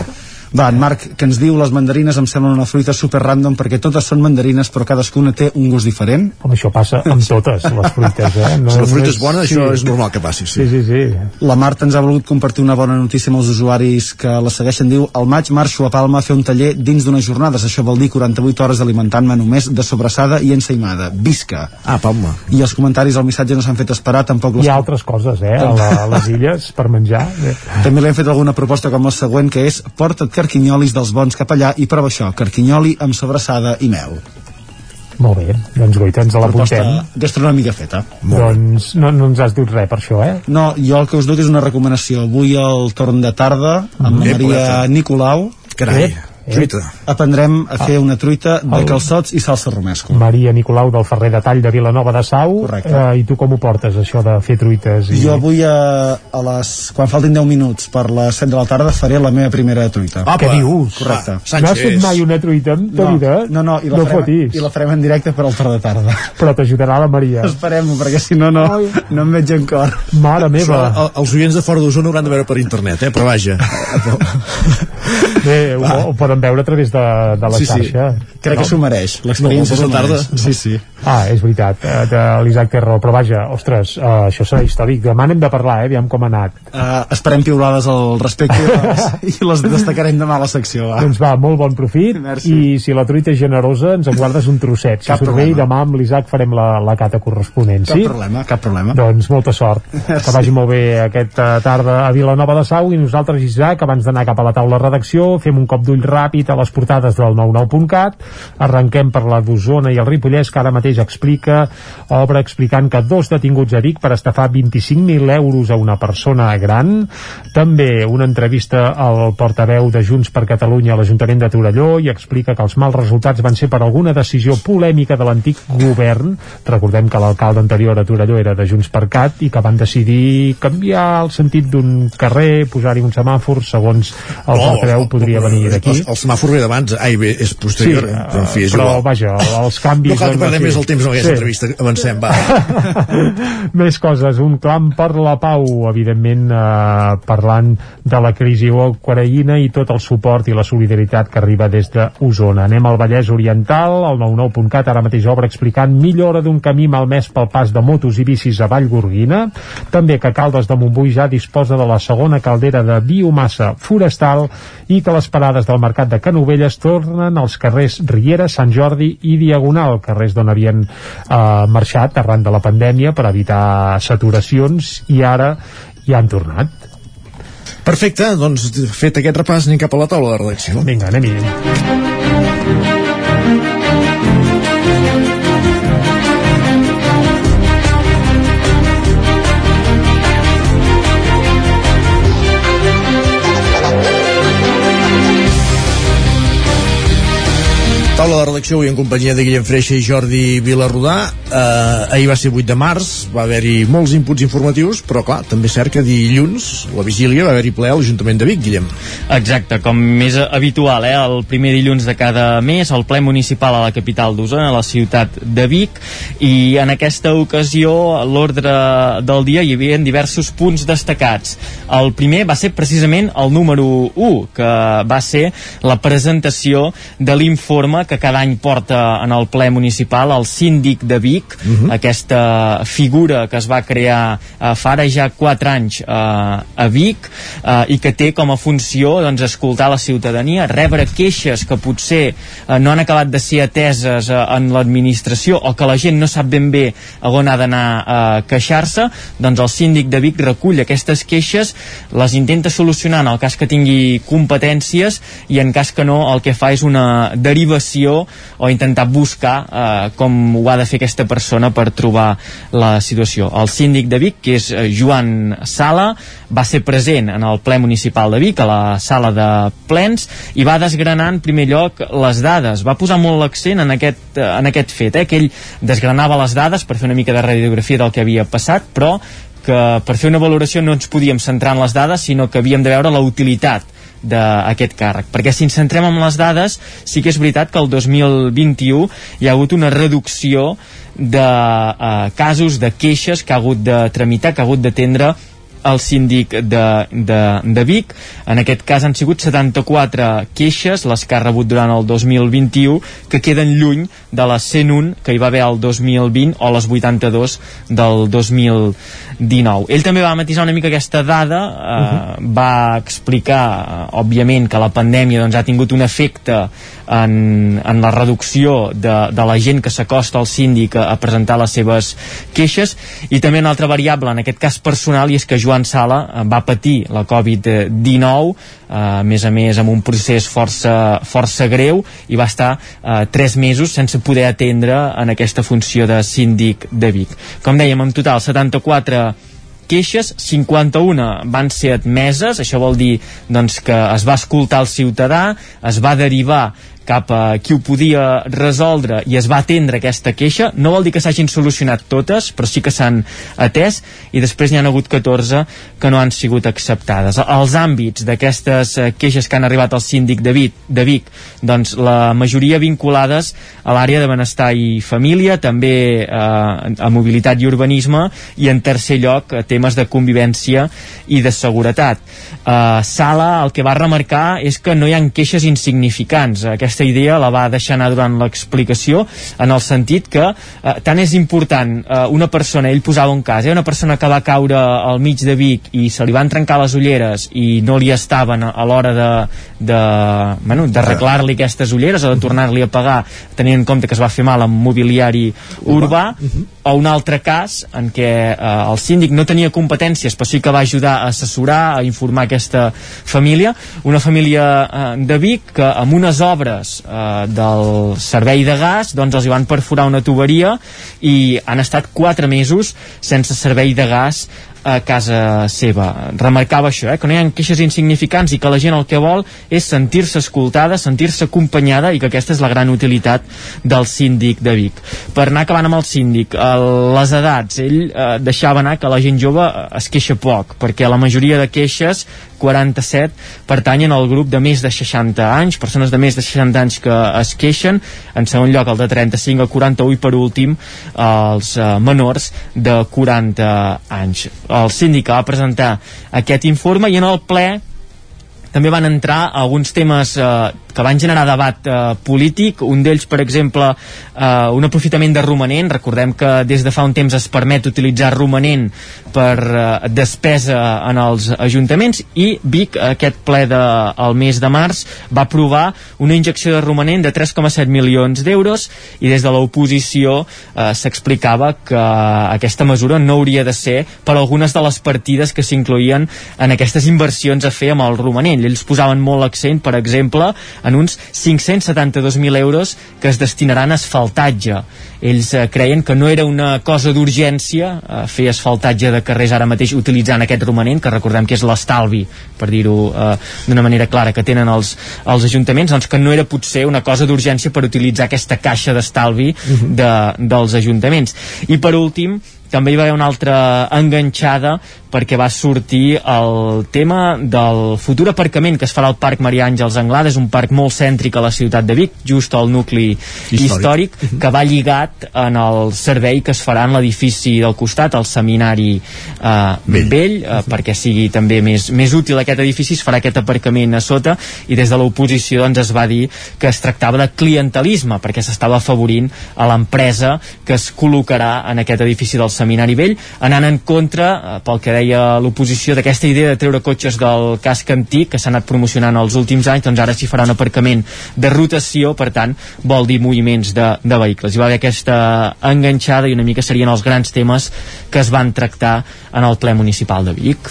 Va, en Marc, que ens diu les mandarines em semblen una fruita super random perquè totes són mandarines però cadascuna té un gust diferent. Home, això passa amb totes les fruites, eh? Si la fruita és bona, això és normal que passi, sí. Sí, sí, sí. La Marta ens ha volgut compartir una bona notícia amb els usuaris que la segueixen. Diu, al maig marxo a Palma a fer un taller dins d'unes jornades. Això vol dir 48 hores alimentant-me només de sobrassada i ensaïmada. Visca! Ah, Palma. I els comentaris al missatge no s'han fet esperar, tampoc les... Hi ha altres coses, eh, a, la, a les illes per menjar. També li hem fet alguna proposta com la següent, que és porta't carquinyolis dels bons cap allà i prova això, carquinyoli amb sobrassada i mel. Molt bé, doncs guaita, ens l'apuntem. Proposta gastronòmica feta. Doncs no, no ens has dut res per això, eh? No, jo el que us dono és una recomanació. Avui al torn de tarda, amb Ep, Maria. Nicolau, Carai. Truita. aprendrem a fer una truita de El- calçots i salsa romesco. Maria Nicolau del Ferrer de Tall de Vilanova de Sau. Correcte. Eh, I tu com ho portes, això de fer truites? I... Jo avui a, a les, quan faltin 10 minuts per les 7 de la tarda faré la meva primera truita. Apa. Què dius? Correcte. Va, No has fet mai una truita en ta No, vida? no, no, i la, no farem, fotis. i la farem en directe per al torn de tarda. Però t'ajudarà la Maria. Esperem-ho, perquè si no, no, no em veig en cor. Mare Això, meva. el- els oients de fora d'Osona hauran de veure per internet, eh? però vaja. Bé, ho, ho poden veure a través de, de la Sí, sí. xarxa. Crec que s'ho mereix. L'experiència No, tarda. Sí, sí. Ah, és veritat, eh, de l'Isaac té raó, però vaja, ostres, uh, això serà històric. Demà n'hem de parlar, eh, aviam com ha anat. Uh, esperem piulades al respecte i les, destacarem demà a la secció. Va. Doncs va, molt bon profit, Merci. i si la truita és generosa, ens en guardes un trosset. Si Cap surt bé, problema. demà amb l'Isaac farem la, la cata corresponent, Cap sí? problema, cap problema. Doncs molta sort. Que vagi molt bé aquesta tarda a Vilanova de Sau i nosaltres, Isaac, abans d'anar cap a la taula de redacció, fem un cop d'ull ràpid a les portades del 99.cat. Arrenquem per la d'Osona i el Ripollès, que ara mateix explica, obre explicant que dos detinguts a Vic per estafar 25.000 euros a una persona gran. També una entrevista al portaveu de Junts per Catalunya a l'Ajuntament de Torelló i explica que els mals resultats van ser per alguna decisió polèmica de l'antic govern. Recordem que l'alcalde anterior a Torelló era de Junts per Cat i que van decidir canviar el sentit d'un carrer, posar-hi un semàfor, segons el Oh, portaveu podria venir d'aquí. El, semàfor ve d'abans, ai, bé, és posterior. Sí, però, en fi, és però igual. vaja, els canvis... No cal que perdem més el temps en aquesta Sí. entrevista. Avancem, va. Més coses, un clam per la pau, evidentment eh, parlant de la crisi ucraïna i tot el suport i la solidaritat que arriba des d'Osona. Anem al Vallès Oriental, el 99.cat ara mateix obre explicant millora d'un camí malmès pel pas de motos i bicis a Vallgorguina, també que Caldes de Montbui ja disposa de la segona caldera de biomassa forestal i que les parades del mercat de Canovelles tornen als carrers Riera, Sant Jordi i Diagonal, carrers d'on havien eh, marxat arran de la pandèmia per evitar saturacions i ara ja han tornat. Perfecte, doncs fet aquest repàs anem cap a la taula de redacció. Vinga, anem-hi. Taula de redacció avui en companyia de Guillem Freixa i Jordi Vilarrodà. Eh, ahir va ser 8 de març, va haver-hi molts inputs informatius, però clar, també és cert que dilluns, la vigília, va haver-hi ple a l'Ajuntament de Vic, Guillem. Exacte, com més habitual, eh? el primer dilluns de cada mes, el ple municipal a la capital d'Osona, a la ciutat de Vic, i en aquesta ocasió, a l'ordre del dia, hi havia diversos punts destacats. El primer va ser precisament el número 1, que va ser la presentació de l'informe que cada any porta en el ple municipal el síndic de Vic, uh -huh. aquesta figura que es va crear eh, fa ara ja 4 anys eh, a Vic eh, i que té com a funció doncs, escoltar la ciutadania, rebre queixes que potser eh, no han acabat de ser ateses eh, en l'administració o que la gent no sap ben bé on ha d'anar a queixar-se, doncs el síndic de Vic recull aquestes queixes, les intenta solucionar en el cas que tingui competències i en cas que no el que fa és una derivació o intentar buscar eh, com ho ha de fer aquesta persona per trobar la situació. El síndic de Vic, que és eh, Joan Sala, va ser present en el ple municipal de Vic, a la sala de plens, i va desgranar en primer lloc les dades. Va posar molt l'accent en, aquest, eh, en aquest fet, eh, que ell desgranava les dades per fer una mica de radiografia del que havia passat, però que per fer una valoració no ens podíem centrar en les dades, sinó que havíem de veure la utilitat d'aquest càrrec. Perquè si ens centrem en les dades, sí que és veritat que el 2021 hi ha hagut una reducció de eh, casos, de queixes que ha hagut de tramitar, que ha hagut d'atendre el síndic de, de, de Vic. En aquest cas han sigut 74 queixes, les que ha rebut durant el 2021, que queden lluny de les 101 que hi va haver el 2020 o les 82 del 2019. Ell també va matisar una mica aquesta dada, eh, uh -huh. va explicar, òbviament, que la pandèmia doncs, ha tingut un efecte en, en la reducció de, de la gent que s'acosta al síndic a, a presentar les seves queixes i també una altra variable, en aquest cas personal, i és que Joan Sala eh, va patir la Covid-19 eh, a més a més amb un procés força, força greu i va estar eh, tres mesos sense poder atendre en aquesta funció de síndic de Vic. Com dèiem, en total 74 queixes, 51 van ser admeses, això vol dir doncs, que es va escoltar el ciutadà, es va derivar cap a qui ho podia resoldre i es va atendre aquesta queixa. No vol dir que s'hagin solucionat totes, però sí que s'han atès i després n'hi han hagut 14 que no han sigut acceptades. Els àmbits d'aquestes eh, queixes que han arribat al síndic de Vic, de Vic doncs la majoria vinculades a l'àrea de benestar i família, també eh, a mobilitat i urbanisme i en tercer lloc a temes de convivència i de seguretat. Eh, Sala el que va remarcar és que no hi ha queixes insignificants. Aquesta aquesta idea la va deixar anar durant l'explicació en el sentit que eh, tant és important eh, una persona, ell posava un cas, eh, una persona que va caure al mig de Vic i se li van trencar les ulleres i no li estaven a l'hora de, de, bueno, d'arreglar-li aquestes ulleres o de tornar-li a pagar tenint en compte que es va fer mal amb mobiliari urbà, uh -huh. o un altre cas en què eh, el síndic no tenia competències però sí que va ajudar a assessorar, a informar aquesta família, una família eh, de Vic que amb unes obres obres eh, del servei de gas doncs els hi van perforar una tuberia i han estat 4 mesos sense servei de gas a casa seva. Remarcava això, eh, que no hi ha queixes insignificants i que la gent el que vol és sentir-se escoltada, sentir-se acompanyada i que aquesta és la gran utilitat del síndic de Vic. Per anar acabant amb el síndic, el, les edats, ell eh, deixava anar que la gent jove eh, es queixa poc, perquè la majoria de queixes 47 pertanyen al grup de més de 60 anys, persones de més de 60 anys que es queixen, en segon lloc el de 35 a 41 i per últim els eh, menors de 40 anys el síndic va presentar aquest informe i en el ple també van entrar alguns temes eh, que van generar debat eh, polític, un d'ells, per exemple, eh, un aprofitament de romanent, recordem que des de fa un temps es permet utilitzar romanent per eh, despesa en els ajuntaments i Vic, aquest ple del de, mes de març, va aprovar una injecció de romanent de 3,7 milions d'euros i des de l'oposició eh, s'explicava que aquesta mesura no hauria de ser per algunes de les partides que s'incloïen en aquestes inversions a fer amb el romanent. Ells posaven molt l'accent, per exemple, en uns 572.000 euros que es destinaran a asfaltatge. Ells eh, creien que no era una cosa d'urgència eh, fer asfaltatge de carrers ara mateix utilitzant aquest romanent, que recordem que és l'estalvi, per dir-ho eh, d'una manera clara, que tenen els, els ajuntaments, doncs que no era potser una cosa d'urgència per utilitzar aquesta caixa d'estalvi uh mhm. -huh. de, dels ajuntaments. I per últim, també hi va haver una altra enganxada perquè va sortir el tema del futur aparcament que es farà al Parc Maria Àngels Anglada és un parc molt cèntric a la ciutat de Vic just al nucli històric, històric mhm. que va lligat en el servei que es farà en l'edifici del costat el seminari eh, vell, vell eh, mhm. perquè sigui també més, més útil aquest edifici es farà aquest aparcament a sota i des de l'oposició doncs, es va dir que es tractava de clientelisme perquè s'estava afavorint a l'empresa que es col·locarà en aquest edifici del seminari vell anant en contra, eh, pel que deia l'oposició d'aquesta idea de treure cotxes del casc antic que s'ha anat promocionant els últims anys doncs ara s'hi farà un aparcament de rotació per tant vol dir moviments de, de vehicles. Hi va haver aquesta enganxada i una mica serien els grans temes que es van tractar en el ple municipal de Vic.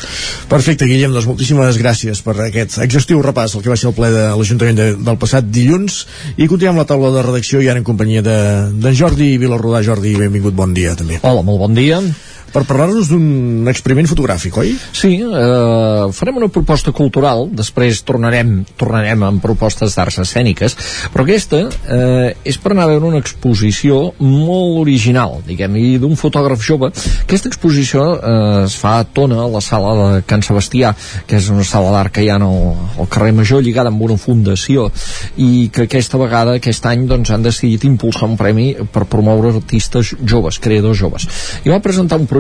Perfecte Guillem, doncs moltíssimes gràcies per aquest exhaustiu repàs el que va ser el ple de l'Ajuntament de, del passat dilluns. I continuem la taula de redacció i ara en companyia de, de Jordi Vilarrodà. Jordi, benvingut, bon dia també. Hola, molt bon dia per parlar-nos d'un experiment fotogràfic, oi? Sí, eh, farem una proposta cultural, després tornarem tornarem amb propostes d'arts escèniques, però aquesta eh, és per anar a veure una exposició molt original, diguem, i d'un fotògraf jove. Aquesta exposició eh, es fa a Tona, a la sala de Can Sebastià, que és una sala d'art que hi ha al, al carrer Major, lligada amb una fundació, i que aquesta vegada, aquest any, doncs, han decidit impulsar un premi per promoure artistes joves, creadors joves. I va presentar un projecte,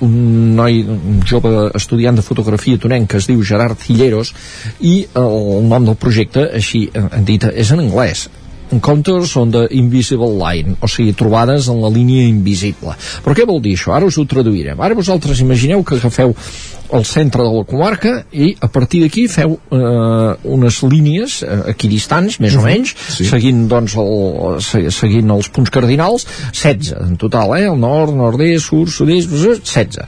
un noi un jove estudiant de fotografia tonenc que es diu Gerard Cilleros, i el nom del projecte, així eh, dit, és en anglès, Encounters on the Invisible Line, o sigui, trobades en la línia invisible. Però què vol dir això? Ara us ho traduirem. Ara vosaltres imagineu que agafeu al centre de la comarca i a partir d'aquí feu eh, unes línies eh, equidistants, més o menys, sí. seguint, doncs, el, seguint els punts cardinals, 16 en total, eh? el nord, nord-est, sud, sud-est, 16.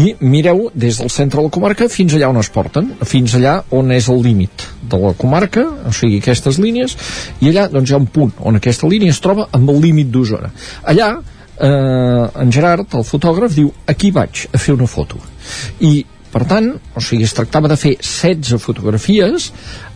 I mireu des del centre de la comarca fins allà on es porten, fins allà on és el límit de la comarca, o sigui, aquestes línies, i allà doncs, hi ha un punt on aquesta línia es troba amb el límit d'Osona. Allà eh, en Gerard, el fotògraf, diu aquí vaig a fer una foto i per tant, o sigui, es tractava de fer 16 fotografies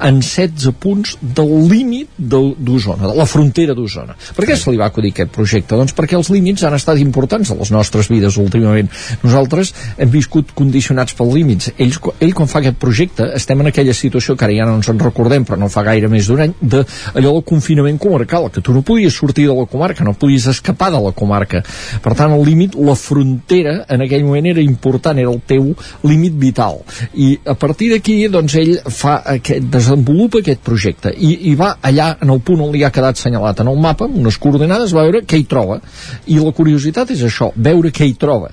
en 16 punts del límit d'Osona, de la frontera d'Osona. Per què se li va acudir aquest projecte? Doncs perquè els límits han estat importants a les nostres vides últimament. Nosaltres hem viscut condicionats pels límits. Ell, ell quan fa aquest projecte, estem en aquella situació que ara ja no ens en recordem, però no fa gaire més d'un any, de allò del confinament comarcal, que tu no podies sortir de la comarca, no podies escapar de la comarca. Per tant, el límit, la frontera, en aquell moment era important, era el teu límit límit vital. I a partir d'aquí doncs ell fa aquest, desenvolupa aquest projecte i, i va allà en el punt on li ha quedat assenyalat en el mapa, amb unes coordenades va veure què hi troba. I la curiositat és això, veure què hi troba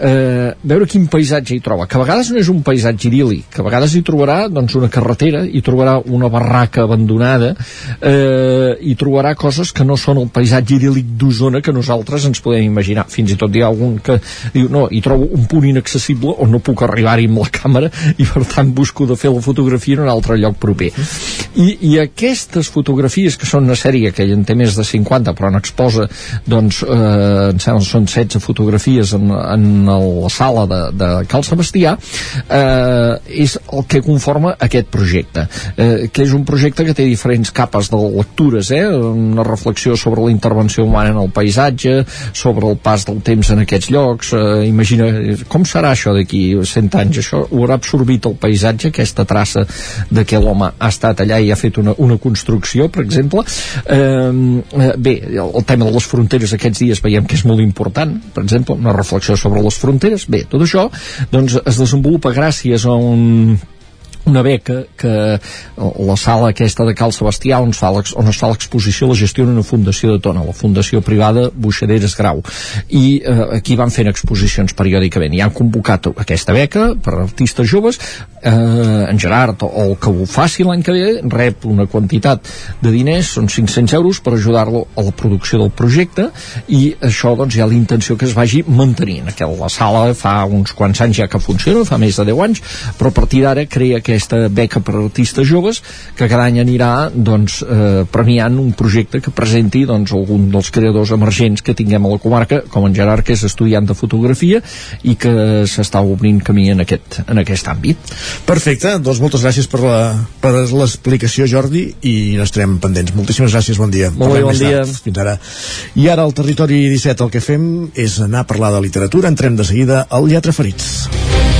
eh, veure quin paisatge hi troba, que a vegades no és un paisatge idíl·lic, que a vegades hi trobarà doncs, una carretera, hi trobarà una barraca abandonada, eh, hi trobarà coses que no són el paisatge idíl·lic d'Osona que nosaltres ens podem imaginar. Fins i tot hi ha algun que diu, no, hi trobo un punt inaccessible on no puc arribar-hi amb la càmera i per tant busco de fer la fotografia en un altre lloc proper. I, i aquestes fotografies, que són una sèrie que ell en té més de 50, però n'exposa, doncs, eh, em sembla són 16 fotografies en, en la sala de, de Cal Sebastià eh, és el que conforma aquest projecte eh, que és un projecte que té diferents capes de lectures eh? una reflexió sobre la intervenció humana en el paisatge sobre el pas del temps en aquests llocs eh, imagina com serà això d'aquí 100 anys això ho haurà absorbit el paisatge aquesta traça de que l'home ha estat allà i ha fet una, una construcció per exemple eh, bé, el tema de les fronteres aquests dies veiem que és molt important per exemple, una reflexió sobre les fronteres. Bé, tot això doncs, es desenvolupa gràcies a un una beca que la sala aquesta de Cal Sebastià on fa, on es fa l'exposició la gestiona una fundació de Tona, la fundació privada Buixaderes Grau. I eh, aquí van fent exposicions periòdicament. I han convocat aquesta beca per artistes joves. Eh, en Gerard o el que ho faci l'any que ve rep una quantitat de diners són 500 euros per ajudar-lo a la producció del projecte. I això doncs hi ha l'intenció que es vagi mantenint. Que la sala fa uns quants anys ja que funciona, fa més de 10 anys però a partir d'ara crea aquesta beca per artistes joves que cada any anirà doncs, eh, premiant un projecte que presenti doncs, algun dels creadors emergents que tinguem a la comarca, com en Gerard, que és estudiant de fotografia i que s'està obrint camí en aquest, en aquest àmbit. Perfecte, doncs moltes gràcies per la per l'explicació, Jordi, i estarem pendents. Moltíssimes gràcies, bon dia. Molt bé, bon dia. Fins ara. I ara al Territori 17 el que fem és anar a parlar de literatura. Entrem de seguida al Lletra Ferits.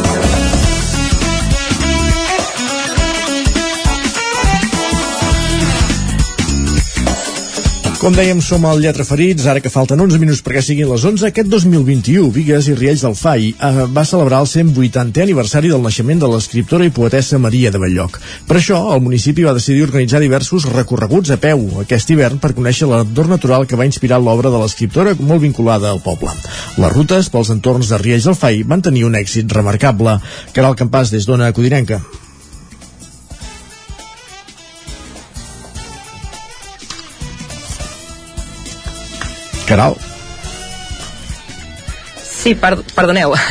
Com dèiem, som al Lletra Ferits, ara que falten 11 minuts perquè siguin les 11. Aquest 2021, Vigues i Riells del FAI eh, va celebrar el 180è aniversari del naixement de l'escriptora i poetessa Maria de Belllloc. Per això, el municipi va decidir organitzar diversos recorreguts a peu aquest hivern per conèixer l'entorn natural que va inspirar l'obra de l'escriptora molt vinculada al poble. Les rutes pels entorns de Riells del FAI van tenir un èxit remarcable. Caral Campàs, des d'Ona Codinenca. Caral. Sí, per, perdoneu.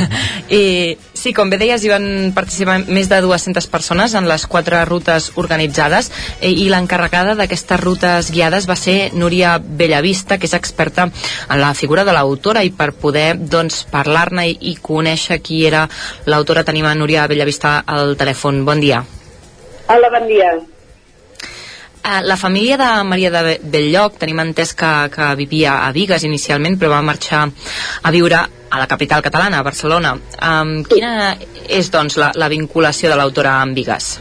Eh, Sí, com bé deies, hi van participar més de 200 persones en les quatre rutes organitzades eh, i l'encarregada d'aquestes rutes guiades va ser Núria Bellavista, que és experta en la figura de l'autora i per poder doncs, parlar-ne i, i conèixer qui era l'autora tenim a Núria Bellavista al telèfon. Bon dia. Hola, bon dia. Uh, la família de Maria de Belllloc tenim entès que, que vivia a Vigues inicialment però va marxar a viure a la capital catalana, a Barcelona. Um, quina és, doncs, la, la vinculació de l'autora amb Vigues?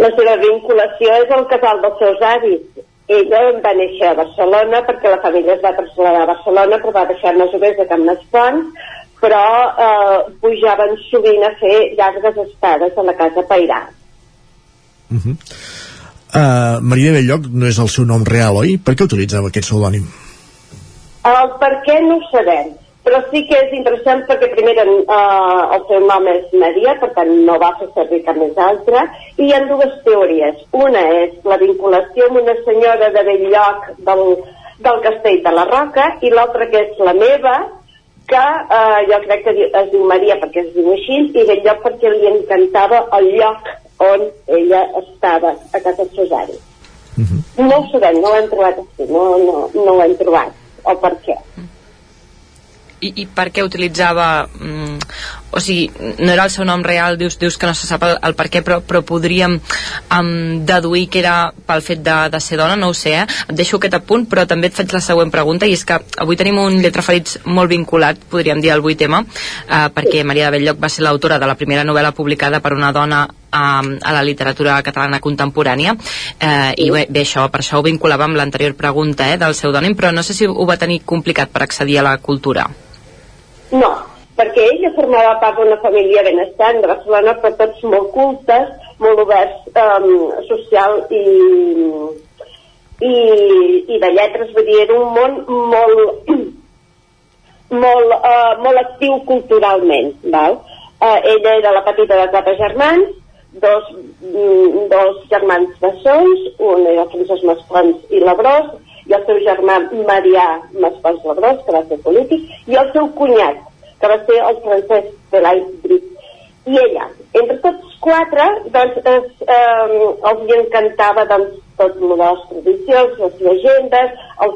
La seva vinculació és el casal dels seus avis. Ella va néixer a Barcelona perquè la família es va traslladar a Barcelona però va deixar les joves de Camp Fonts però eh, pujaven sovint a fer llargues estades a la casa Pairà. Uh -huh. Uh, Maria de Belloc no és el seu nom real, oi? Per què utilitzava aquest pseudònim? El per què no ho sabem, però sí que és interessant perquè primer uh, el seu nom és Maria, per tant no va fer servir cap més altra, i hi ha dues teories. Una és la vinculació amb una senyora de Belloc del, del castell de la Roca, i l'altra que és la meva, que eh, jo crec que es diu Maria perquè es diu així i ben lloc perquè li encantava el lloc on ella estava a casa Cesari. Uh -huh. No ho sabem, no ho hem trobat així, no, no, no ho hem trobat, o per què. I, i per què utilitzava mm, o sigui, no era el seu nom real dius, dius que no se sap el, el per què però, però podríem um, deduir que era pel fet de, de ser dona, no ho sé eh? et deixo aquest apunt, però també et faig la següent pregunta i és que avui tenim un lletraferits molt vinculat, podríem dir, vuit tema eh, perquè Maria de Belllloc va ser l'autora de la primera novel·la publicada per una dona um, a la literatura catalana contemporània eh, i bé, bé, això, per això ho vinculava amb l'anterior pregunta eh, del pseudònim, però no sé si ho va tenir complicat per accedir a la cultura. No, perquè ella formava part d'una família benestant de Barcelona, però tots molt cultes, molt oberts um, social i, i, i de lletres, vull dir, era un món molt, molt, uh, molt actiu culturalment, val? Uh, ella era la petita de quatre germans, dos, mm, dos germans bessons, un era Francesc Mascons i Labrós, i el seu germà Marià Mascons Labrós, que va ser polític, i el seu cunyat, que va ser el francès Pelai Brit. I ella, entre tots quatre, doncs, es, eh, els encantava doncs, tot el de les tradicions, les llegendes, el,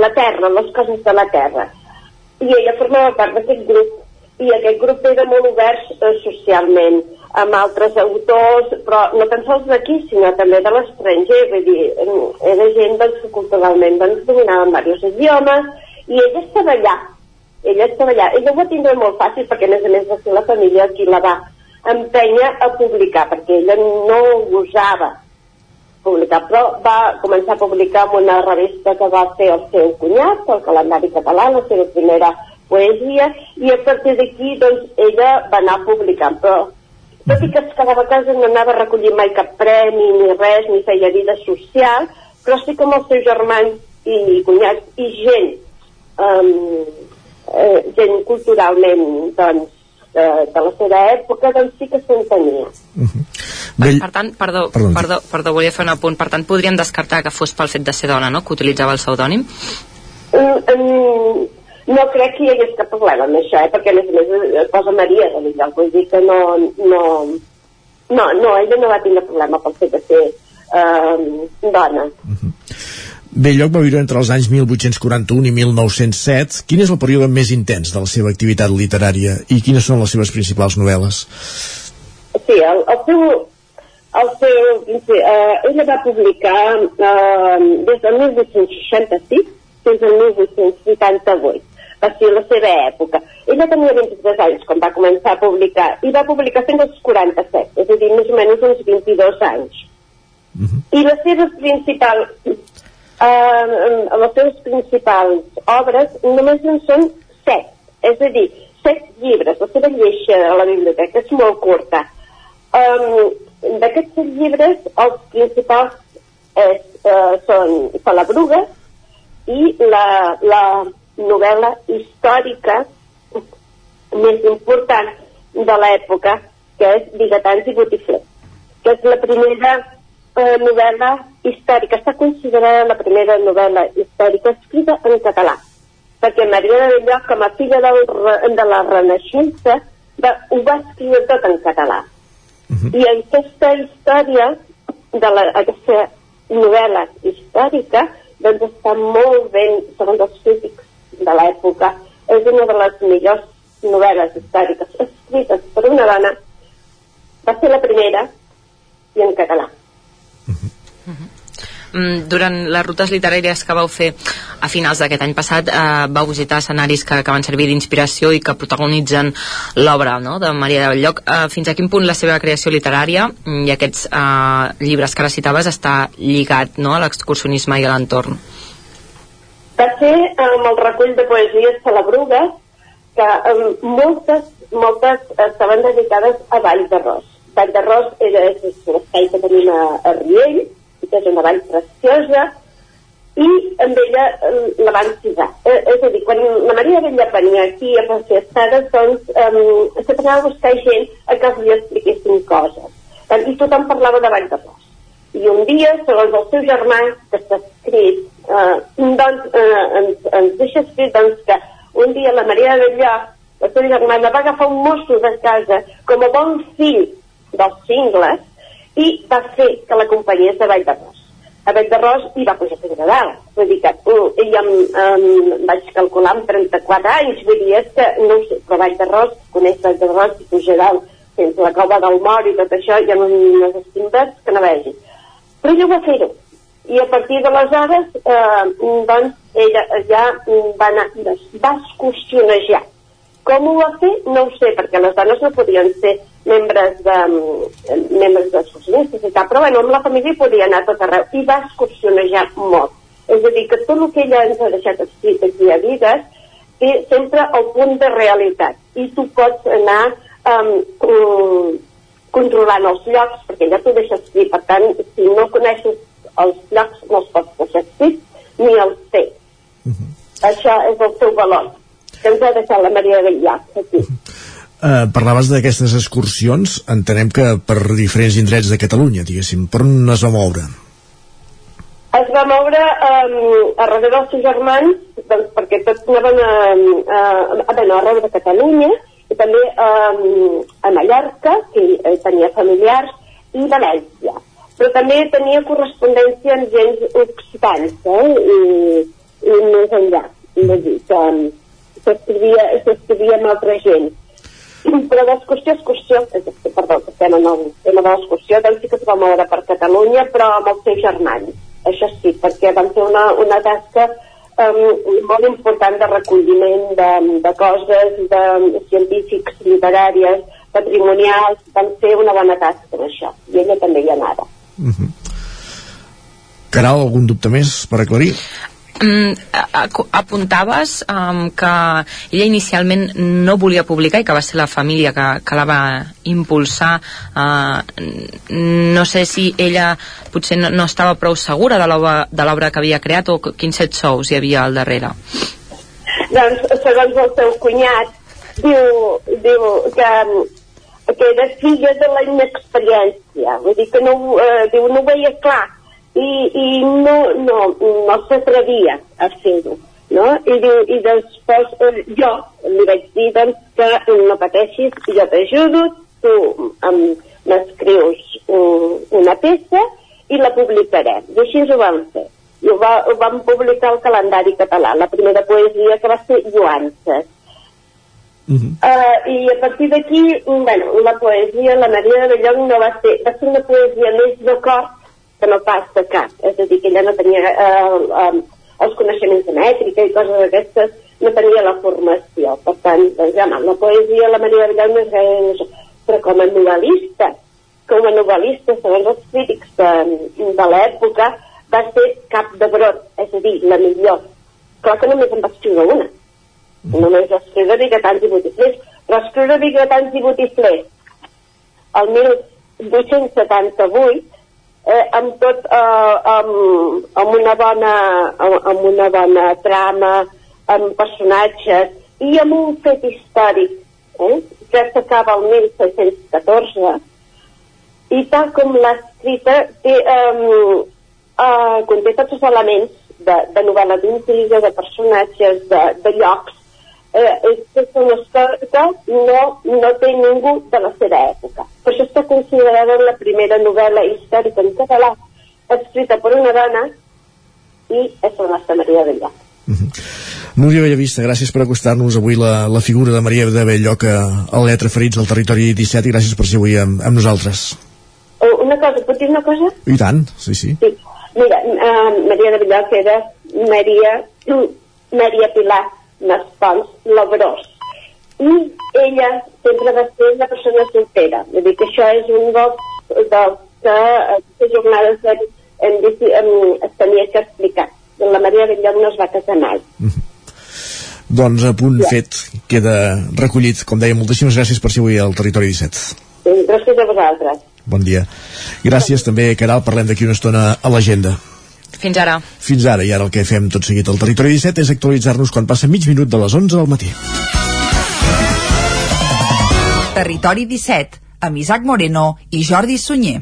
la terra, les coses de la terra. I ella formava part d'aquest grup, i aquest grup era molt obert eh, socialment, amb altres autors, però no tan sols d'aquí, sinó també de l'estranger, vull dir, era gent doncs, que culturalment doncs, dominaven diversos idiomes, i ella estava allà, ella estava allà. Ella ho va tindre molt fàcil perquè, a més a més, va ser la família qui la va empènyer a publicar, perquè ella no gosava publicar, però va començar a publicar en una revista que va fer el seu cunyat, el calendari català, la seva primera poesia, i a partir d'aquí, doncs, ella va anar publicant, però tot i que es quedava a casa no anava a recollir mai cap premi ni res, ni feia vida social, però sí com els seus germans i cunyats i gent um, eh, gent culturalment doncs, de, de la seva època doncs sí que s'entenia uh -huh. per, per tant, perdó, perdó, perdó, perdó, volia fer un apunt per tant podríem descartar que fos pel fet de ser dona no? que utilitzava el pseudònim mm, mm, no crec que hi hagués cap problema amb això eh? perquè a més a més es posa Maria de l'Illa vull dir que no, no no, no, ella no va tenir problema pel fet de ser eh, dona uh -huh. Belloc va viure entre els anys 1841 i 1907. Quin és el període més intens de la seva activitat literària i quines són les seves principals novel·les? Sí, el, el seu, el seu, eh, ella va publicar eh, des del 1866 fins al 1888 va ser la seva època. Ella tenia 23 anys quan va començar a publicar i va publicar fins als 47, és a dir, més o menys uns 22 anys. Uh -huh. I les seves principals eh, les seves principals obres només en són set, és a dir, set llibres, la seva lleixa a la biblioteca és molt curta. Um, D'aquests set llibres, els principals és, uh, són Palabruga i la, la novel·la històrica més important de l'època, que és Bigatans i Botifler, que és la primera eh, novel·la històrica. Està considerada la primera novel·la històrica escrita en català, perquè Maria de Belloc, com a filla del, de la Renaixença, va, ho va escriure tot en català. I aquesta història, de la, aquesta novel·la històrica, doncs està molt ben, segons els crítics de l'època, és una de les millors novel·les històriques escrites per una dona, va ser la primera i en català. Mm, durant les rutes literàries que vau fer a finals d'aquest any passat eh, vau visitar escenaris que, que van servir d'inspiració i que protagonitzen l'obra no, de Maria de Belllloc eh, fins a quin punt la seva creació literària i aquests eh, llibres que recitaves està lligat no, a l'excursionisme i a l'entorn Va ser amb el recull de poesies Celebrugues que moltes, moltes estaven dedicades a Vall d'Arròs. Vall d'Arròs era és l'espai que tenim a, a Riell, que és una vall preciosa, i amb ella eh, la van cisar. Eh, és a dir, quan la Maria Vella venia aquí a fer estades, doncs um, sempre anava a buscar gent a que li expliquessin coses. Eh, I tothom parlava de Vall d'Arròs. I un dia, segons el seu germà, que està escrit, eh, doncs, eh, ens, ens deixa escrit doncs, que un dia la Maria de Bellà, la seva germana, va agafar un mosso de casa com a bon fill dels cingles i va fer que l'acompanyés a Vall d'Arròs. A Vall d'Arròs i va pujar fins a dalt. Vull dir que uh, ell em, um, vaig calcular amb 34 anys, vull dir, és que no ho sé, però Vall d'Arròs, coneix Vall d'Arròs i puja dalt fins la cova del Mor i tot això, hi ha unes estimbes que no vegi. Però ella va fer-ho. I a partir d'aleshores, eh, doncs, ella ja va anar, va excursionejar. Com ho va fer? No ho sé, perquè les dones no podien ser membres de membres d'excursionistes i tal, però bueno, amb la família podia anar tot arreu i va excursionejar molt. És a dir, que tot el que ella ens ha deixat escrit aquí a Vigues té sempre el punt de realitat i tu pots anar um, controlant els llocs, perquè ja t'ho deixa escrit, per tant, si no coneixes els llocs no els pots deixar escrit ni els té. Uh -huh. Això és el seu valor, que ens ha deixat la Maria Bellà aquí. Uh, parlaves d'aquestes excursions, entenem que per diferents indrets de Catalunya, diguéssim, per on es va moure? Es va moure um, a darrere dels seus germans, doncs perquè tots anaven a, a, a, a, arreu de Catalunya, i també um, a Mallorca, que eh, tenia familiars, i València. Però també tenia correspondència amb gens occitans, eh? I, i més enllà. És dir, que s'escrivia amb altra gent. Però d'excursió excursió, perdó, que estem en el tema de l'excursió, doncs sí que es va moure per Catalunya, però amb els seus germans. Això sí, perquè van fer una, una tasca um, molt important de recolliment de, de coses, de científics, literàries, patrimonials, van fer una bona tasca en això, i ella també hi anava. Uh -huh. Caral, algun dubte més per aclarir? Mm, apuntaves um, que ella inicialment no volia publicar i que va ser la família que, que la va impulsar uh, no sé si ella potser no, no estava prou segura de l'obra que havia creat o quins set sous hi havia al darrere doncs segons el seu cunyat diu, diu que que era filla de la inexperiència vull dir que no, eh, diu, no ho veia clar. I, i no, no, no s'atrevia a fer-ho no? I, diu, i després eh, jo li vaig dir doncs, que no pateixis, jo t'ajudo tu m'escrius um, una peça i la publicarem. I així ho vam fer. I ho, va, ho vam publicar al calendari català. La primera poesia que va ser Joances Uh -huh. uh, i a partir d'aquí, bueno, la poesia, la Maria de Belloc no va ser, va ser una poesia més de cor que no pas de cap. És a dir, que ella no tenia eh, eh, els coneixements de mètrica i coses d'aquestes, no tenia la formació. Per tant, doncs, ja, la poesia, la Maria de Villar no és gaire però com a novel·lista, com a novel·lista, segons els crítics de, de l'època, va ser cap de brot, és a dir, la millor. Clar que només en va escriure una. Només escriure Bigatans i Botiflers, però escriure Bigatans i Botiflers el 1878 eh, amb tot eh, amb, amb, una bona, amb, una bona trama, amb personatges i amb un fet històric eh, que s'acaba el 1614 i tal com l'ha escrita té, eh, eh, conté tots els elements de, de novel·la d'intriga, de personatges, de, de llocs eh, història que no, no té ningú de la seva època. Per això està considerada la primera novel·la històrica en català escrita per una dona i és la nostra Maria de Llach. Núria Bellavista, gràcies per acostar-nos avui la, la figura de Maria de Belllloc a, a Letra Ferits al territori 17 i gràcies per ser avui amb, amb nosaltres. Eh, Una cosa, puc dir una cosa? I tant, sí, sí. Sí. Mira, uh, Maria de Belloc era Maria, Maria Pilar Maspons Labrós. I ella sempre va ser una persona soltera. Vull dir que això és un dels, dels que aquestes jornades de, em, em, es tenia que explicar. La Maria de Belloc no es va casar mai. Doncs a punt fet queda recollit. Com deia, moltíssimes gràcies per ser avui al Territori 17. Sí, Gràcies a vosaltres. Bon dia. Gràcies també, Caral, parlem d'aquí una estona a l'agenda. Fins ara. Fins ara, i ara el que fem tot seguit al Territori 17 és actualitzar-nos quan passa mig minut de les 11 del matí. Territori 17, amb Isaac Moreno i Jordi Sunyer.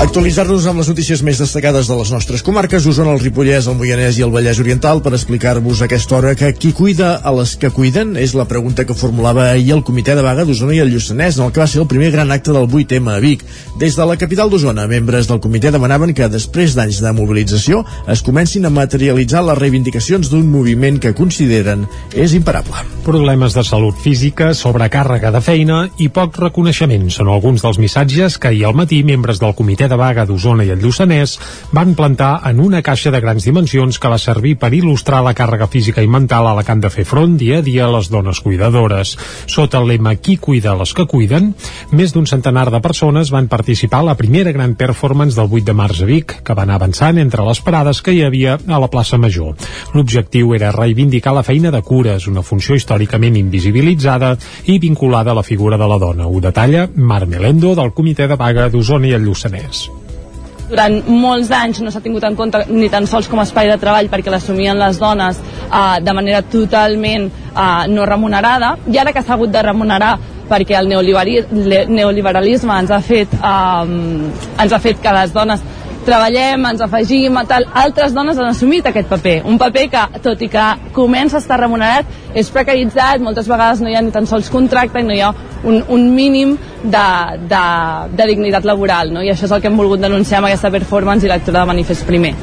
Actualitzar-nos amb les notícies més destacades de les nostres comarques, Osona, el Ripollès, el Moianès i el Vallès Oriental, per explicar-vos aquesta hora que qui cuida a les que cuiden és la pregunta que formulava ahir el comitè de vaga d'Osona i el Lluçanès, en el que va ser el primer gran acte del 8M a Vic. Des de la capital d'Osona, membres del comitè demanaven que després d'anys de mobilització es comencin a materialitzar les reivindicacions d'un moviment que consideren és imparable. Problemes de salut física, sobrecàrrega de feina i poc reconeixement són alguns dels missatges que ahir al matí membres del comitè de vaga d'Osona i el Lluçanès van plantar en una caixa de grans dimensions que va servir per il·lustrar la càrrega física i mental a la que han de fer front dia a dia les dones cuidadores. Sota el lema Qui cuida les que cuiden, més d'un centenar de persones van participar a la primera gran performance del 8 de març a Vic, que van avançant entre les parades que hi havia a la plaça Major. L'objectiu era reivindicar la feina de cures, una funció històricament invisibilitzada i vinculada a la figura de la dona. Ho detalla Mar Melendo del Comitè de Vaga d'Osona i el Lluçanès durant molts anys no s'ha tingut en compte ni tan sols com a espai de treball perquè l'assumien les dones eh, de manera totalment eh, no remunerada. I ara que s'ha hagut de remunerar perquè el neoliberalisme ens ha fet, eh, ens ha fet que les dones treballem, ens afegim a tal, altres dones han assumit aquest paper, un paper que, tot i que comença a estar remunerat, és precaritzat, moltes vegades no hi ha ni tan sols contracte i no hi ha un, un mínim de, de, de dignitat laboral, no? i això és el que hem volgut denunciar amb aquesta performance i lectura de manifest primer.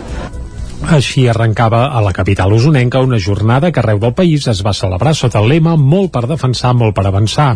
Així arrencava a la capital usonenca una jornada que arreu del país es va celebrar sota el lema Molt per defensar, molt per avançar,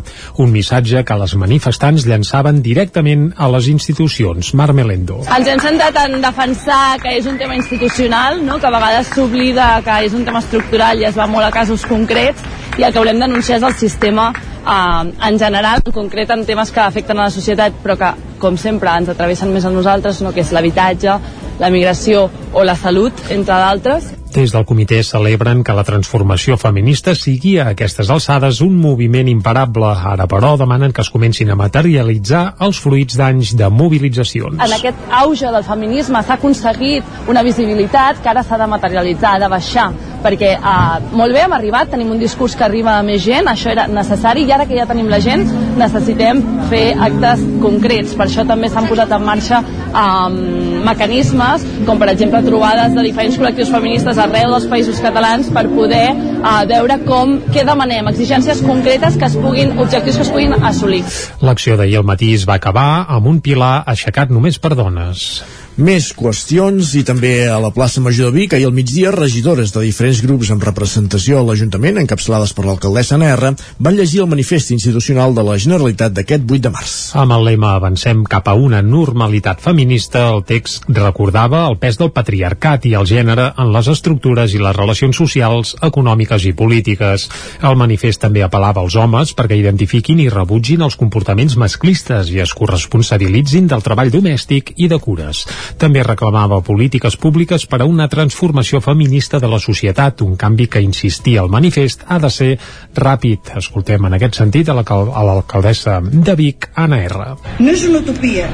un missatge que les manifestants llançaven directament a les institucions. Mar Melendo. Ens hem centrat en defensar que és un tema institucional, no? que a vegades s'oblida que és un tema estructural i es va molt a casos concrets, i el que volem denunciar és el sistema eh, en general, en concret en temes que afecten a la societat, però que, com sempre, ens atravessen més a nosaltres, no? que és l'habitatge, la migració o la salut, entre d'altres. Des del comitè celebren que la transformació feminista sigui a aquestes alçades un moviment imparable. Ara, però, demanen que es comencin a materialitzar els fruits d'anys de mobilitzacions. En aquest auge del feminisme s'ha aconseguit una visibilitat que ara s'ha de materialitzar, ha de baixar, perquè eh, molt bé, hem arribat, tenim un discurs que arriba a més gent, això era necessari, i ara que ja tenim la gent, necessitem fer actes concrets. Per això també s'han posat en marxa eh, mecanismes, com per exemple trobades de diferents col·lectius feministes arreu dels països catalans per poder uh, veure com, què demanem, exigències concretes que es puguin, objectius que es puguin assolir. L'acció d'ahir al matí es va acabar amb un pilar aixecat només per dones. Més qüestions i també a la plaça Major de Vic, ahir al migdia, regidores de diferents grups amb representació a l'Ajuntament, encapçalades per l'alcaldessa NR, van llegir el manifest institucional de la Generalitat d'aquest 8 de març. Amb el lema Avancem cap a una normalitat feminista, el text recordava el pes del patriarcat i el gènere en les estructures i les relacions socials, econòmiques i polítiques. El manifest també apel·lava als homes perquè identifiquin i rebutgin els comportaments masclistes i es corresponsabilitzin del treball domèstic i de cures. També reclamava polítiques públiques per a una transformació feminista de la societat, un canvi que insistia al manifest ha de ser ràpid. Escoltem en aquest sentit a l'alcaldessa de Vic, Anna R. No és una utopia,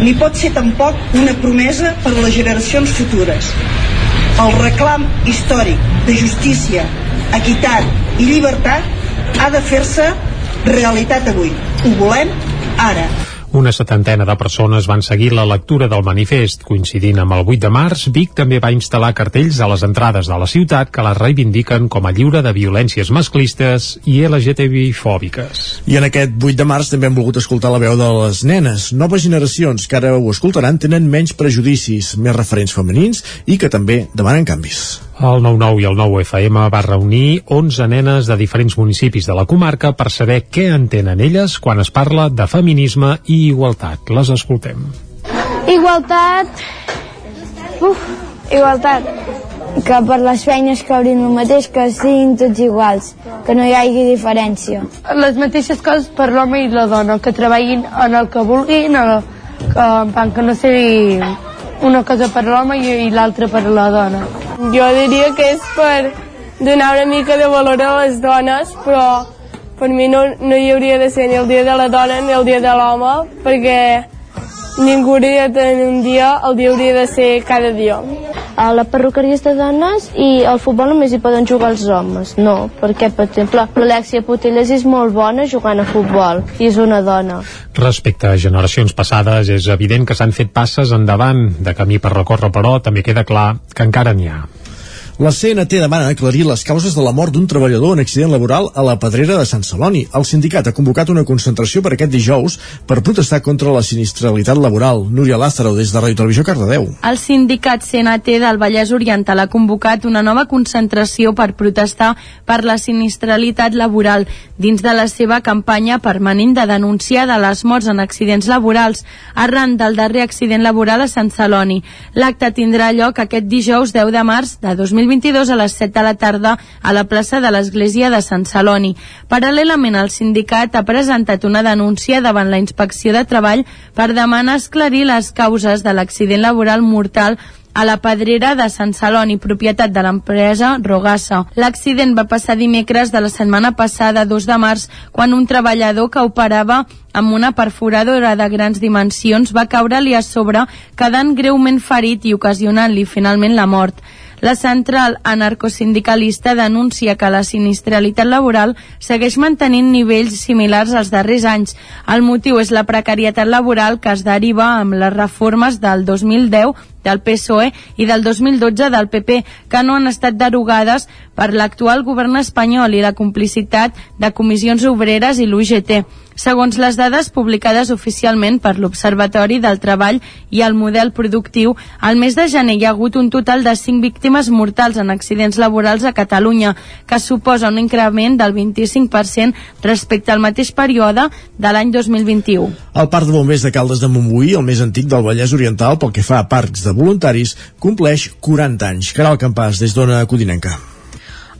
ni pot ser tampoc una promesa per a les generacions futures. El reclam històric de justícia, equitat i llibertat ha de fer-se realitat avui. Ho volem Ara, una setantena de persones van seguir la lectura del manifest. Coincidint amb el 8 de març, Vic també va instal·lar cartells a les entrades de la ciutat que la reivindiquen com a lliure de violències masclistes i LGTBI-fòbiques. I en aquest 8 de març també hem volgut escoltar la veu de les nenes. Noves generacions que ara ho escoltaran tenen menys prejudicis, més referents femenins i que també demanen canvis. El 9-9 i el 9 FM va reunir 11 nenes de diferents municipis de la comarca per saber què entenen elles quan es parla de feminisme i igualtat. Les escoltem. Igualtat... Uf, igualtat. Que per les feines que obrin el mateix, que siguin tots iguals, que no hi hagi diferència. Les mateixes coses per l'home i la dona, que treballin en el que vulguin, el, que, que no sigui una cosa per l'home i, i l'altra per la dona. Jo diria que és per donar una mica de valor a les dones, però per mi no, no hi hauria de ser ni el dia de la dona ni el dia de l'home, perquè ningú hauria de tenir un dia, el dia hauria de ser cada dia. A la perruqueria és de dones i al futbol només hi poden jugar els homes. No, perquè, per exemple, l'Alexia Putellas és molt bona jugant a futbol i és una dona. Respecte a generacions passades, és evident que s'han fet passes endavant de camí per recórrer, però també queda clar que encara n'hi ha. La CNT demana aclarir les causes de la mort d'un treballador en accident laboral a la Pedrera de Sant Celoni. El sindicat ha convocat una concentració per aquest dijous per protestar contra la sinistralitat laboral. Núria Lázaro, des de Ràdio Televisió Cardedeu. El sindicat CNT del Vallès Oriental ha convocat una nova concentració per protestar per la sinistralitat laboral dins de la seva campanya permanent de denunciar de les morts en accidents laborals arran del darrer accident laboral a Sant Celoni. L'acte tindrà lloc aquest dijous 10 de març de 2020 2022 a les 7 de la tarda a la plaça de l'Església de Sant Celoni. Paral·lelament, el sindicat ha presentat una denúncia davant la Inspecció de Treball per demanar esclarir les causes de l'accident laboral mortal a la pedrera de Sant Celoni, propietat de l'empresa Rogassa. L'accident va passar dimecres de la setmana passada, 2 de març, quan un treballador que operava amb una perforadora de grans dimensions va caure-li a sobre, quedant greument ferit i ocasionant-li finalment la mort. La central anarcosindicalista denuncia que la sinistralitat laboral segueix mantenint nivells similars als darrers anys. El motiu és la precarietat laboral que es deriva amb les reformes del 2010 del PSOE i del 2012 del PP, que no han estat derogades per l'actual govern espanyol i la complicitat de comissions obreres i l'UGT. Segons les dades publicades oficialment per l'Observatori del Treball i el Model Productiu, al mes de gener hi ha hagut un total de 5 víctimes mortals en accidents laborals a Catalunya, que suposa un increment del 25% respecte al mateix període de l'any 2021. El Parc de Bombers de Caldes de Montbui, el més antic del Vallès Oriental pel que fa a parcs de voluntaris, compleix 40 anys. Caral Campàs, des d'Ona Codinenca.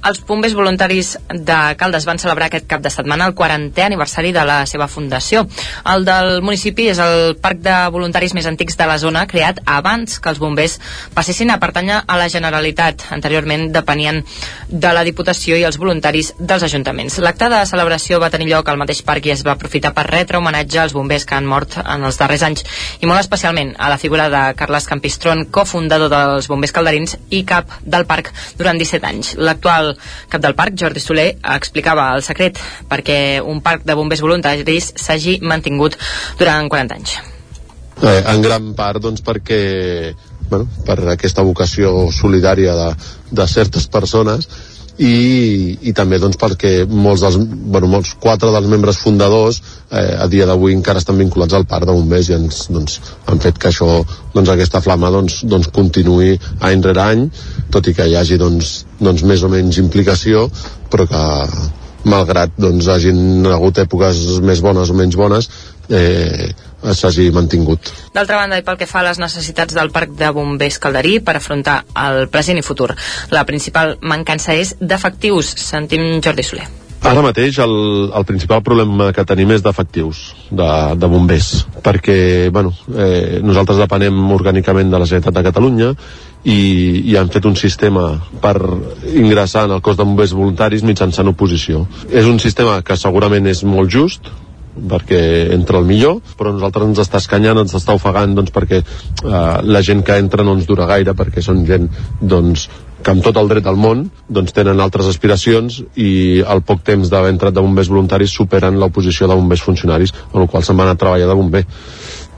Els bombers voluntaris de Caldes van celebrar aquest cap de setmana el 40è aniversari de la seva fundació. El del municipi és el parc de voluntaris més antics de la zona, creat abans que els bombers passessin a pertànyer a la Generalitat. Anteriorment depenien de la Diputació i els voluntaris dels ajuntaments. L'acte de celebració va tenir lloc al mateix parc i es va aprofitar per retre homenatge als bombers que han mort en els darrers anys i molt especialment a la figura de Carles Campistron, cofundador dels bombers calderins i cap del parc durant 17 anys. L'actual cap del parc, Jordi Soler, explicava el secret perquè un parc de bombers voluntaris s'hagi mantingut durant 40 anys. Eh, en gran part doncs, perquè bueno, per aquesta vocació solidària de, de certes persones i, i també doncs, perquè molts dels, bueno, molts, quatre dels membres fundadors eh, a dia d'avui encara estan vinculats al parc de bombers i ens doncs, han fet que això, doncs, aquesta flama doncs, doncs, continuï any rere any tot i que hi hagi doncs, doncs, més o menys implicació però que malgrat doncs, hagin hagut èpoques més bones o menys bones eh, s'hagi mantingut. D'altra banda, i pel que fa a les necessitats del Parc de Bombers Calderí per afrontar el present i futur, la principal mancança és d'efectius. Sentim Jordi Soler. Ara mateix el, el principal problema que tenim és d'efectius, de, de bombers, perquè bueno, eh, nosaltres depenem orgànicament de la Generalitat de Catalunya i, i han fet un sistema per ingressar en el cos de bombers voluntaris mitjançant oposició. És un sistema que segurament és molt just, perquè entra el millor, però nosaltres ens està escanyant, ens està ofegant doncs, perquè eh, la gent que entra no ens dura gaire, perquè són gent doncs, que amb tot el dret del món doncs tenen altres aspiracions i al poc temps d'haver entrat de bombers voluntaris superen l'oposició de bombers funcionaris, amb la qual se'n van a treballar de bomber.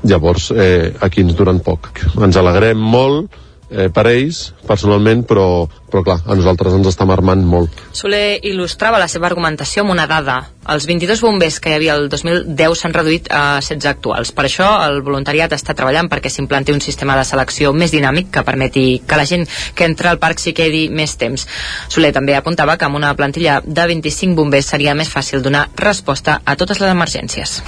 Llavors, eh, aquí ens duren poc. Ens alegrem molt, eh, per ells, personalment, però, però clar, a nosaltres ens està marmant molt. Soler il·lustrava la seva argumentació amb una dada. Els 22 bombers que hi havia el 2010 s'han reduït a 16 actuals. Per això el voluntariat està treballant perquè s'implanti un sistema de selecció més dinàmic que permeti que la gent que entra al parc s'hi quedi més temps. Soler també apuntava que amb una plantilla de 25 bombers seria més fàcil donar resposta a totes les emergències.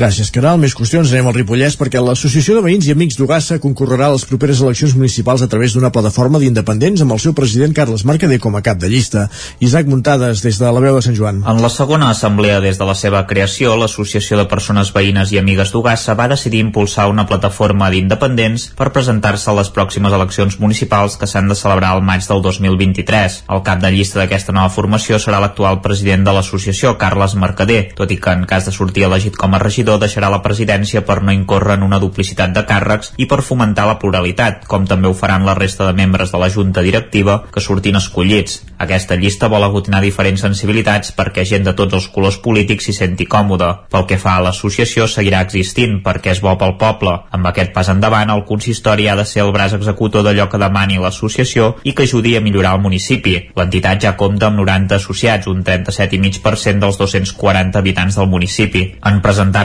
Gràcies, Caral. Més qüestions. Anem al Ripollès perquè l'Associació de Veïns i Amics d'Ugassa concorrerà a les properes eleccions municipals a través d'una plataforma d'independents amb el seu president Carles Mercader com a cap de llista. Isaac Muntades, des de la veu de Sant Joan. En la segona assemblea des de la seva creació, l'Associació de Persones Veïnes i Amigues d'Ugassa va decidir impulsar una plataforma d'independents per presentar-se a les pròximes eleccions municipals que s'han de celebrar al maig del 2023. El cap de llista d'aquesta nova formació serà l'actual president de l'associació, Carles Mercader, tot i que en cas de sortir elegit com a regidor deixarà la presidència per no incórrer en una duplicitat de càrrecs i per fomentar la pluralitat, com també ho faran la resta de membres de la Junta Directiva que surtin escollits. Aquesta llista vol aglutinar diferents sensibilitats perquè gent de tots els colors polítics s'hi senti còmode. Pel que fa a l'associació, seguirà existint perquè és bo pel poble. Amb aquest pas endavant, el consistori ha de ser el braç executor d'allò que demani l'associació i que ajudi a millorar el municipi. L'entitat ja compta amb 90 associats, un 37,5% dels 240 habitants del municipi. En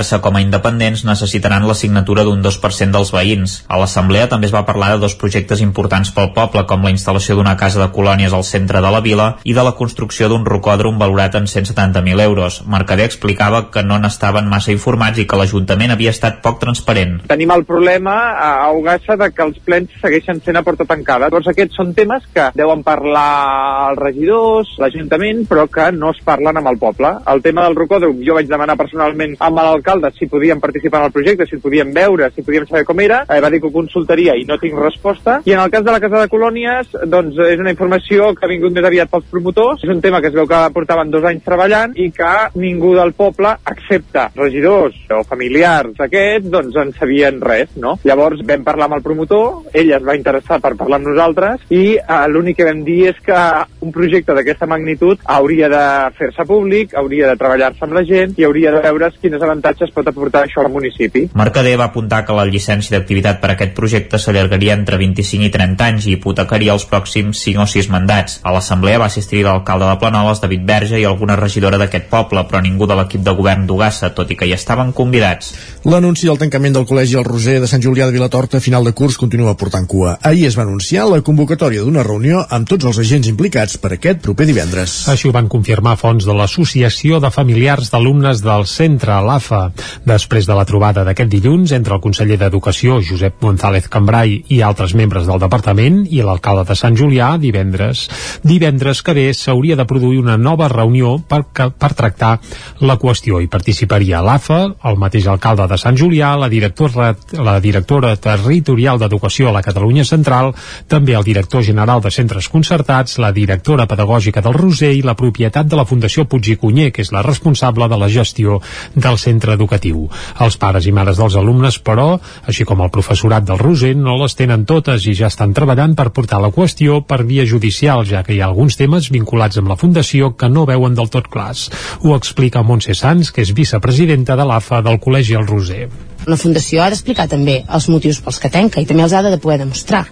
presentar-se com a independents necessitaran la signatura d'un 2% dels veïns. A l'assemblea també es va parlar de dos projectes importants pel poble, com la instal·lació d'una casa de colònies al centre de la vila i de la construcció d'un rocòdrom valorat en 170.000 euros. Mercader explicava que no n'estaven massa informats i que l'Ajuntament havia estat poc transparent. Tenim el problema a Ugassa de que els plens segueixen sent a porta tancada. Llavors aquests són temes que deuen parlar els regidors, l'Ajuntament, però que no es parlen amb el poble. El tema del rocòdrom, jo vaig demanar personalment amb l'alcalde si podíem participar en el projecte, si el veure, si podíem saber com era, eh, va dir que ho consultaria i no tinc resposta. I en el cas de la Casa de Colònies, doncs és una informació que ha vingut més aviat pels promotors, és un tema que es veu que portaven dos anys treballant i que ningú del poble, excepte regidors o familiars aquests, doncs en sabien res, no? Llavors vam parlar amb el promotor, ell es va interessar per parlar amb nosaltres i eh, l'únic que vam dir és que un projecte d'aquesta magnitud hauria de fer-se públic, hauria de treballar-se amb la gent i hauria de veure quins avantatges pot aportar això al municipi. Mercader va apuntar que la llicència d'activitat per a aquest projecte s'allargaria entre 25 i 30 anys i hipotecaria els pròxims 5 o 6 mandats. A l'assemblea va assistir l'alcalde de Planoles, David Verge, i alguna regidora d'aquest poble, però ningú de l'equip de govern d'Ugassa, tot i que hi estaven convidats. L'anunci del tancament del Col·legi El Roser de Sant Julià de Vilatorta a final de curs continua portant cua. Ahir es va anunciar la convocatòria d'una reunió amb tots els agents implicats per aquest proper divendres. Així ho van confirmar fons de l'Associació de Familiars d'Alumnes del Centre, l'AFA. Després de la trobada d'aquest dilluns entre el conseller d'Educació, Josep González Cambrai, i altres membres del departament i l'alcalde de Sant Julià, divendres. Divendres que ve s'hauria de produir una nova reunió per, per tractar la qüestió. Hi participaria l'AFA, el mateix alcalde de Sant Julià, la directora, la directora territorial d'Educació a la Catalunya Central, també el director general de centres concertats, la directora pedagògica del Roser i la propietat de la Fundació Puig i Cunyer, que és la responsable de la gestió del centre educatiu. Els pares i mares dels alumnes, però, així com el professorat del Roser, no les tenen totes i ja estan treballant per portar la qüestió per via judicial, ja que hi ha alguns temes vinculats amb la Fundació que no veuen del tot clars. Ho explica Montse Sans, que és vicepresidenta de l'AFA del Col·legi El Roser. La Fundació ha d'explicar també els motius pels que tanca i també els ha de poder demostrar.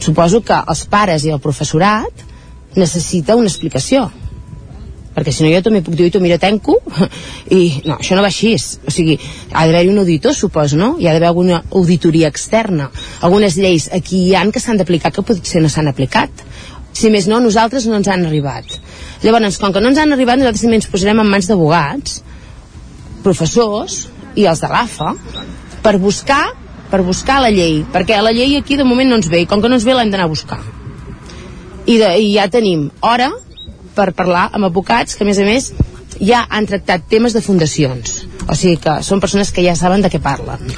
Suposo que els pares i el professorat necessita una explicació perquè si no jo també puc dir, mira, tanco i no, això no va així. O sigui, ha d'haver-hi un auditor, suposo, no? hi ha d'haver alguna auditoria externa. Algunes lleis aquí hi han que s'han d'aplicar que potser no s'han aplicat. Si més no, nosaltres no ens han arribat. Llavors, com que no ens han arribat nosaltres també ens posarem en mans d'abogats professors i els de l'AFA per buscar per buscar la llei, perquè la llei aquí de moment no ens ve, i com que no ens ve l'hem d'anar a buscar. I, de, i ja tenim hora per parlar amb advocats que a més a més ja han tractat temes de fundacions o sigui que són persones que ja saben de què parlen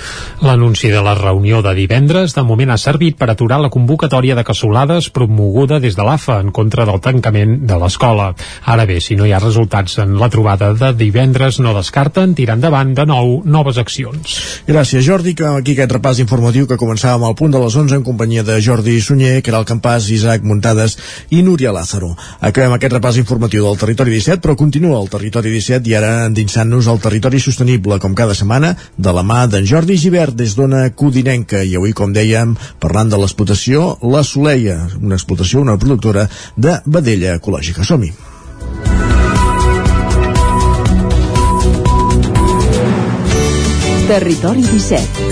L'anunci de la reunió de divendres de moment ha servit per aturar la convocatòria de cassolades promoguda des de l'AFA en contra del tancament de l'escola. Ara bé, si no hi ha resultats en la trobada de divendres, no descarten tirar endavant de nou noves accions. Gràcies, Jordi, que aquí aquest repàs informatiu que començàvem al punt de les 11 en companyia de Jordi Sunyer, que era el Campàs, Isaac Muntades i Núria Lázaro. Acabem aquest repàs informatiu del Territori 17, però continua el Territori 17 i ara endinsant-nos al territori sostenible, com cada setmana, de la mà d'en Jordi Givert des d'Ona Codinenca. I avui, com dèiem, parlant de l'explotació La Soleia, una explotació, una productora de vedella ecològica. Som-hi. Territori 17.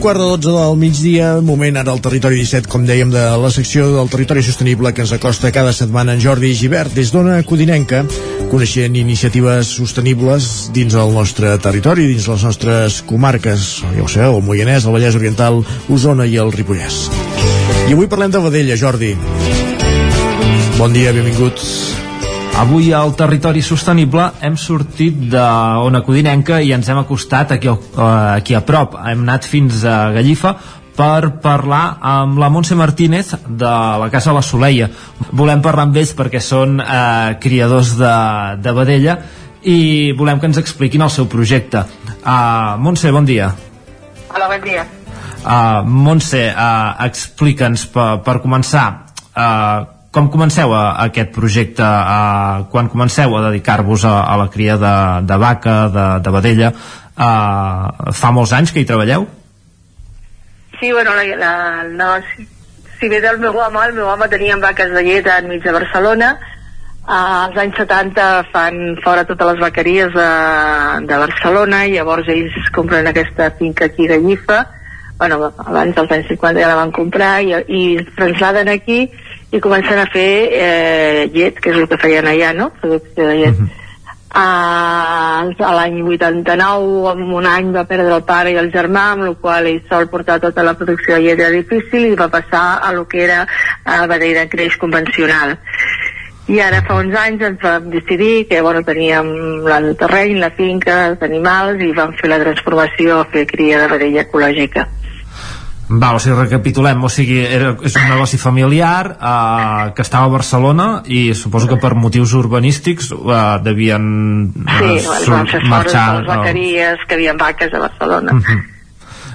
Quart de dotze del migdia, moment ara al Territori 17, com dèiem, de la secció del Territori Sostenible que ens acosta cada setmana en Jordi Givert des d'Ona Codinenca, coneixent iniciatives sostenibles dins el nostre territori, dins les nostres comarques, ja ho sabeu, el Moianès, el Vallès Oriental, Osona i el Ripollès. I avui parlem de vedella, Jordi. Bon dia, benvinguts. Avui al Territori Sostenible hem sortit d'Ona Codinenca i ens hem acostat aquí, uh, aquí a prop. Hem anat fins a Gallifa per parlar amb la Montse Martínez de la Casa La Soleia. Volem parlar amb ells perquè són eh, criadors de, de vedella i volem que ens expliquin el seu projecte. Uh, Montse, bon dia. Hola, bon dia. Uh, Montse, uh, explica'ns per, per començar uh, com comenceu a, a aquest projecte? A, quan comenceu a dedicar-vos a, a la cria de, de vaca, de, de vedella? A, fa molts anys que hi treballeu? Sí, bueno, la, la, no, si, si ve del meu home, el meu home tenia vaques de llet enmig de Barcelona. Als anys 70 fan fora totes les vaqueries de, de Barcelona i llavors ells compren aquesta finca aquí de Llifa. Bueno, abans dels anys 50 ja la van comprar i, i transladen aquí i comencen a fer eh, llet, que és el que feien allà, no? Producció de llet. Uh -huh. Uh, a l'any 89, en un any va perdre el pare i el germà, amb el qual ell sol portar tota la producció llet era difícil i va passar a lo que era a de creix convencional. I ara fa uns anys ens vam decidir que bueno, teníem el terreny, la finca, els animals i vam fer la transformació a fer cria de vedella ecològica. Val, o sigui, recapitulem, o sigui, era, és un negoci familiar eh, que estava a Barcelona i suposo que per motius urbanístics eh, devien sí, eh, sur, van fer marxar les vaqueries, que havien vaques a Barcelona. Uh -huh.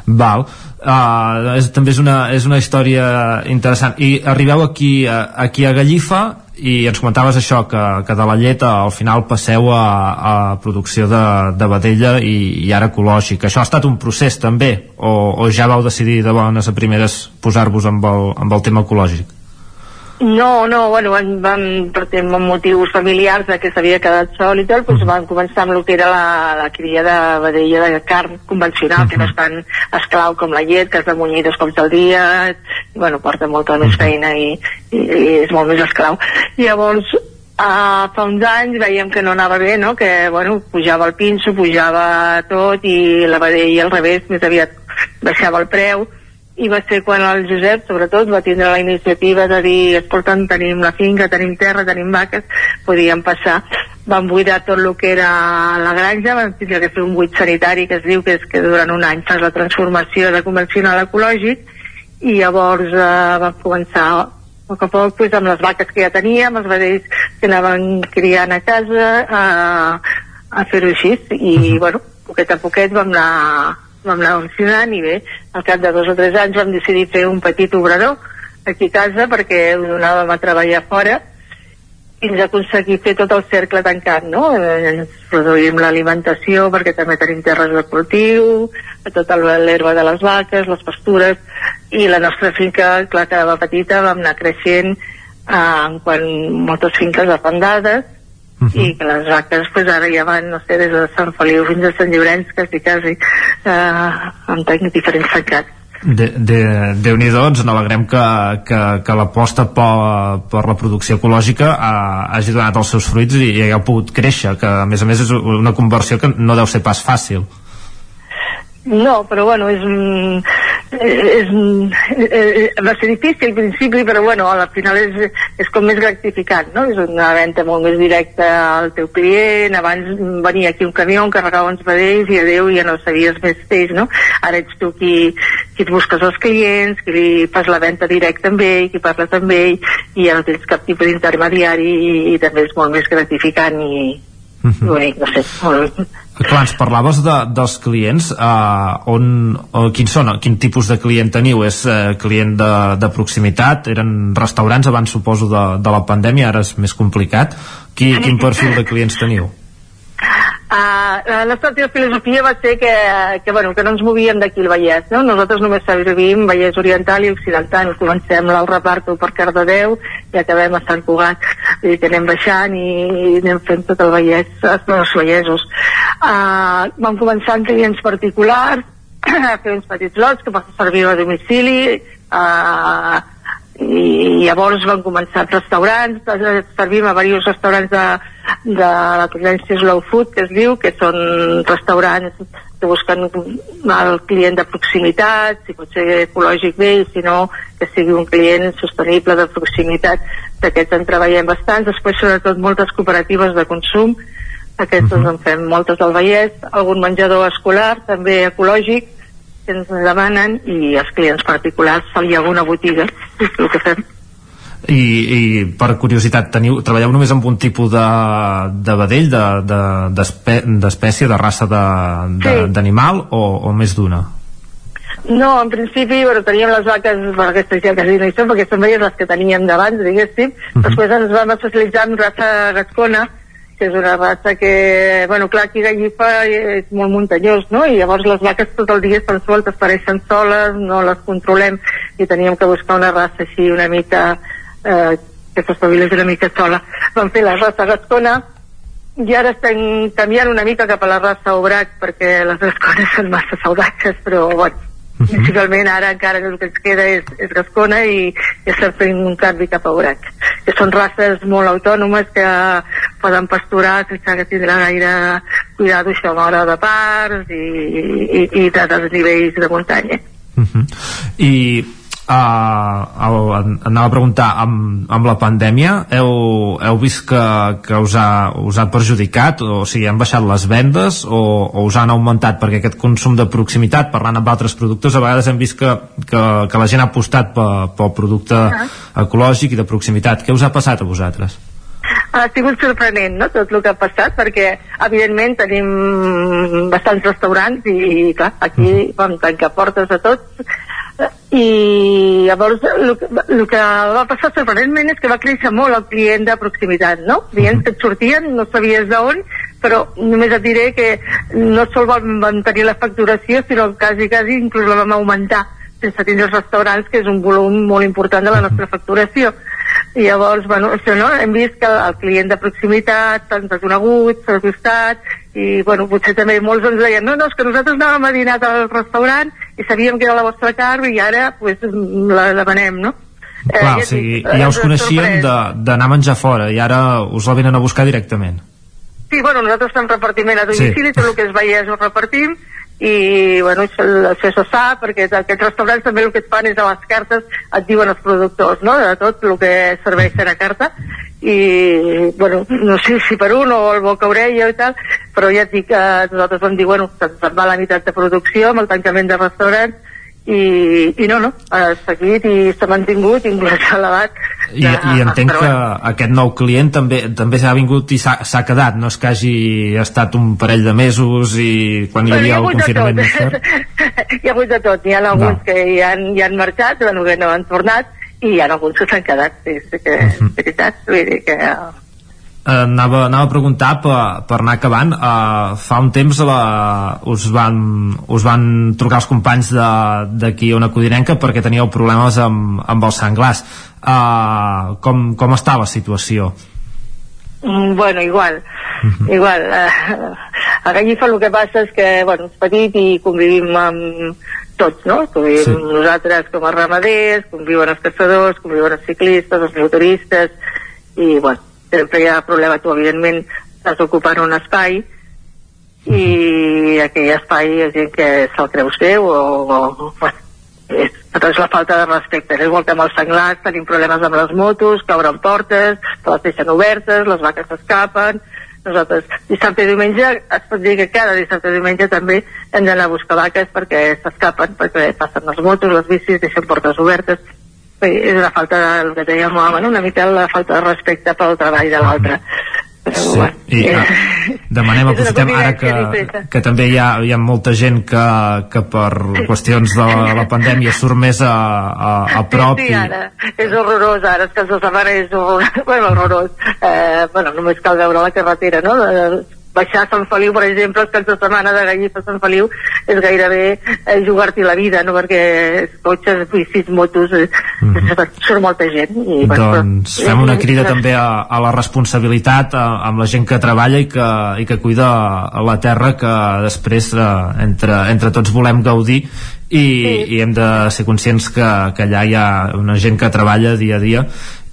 Val, uh, és, també és una, és una història interessant i arribeu aquí, a, aquí a Gallifa i ens comentaves això, que, que de la llet al final passeu a, a producció de, de vedella i, i ara ecològic. Això ha estat un procés també o, o ja vau decidir de bones a primeres posar-vos amb, el, amb el tema ecològic? No, no, bueno, van, van per amb motius familiars de que s'havia quedat sol i tot, doncs mm. van començar amb el que era la, la cria de vedella de carn convencional, mm -hmm. que no és tan esclau com la llet, que has de munyir dos cops al dia, bueno, porta molta més feina i, i, i és molt més esclau. I llavors, uh, fa uns anys veiem que no anava bé, no? que bueno, pujava el pinso, pujava tot i la vedella al revés, més aviat baixava el preu, i va ser quan el Josep, sobretot, va tindre la iniciativa de dir, escolta'm, tenim la finca, tenim terra, tenim vaques, podíem passar. Van buidar tot el que era la granja, van tindre que fer un buit sanitari que es diu que és que durant un any fas la transformació de convencional a ecològic i llavors eh, vam començar a poc a poc pues, amb les vaques que ja teníem, els vedells que anaven criant a casa a, a fer-ho així i uh -huh. bueno, poquet a poquet vam anar vam anar funcionant i bé, al cap de dos o tres anys vam decidir fer un petit obrador aquí a casa perquè ho donàvem a treballar fora fins a aconseguir fer tot el cercle tancat, no? Ens produïm l'alimentació perquè també tenim terres de cultiu, tota l'herba de les vaques, les pastures, i la nostra finca, clar, que era petita, vam anar creixent eh, quan moltes finques arrendades uh -huh. i que les vaques pues, ara ja van, no sé, des de Sant Feliu fins a Sant Llorenç, quasi, quasi, eh, amb diferents tancats. de, de, déu nhi ens n'alegrem que, que, que l'aposta per, per la producció ecològica ha, hagi donat els seus fruits i, i hagueu pogut créixer, que a més a més és una conversió que no deu ser pas fàcil. No, però bueno, és, és, és, va ser difícil al principi, però bueno, al final és, és com més gratificant, no? És una venda molt més directa al teu client, abans venia aquí un camió, carregava uns vedells i adeu, ja no sabies més d'ells, no? Ara ets tu qui, qui et busques els clients, qui li fas la venda directa amb ell, qui parles amb ell, i ja no tens cap tipus d'intermediari i, i també és molt més gratificant i, uh -huh. bonic, no sé, molt, Clar, ens parlaves de, dels clients eh, on, o, quins són, quin tipus de client teniu? És eh, client de, de proximitat? Eren restaurants abans suposo de, de la pandèmia, ara és més complicat Qui, quin perfil de clients teniu? Uh, la nostra filosofia va ser que, que, bueno, que no ens movíem d'aquí al Vallès, no? Nosaltres només servim Vallès Oriental i Occidental, comencem el reparto per Cardedeu i acabem a Sant Cugat, i que anem baixant i, i anem fent tot el Vallès, els Vallesos. Uh, vam començar amb clients particulars, a fer uns petits lots que vam servir a domicili, uh, i llavors van començar els restaurants, servim a diversos restaurants de, de la tendència Slow Food, que es diu, que són restaurants que busquen el client de proximitat, si pot ser ecològic bé, si no, que sigui un client sostenible de proximitat. D'aquests en treballem bastants, després sobretot moltes cooperatives de consum, aquestes uh -huh. en fem moltes al Vallès, algun menjador escolar, també ecològic, que ens demanen i els clients particulars hi ha alguna botiga és el que fem i, i per curiositat teniu, treballeu només amb un tipus de, de vedell d'espècie, de, de, de raça d'animal sí. o, o més d'una? No, en principi, bueno, teníem les vaques, per aquestes ja quasi no hi són, perquè són les que teníem d'abans, diguéssim. Uh mhm. -huh. Després ens vam especialitzar en raça gascona, que és una raça que, bueno, clar, aquí Gallifa és molt muntanyós, no? I llavors les vaques tot el dia estan soltes, pareixen soles, no les controlem, i teníem que buscar una raça així una mica, eh, que s'estabilés una mica sola. Vam fer la raça gascona, i ara estem canviant una mica cap a la raça Obrac, perquè les gascones són massa salvatges, però, bueno, -huh. Principalment ara encara el que ens queda és, és Gascona i, i estem fent un canvi cap a Urac. Que són races molt autònomes que poden pasturar sense que tindrà gaire cuidado això a l'hora de parts i, i, i de, dels nivells de muntanya. Uh -huh. I uh, anava a preguntar amb, amb la pandèmia heu, heu vist que, que us, ha, us ha perjudicat o, o sigui, han baixat les vendes o, o us han augmentat perquè aquest consum de proximitat parlant amb altres productors a vegades hem vist que, que, que la gent ha apostat pel, pel producte -huh. ecològic i de proximitat què us ha passat a vosaltres? ha sigut sorprenent no? tot el que ha passat perquè evidentment tenim bastants restaurants i clar, aquí vam tancar portes a tots i llavors el, el que va passar sorprenentment és que va créixer molt el client de proximitat, no? Clients que et sortien, no sabies d'on, però només et diré que no sol vam mantenir la facturació, sinó quasi, quasi inclús la vam augmentar sense tindre els restaurants, que és un volum molt important de la nostra facturació. I llavors, bueno, això no, hem vist que el client de proximitat, tant de coneguts, s'ha costat, i bueno, potser també molts ens deien no, no, és que nosaltres anàvem a dinar al restaurant i sabíem que era la vostra carn i ara pues, la demanem, no? Eh, Clar, eh, o sigui, ja us coneixíem d'anar a menjar fora i ara us la venen a buscar directament. Sí, bueno, nosaltres fem repartiment a domicili, sí. tot el que es veia ho repartim, i bueno, això, això se sap perquè aquests restaurants també el que et fan és a les cartes et diuen els productors no? de tot el que serveixen a carta i bueno, no sé si per un o el boca orella i tal però ja et dic que nosaltres vam dir bueno, que se'n va la meitat de producció amb el tancament de restaurants i, i no, no, ha seguit i s'ha mantingut, inclús s'ha elevat I, i entenc que aquest nou client també també s'ha vingut i s'ha quedat, no és que hagi estat un parell de mesos i quan hi havia el confinament més fort hi ha hagut de tot, hi ha alguns no. que hi han, hi han marxat, bueno, que no han tornat i hi ha alguns que s'han quedat, sí, sí que uh -huh. veritat. Vull dir que anava, anava a preguntar per, per anar acabant uh, fa un temps la, us, van, us van trucar els companys d'aquí a una codinenca perquè teníeu problemes amb, amb els senglars uh, com, com està la situació? Mm, bueno, igual uh -huh. igual uh, a Gallifa el que passa és que bueno, és petit i convivim amb tots, no? Convivim sí. nosaltres com a ramaders, conviuen els caçadors, conviuen els ciclistes, els motoristes, i bueno, sempre hi ha problema, tu evidentment estàs ocupant un espai i aquell espai hi ha gent que se'l creu seu o, o bueno, és, és la falta de respecte. És igual que amb els senglars tenim problemes amb les motos, que obren portes, que les deixen obertes, les vaques s'escapen, nosaltres dissabte i diumenge es pot dir que cada dissabte i diumenge també hem d'anar a buscar vaques perquè s'escapen, perquè passen les motos, les bicis, deixen portes obertes és la falta del que dèiem bueno, una mica la falta de respecte pel treball de l'altre. Sí. bueno, i eh, demanem, aprofitem ara que, que també hi ha, hi ha molta gent que, que per qüestions de la, la pandèmia surt més a, a, a prop sí, sí, ara, és horrorós ara, és que els setmana és bueno, horrorós. Eh, bueno, només cal veure la carretera no? Baixar a Sant Feliu, per exemple, els caps de setmana de Gallifa a Sant Feliu és gairebé eh, jugar-t'hi la vida, no? perquè cotxes, bicis, motos, eh, mm -hmm. surt molta gent. I, doncs però, fem una crida també a, a la responsabilitat a, amb la gent que treballa i que, i que cuida la terra que després eh, entre, entre tots volem gaudir i, sí. i hem de ser conscients que, que allà hi ha una gent que treballa dia a dia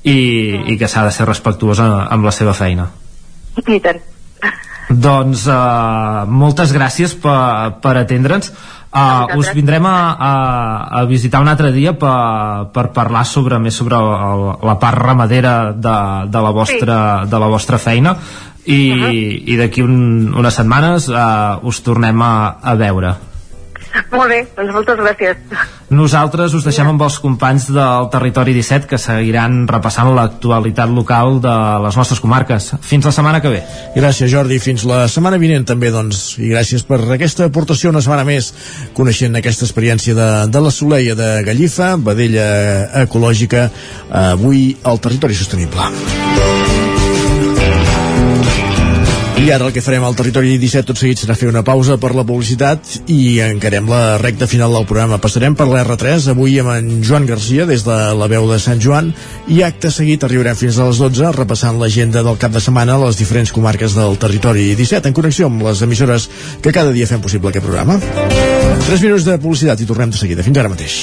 i, mm. i que s'ha de ser respectuosa amb la seva feina. I tant. Doncs uh, moltes gràcies per, per atendre'ns. Uh, us vindrem a, a, a visitar un altre dia per, per parlar sobre més sobre el, la part ramadera de, de, la vostra, sí. de la vostra feina i, uh -huh. i d'aquí un, unes setmanes uh, us tornem a, a veure. Molt bé, doncs moltes gràcies. Nosaltres us deixem amb els companys del Territori 17 que seguiran repassant l'actualitat local de les nostres comarques. Fins la setmana que ve. Gràcies, Jordi. Fins la setmana vinent també, doncs. I gràcies per aquesta aportació una setmana més coneixent aquesta experiència de, de la Soleia de Gallifa, vedella ecològica, avui al Territori Sostenible. I ara el que farem al territori 17 tot seguit serà fer una pausa per la publicitat i encarem la recta final del programa. Passarem per l'R3 avui amb en Joan Garcia des de la veu de Sant Joan i acte seguit arribarem fins a les 12 repassant l'agenda del cap de setmana a les diferents comarques del territori 17 en connexió amb les emissores que cada dia fem possible aquest programa. 3 minuts de publicitat i tornem de seguida. Fins ara mateix.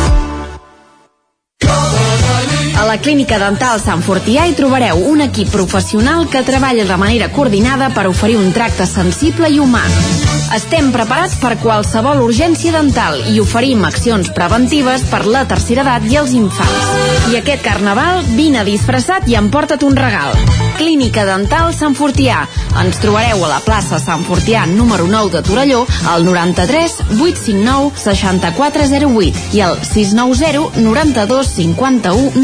La Clínica Dental Sant Fortià hi trobareu un equip professional que treballa de manera coordinada per oferir un tracte sensible i humà. Estem preparats per qualsevol urgència dental i oferim accions preventives per la tercera edat i els infants. I aquest carnaval, vine disfressat i emporta't un regal. Clínica Dental Sant Fortià. Ens trobareu a la plaça Sant Fortià número 9 de Torelló al 93 859 6408 i al 690 92 51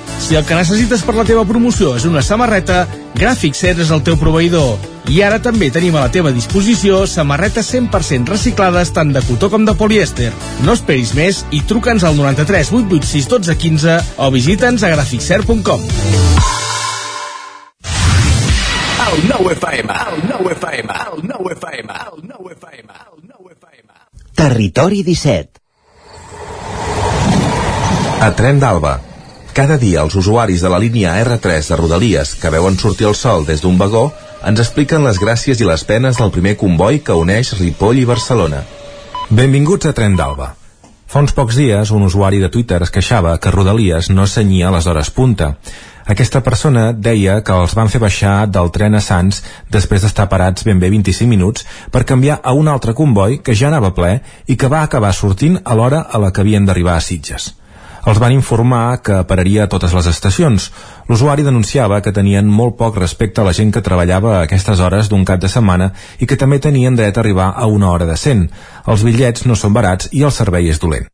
si el que necessites per la teva promoció és una samarreta, Gràfic Cert és el teu proveïdor. I ara també tenim a la teva disposició samarretes 100% reciclades tant de cotó com de polièster. No esperis més i truca'ns al 93 886 12 15 o visita'ns a graficcert.com. El nou FM, el nou FM, el nou FM, el nou FM, el nou FM. Territori 17. A Tren d'Alba. Cada dia els usuaris de la línia R3 de Rodalies que veuen sortir el sol des d'un vagó ens expliquen les gràcies i les penes del primer comboi que uneix Ripoll i Barcelona. Benvinguts a Tren d'Alba. Fa uns pocs dies, un usuari de Twitter es queixava que Rodalies no senyia les hores punta. Aquesta persona deia que els van fer baixar del tren a Sants després d'estar parats ben bé 25 minuts per canviar a un altre comboi que ja anava ple i que va acabar sortint a l'hora a la que havien d'arribar a Sitges els van informar que pararia a totes les estacions. L'usuari denunciava que tenien molt poc respecte a la gent que treballava a aquestes hores d'un cap de setmana i que també tenien dret a arribar a una hora decent. Els bitllets no són barats i el servei és dolent.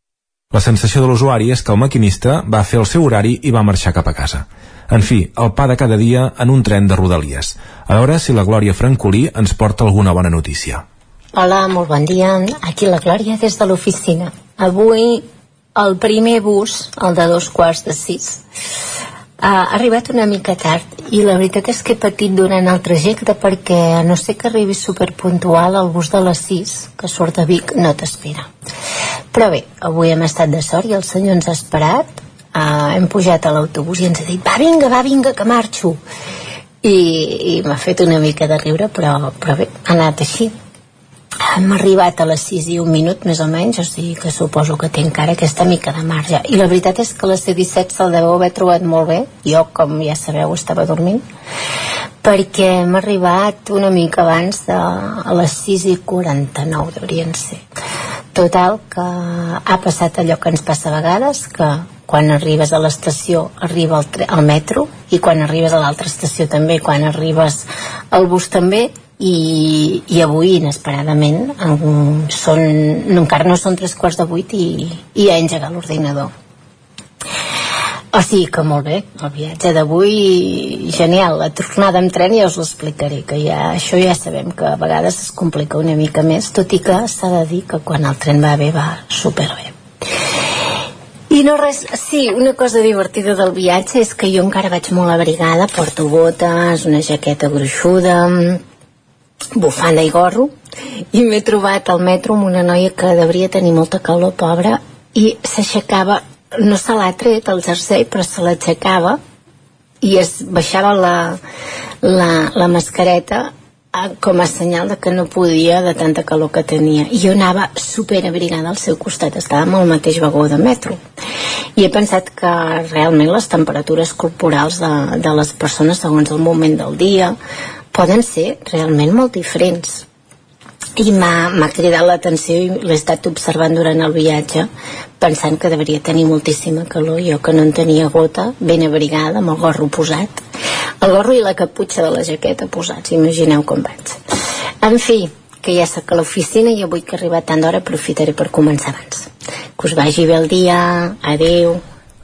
La sensació de l'usuari és que el maquinista va fer el seu horari i va marxar cap a casa. En fi, el pa de cada dia en un tren de Rodalies. A veure si la Glòria Francolí ens porta alguna bona notícia. Hola, molt bon dia. Aquí la Glòria des de l'oficina. Avui el primer bus, el de dos quarts de sis, ha arribat una mica tard i la veritat és que he patit durant el trajecte perquè a no ser que arribi superpuntual el bus de les 6 que surt de Vic no t'espera. Però bé, avui hem estat de sort i el senyor ens ha esperat. Uh, hem pujat a l'autobús i ens ha dit va vinga, va vinga que marxo. I, i m'ha fet una mica de riure però, però bé, ha anat així hem arribat a les 6 i un minut més o menys, o sigui que suposo que té encara aquesta mica de marge. I la veritat és que la C-17 se'l deveu haver trobat molt bé. Jo com ja sabeu estava dormint. Perquè hem arribat una mica abans de a les 6 i 49 deurien ser. Total que ha passat allò que ens passa a vegades que quan arribes a l'estació arriba el, el metro i quan arribes a l'altra estació també quan arribes al bus també i, i avui inesperadament en, són, encara no són tres quarts de vuit i, i ha engegat l'ordinador. O sigui que molt bé, el viatge d'avui genial, la tornada amb tren ja us l'explicaré, que ja, això ja sabem que a vegades es complica una mica més tot i que s'ha de dir que quan el tren va bé va superbé. I no res, sí, una cosa divertida del viatge és que jo encara vaig molt abrigada, porto botes, una jaqueta gruixuda, bufanda i gorro i m'he trobat al metro amb una noia que devia tenir molta calor, pobra i s'aixecava, no se l'ha tret el jersei, però se l'aixecava i es baixava la, la, la mascareta com a senyal de que no podia de tanta calor que tenia. I jo anava super abrigada al seu costat estàvem al mateix vagó de metro. I he pensat que realment les temperatures corporals de, de les persones segons el moment del dia poden ser realment molt diferents. I m'ha cridat l'atenció i l'he estat observant durant el viatge pensant que devia tenir moltíssima calor jo que no en tenia gota ben abrigada amb el gorro posat el gorro i la caputxa de la jaqueta posats imagineu com vaig. En fi, que ja sóc a l'oficina i avui que he arribat tant d'hora aprofitaré per començar abans. Que us vagi bé el dia, adeu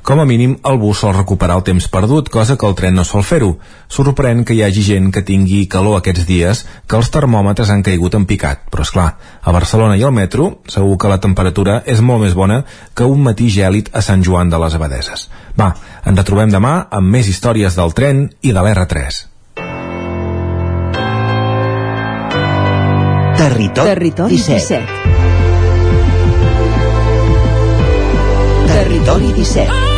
com a mínim, el bus sol recuperar el temps perdut, cosa que el tren no sol fer-ho. Sorprèn que hi hagi gent que tingui calor aquests dies que els termòmetres han caigut en picat, però és clar, a Barcelona i al metro segur que la temperatura és molt més bona que un matí gèlid a Sant Joan de les Abadeses. Va, ens retrobem demà amb més històries del tren i de l'R3. Territori, Territori 17. 17. Territori 17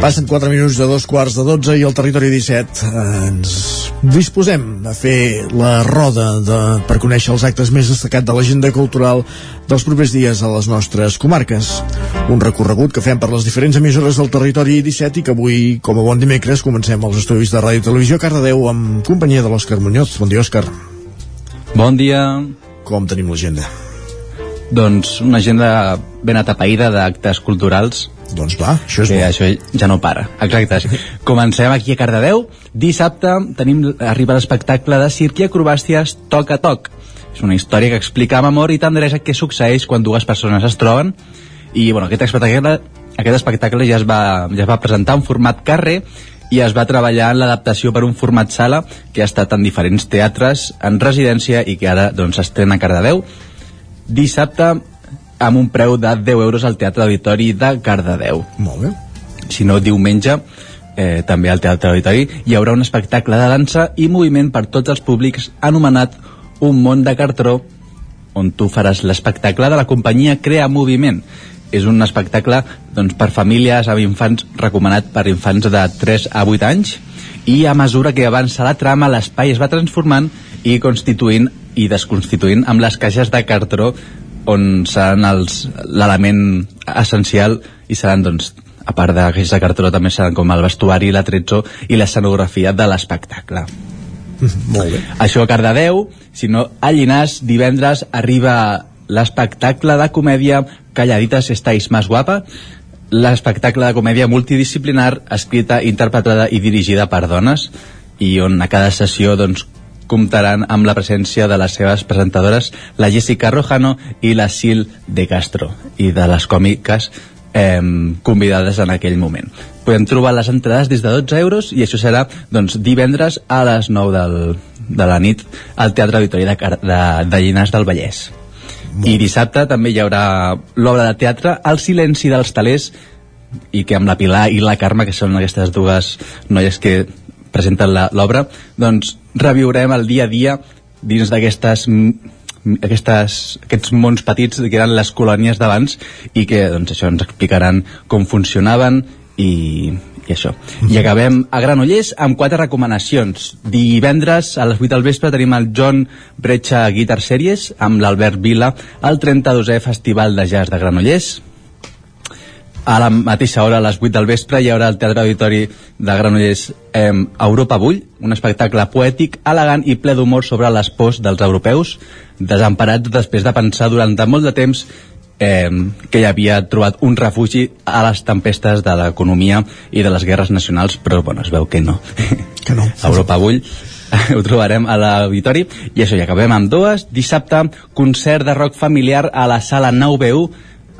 Passen 4 minuts de dos quarts de 12 i el territori 17 eh, ens disposem a fer la roda de, per conèixer els actes més destacats de l'agenda cultural dels propers dies a les nostres comarques. Un recorregut que fem per les diferents emissores del territori 17 i que avui, com a bon dimecres, comencem els estudis de Ràdio i Televisió Cardedeu amb companyia de l'Òscar Muñoz. Bon dia, Òscar. Bon dia. Com tenim l'agenda? Doncs una agenda ben atapeïda d'actes culturals doncs va, això és que bo. això ja no para. Exacte. Comencem aquí a Cardedeu. Dissabte tenim, arriba l'espectacle de circ i acrobàcies Toc a Toc. És una història que explica amb amor i tendresa què succeeix quan dues persones es troben. I bueno, aquest espectacle, aquest espectacle ja es, va, ja es va presentar en format carrer i es va treballar en l'adaptació per un format sala que ha estat en diferents teatres en residència i que ara doncs, s'estrena a Cardedeu. Dissabte amb un preu de 10 euros al Teatre Auditori de Cardedeu. Molt bé. Si no, diumenge, eh, també al Teatre Auditori, hi haurà un espectacle de dansa i moviment per tots els públics anomenat Un món de cartró, on tu faràs l'espectacle de la companyia Crea Moviment. És un espectacle doncs, per famílies amb infants recomanat per infants de 3 a 8 anys i a mesura que avança la trama l'espai es va transformant i constituint i desconstituint amb les caixes de cartró on seran l'element essencial i seran doncs a part de caixes de cartró també seran com el vestuari, l'atrezzo i l'escenografia de l'espectacle Molt bé. això a Cardedeu, si no a Llinàs divendres arriba l'espectacle de comèdia Calladitas estáis más guapa l'espectacle de comèdia multidisciplinar escrita, interpretada i dirigida per dones i on a cada sessió doncs, comptaran amb la presència de les seves presentadores, la Jessica Rojano i la Sil de Castro, i de les còmiques eh, convidades en aquell moment. Podem trobar les entrades des de 12 euros i això serà doncs, divendres a les 9 del, de la nit al Teatre Auditori de, de, de Llinars del Vallès. I dissabte també hi haurà l'obra de teatre El silenci dels talers i que amb la Pilar i la Carme, que són aquestes dues noies que presenten la- l'obra, doncs reviurem el dia a dia dins d'aquestes aquestes, aquests mons petits que eren les colònies d'abans i que doncs, això ens explicaran com funcionaven i, i això. I acabem a Granollers amb quatre recomanacions. Divendres a les 8 del vespre tenim el John Brecha Guitar Series amb l'Albert Vila al 32è Festival de Jazz de Granollers a la mateixa hora, a les 8 del vespre, hi haurà al Teatre Auditori de Granollers eh, Europa Bull, un espectacle poètic, elegant i ple d'humor sobre les pors dels europeus, desemparats després de pensar durant de molt de temps eh, que hi havia trobat un refugi a les tempestes de l'economia i de les guerres nacionals, però bueno, es veu que no. Que no. Europa Bull ho trobarem a l'auditori. I això, ja acabem amb dues. Dissabte, concert de rock familiar a la sala 9BU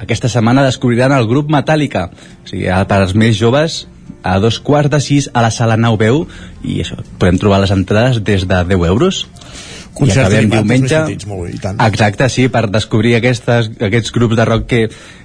aquesta setmana descobriran el grup Metallica. O sigui, per als més joves a dos quarts de sis a la sala 9BU i això, podem trobar les entrades des de 10 euros Concert i acabem diumenge petits, molt bé, i tant. exacte, sí, per descobrir aquestes, aquests grups de rock que,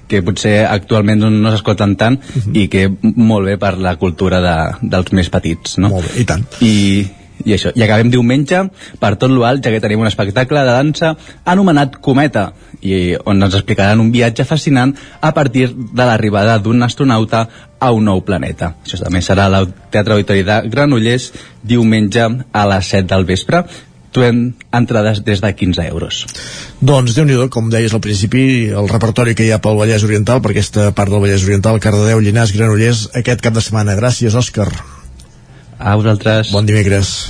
que potser actualment no, s'escolten tant Mhm. i que molt bé per la cultura de, dels més petits no? Molt bé, i tant. i, i això, i acabem diumenge per tot l'alt, ja que tenim un espectacle de dansa anomenat Cometa i on ens explicaran un viatge fascinant a partir de l'arribada d'un astronauta a un nou planeta. Això també serà al Teatre Auditori de Granollers diumenge a les 7 del vespre trobem entrades des de 15 euros. Doncs déu nhi com deies al principi, el repertori que hi ha pel Vallès Oriental, per aquesta part del Vallès Oriental, Cardedeu, Llinars, Granollers, aquest cap de setmana. Gràcies, Òscar. A vosaltres. Bon dimecres.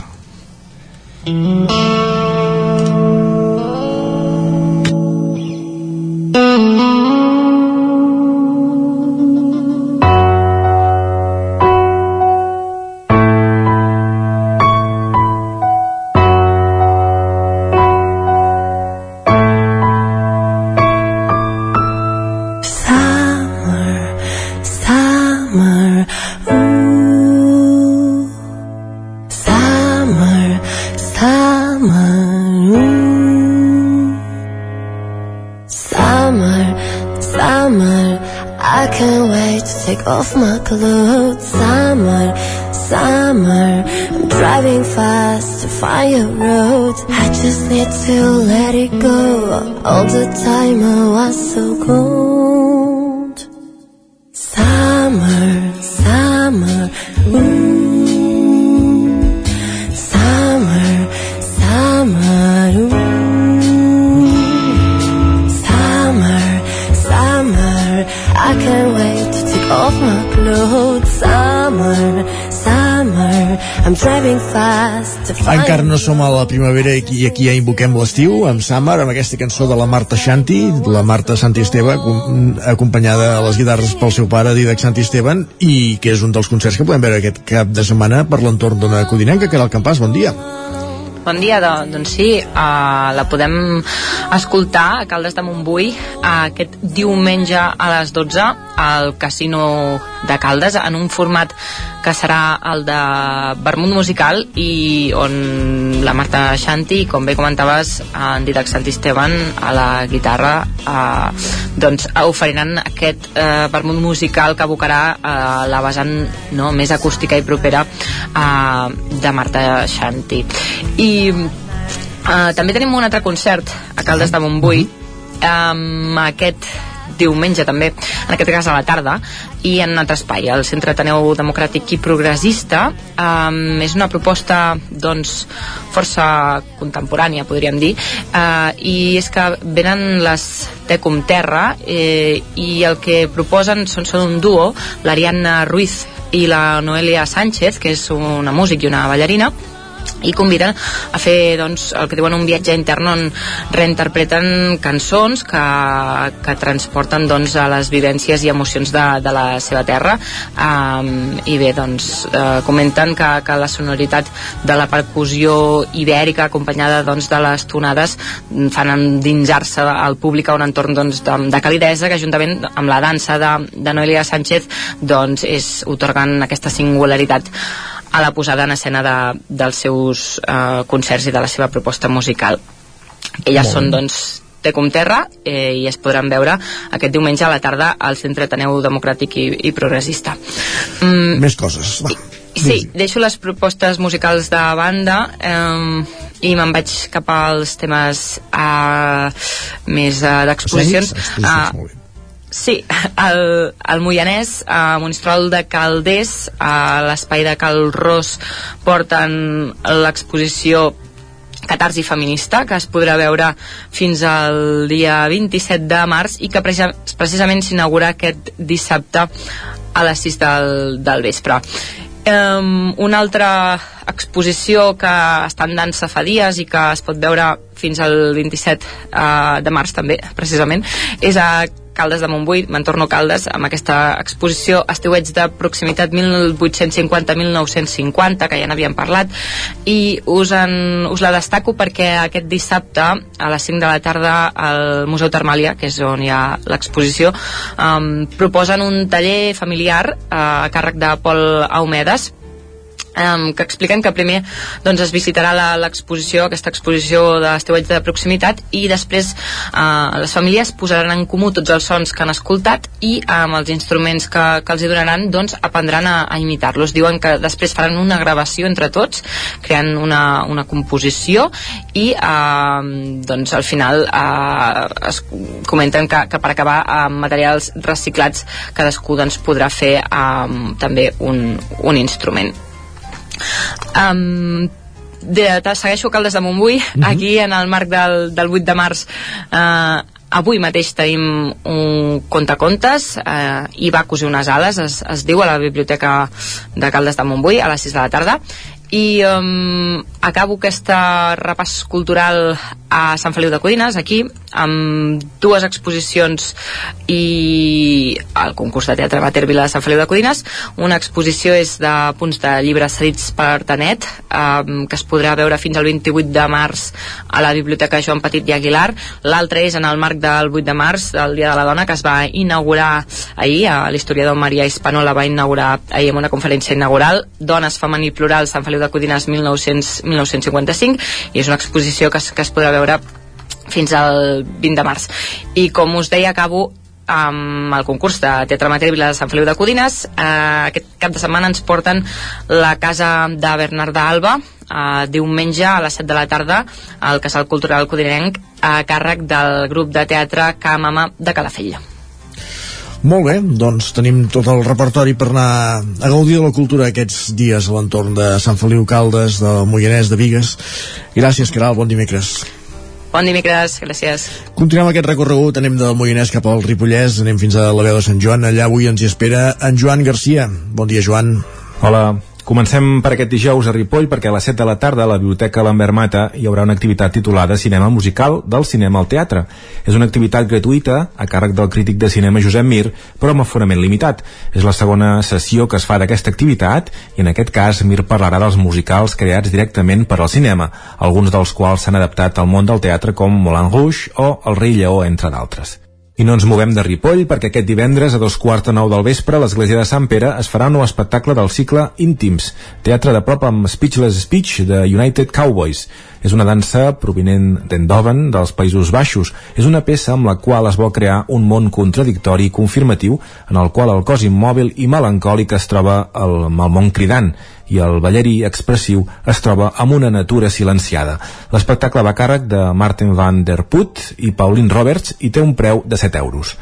Summer, som a la primavera i aquí, aquí ja invoquem l'estiu amb Summer, amb aquesta cançó de la Marta Shanti, la Marta Santi Esteve acom- acompanyada a les guitarres pel seu pare Didac Santi Esteban i que és un dels concerts que podem veure aquest cap de setmana per l'entorn d'una codinenca, que era el Campàs, bon dia. Bon dia, do, doncs sí, uh, la podem escoltar a Caldes de Montbui uh, aquest diumenge a les 12 al Casino de Caldes en un format que serà el de vermut musical i on la Marta Xanti, com bé comentaves, en Didac Sant Esteban a la guitarra eh, doncs oferiran aquest eh, vermut musical que abocarà eh, la vessant no, més acústica i propera eh, de Marta Xanti. I eh, també tenim un altre concert a Caldes de Montbui. Um, aquest diumenge també, en aquest cas a la tarda i en un altre espai, el Centre Ateneu Democràtic i Progressista. Um, és una proposta doncs força contemporània podríem dir. Uh, i és que venen les Tecum Terra eh, i el que proposen són, són un duo l'Ariadna Ruiz i la Noelia Sánchez que és una músic i una ballarina i conviden a fer doncs, el que diuen un viatge intern on reinterpreten cançons que, que transporten doncs, a les vivències i emocions de, de la seva terra. Um, i bé, doncs uh, comenten que, que la sonoritat de la percussió ibèrica acompanyada doncs, de les tonades fan endinsar-se al públic a un entorn doncs, de, de calidesa que juntament amb la dansa de, de Noelia Sánchez doncs, és otorgant aquesta singularitat a la posada en escena de, dels seus eh, concerts i de la seva proposta musical. Elles són, doncs, Tecum Terra eh, i es podran veure aquest diumenge a la tarda al Centre Ateneu Democràtic i, i Progressista. Mm, Més coses, va. Sí, deixo les propostes musicals de banda eh, i me'n vaig cap als temes eh, més eh, d'exposicions. Eh, Sí, el, el Moianès, a Monistrol de Calders, a l'espai de Cal Ros, porten l'exposició Catarsi Feminista, que es podrà veure fins al dia 27 de març i que precisament s'inaugura aquest dissabte a les 6 del, del vespre. Um, una altra exposició que està en dansa fa dies i que es pot veure fins al 27 uh, de març també, precisament, és a Caldes de Montbui, me'n torno a Caldes, amb aquesta exposició Estiuets de proximitat 1850-1950, que ja n'havíem parlat, i us, en, us la destaco perquè aquest dissabte, a les 5 de la tarda, al Museu Termàlia, que és on hi ha l'exposició, um, proposen un taller familiar uh, a càrrec de Pol Aumedes, um, que expliquen que primer doncs, es visitarà l'exposició, aquesta exposició d'estiuatge de proximitat i després uh, les famílies posaran en comú tots els sons que han escoltat i amb els instruments que, que els hi donaran doncs, aprendran a, a imitar-los. Diuen que després faran una gravació entre tots, creant una, una composició i uh, doncs, al final uh, es comenten que, que per acabar amb materials reciclats cadascú doncs, podrà fer um, també un, un instrument um, de, te segueixo Caldes de Montbui. Aquí en el marc del, del 8 de març eh, avui mateix tenim un contacontes eh, i va cosir unes ales es, es diu a la biblioteca de Caldes de Montbui a les 6 de la tarda i um, acabo aquesta repàs cultural a Sant Feliu de Codines, aquí, amb dues exposicions i el concurs de teatre Mater Vila de Sant Feliu de Codines. Una exposició és de punts de llibres cedits per Tanet, um, que es podrà veure fins al 28 de març a la Biblioteca Joan Petit i Aguilar. L'altra és en el marc del 8 de març, del Dia de la Dona, que es va inaugurar ahir, l'historiador Maria Hispanola va inaugurar ahir amb una conferència inaugural, Dones, Femení Plural, Sant Feliu de Codines 1900, 1955, i és una exposició que es, que es podrà veure fins al 20 de març. I com us deia, acabo amb el concurs de Teatre Matèria Vila de Sant Feliu de Codines. Eh, aquest cap de setmana ens porten la casa de Bernarda Alba, eh, diumenge a les 7 de la tarda al Casal Cultural Codinenc a càrrec del grup de teatre Ca Mama de Calafell. Molt bé, doncs tenim tot el repertori per anar a gaudir de la cultura aquests dies a l'entorn de Sant Feliu Caldes, de Moianès, de Vigues. Gràcies, Caral, bon dimecres. Bon dimecres, gràcies. Continuem aquest recorregut, anem del Moianès cap al Ripollès, anem fins a la veu de Sant Joan, allà avui ens hi espera en Joan Garcia. Bon dia, Joan. Hola, Comencem per aquest dijous a Ripoll perquè a les 7 de la tarda a la Biblioteca Lambert Mata hi haurà una activitat titulada Cinema Musical del cinema al teatre. És una activitat gratuïta a càrrec del crític de cinema Josep Mir, però amb aforament limitat. És la segona sessió que es fa d'aquesta activitat i en aquest cas Mir parlarà dels musicals creats directament per al cinema, alguns dels quals s'han adaptat al món del teatre com Moulin Rouge o El rei Lleó, entre d'altres. I no ens movem de Ripoll perquè aquest divendres a dos quarts de nou del vespre a l'església de Sant Pere es farà un nou espectacle del cicle Íntims, teatre de prop amb Speechless Speech de United Cowboys. És una dansa provinent d'Endoven, dels Països Baixos. És una peça amb la qual es vol crear un món contradictori i confirmatiu en el qual el cos immòbil i melancòlic es troba el, el món cridant i el ballerí expressiu es troba amb una natura silenciada. L'espectacle va càrrec de Martin van der Put i Pauline Roberts i té un preu de 7 euros.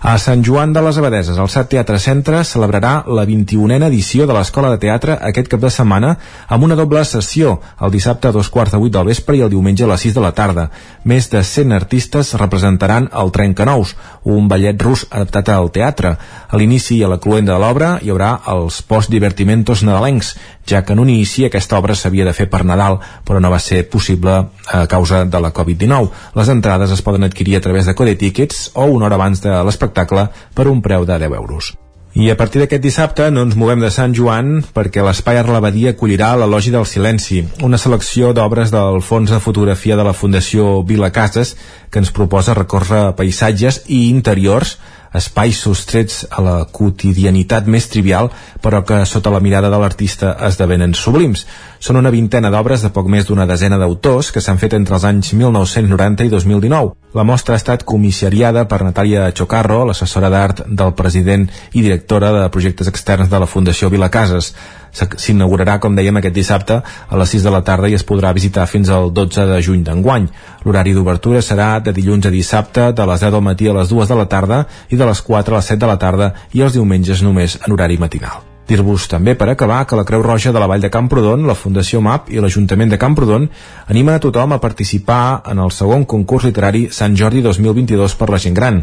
A Sant Joan de les Abadeses, el SAT Teatre Centre celebrarà la 21a edició de l'Escola de Teatre aquest cap de setmana amb una doble sessió, el dissabte a dos quarts de vuit del vespre i el diumenge a les 6 de la tarda. Més de 100 artistes representaran el Trencanous, un ballet rus adaptat al teatre. A l'inici i a la cluenda de l'obra hi haurà els post-divertimentos nadalencs, ja que en un inici aquesta obra s'havia de fer per Nadal, però no va ser possible a causa de la Covid-19. Les entrades es poden adquirir a través de Code Tickets o una hora abans de l'espectacle per un preu de 10 euros. I a partir d'aquest dissabte no ens movem de Sant Joan perquè l'Espai Arlabadia acollirà l'Elogi del Silenci, una selecció d'obres del Fons de Fotografia de la Fundació Vila Cases que ens proposa recórrer paisatges i interiors espais sostrets a la quotidianitat més trivial, però que sota la mirada de l'artista esdevenen sublims. Són una vintena d'obres de poc més d'una desena d'autors que s'han fet entre els anys 1990 i 2019. La mostra ha estat comissariada per Natàlia Chocarro, l'assessora d'art del president i directora de projectes externs de la Fundació Vilacases. S'inaugurarà, com dèiem, aquest dissabte a les 6 de la tarda i es podrà visitar fins al 12 de juny d'enguany. L'horari d'obertura serà de dilluns a dissabte de les 10 del matí a les 2 de la tarda i de les 4 a les 7 de la tarda i els diumenges només en horari matinal. Dir-vos també per acabar que la Creu Roja de la Vall de Camprodon, la Fundació MAP i l'Ajuntament de Camprodon animen a tothom a participar en el segon concurs literari Sant Jordi 2022 per la gent gran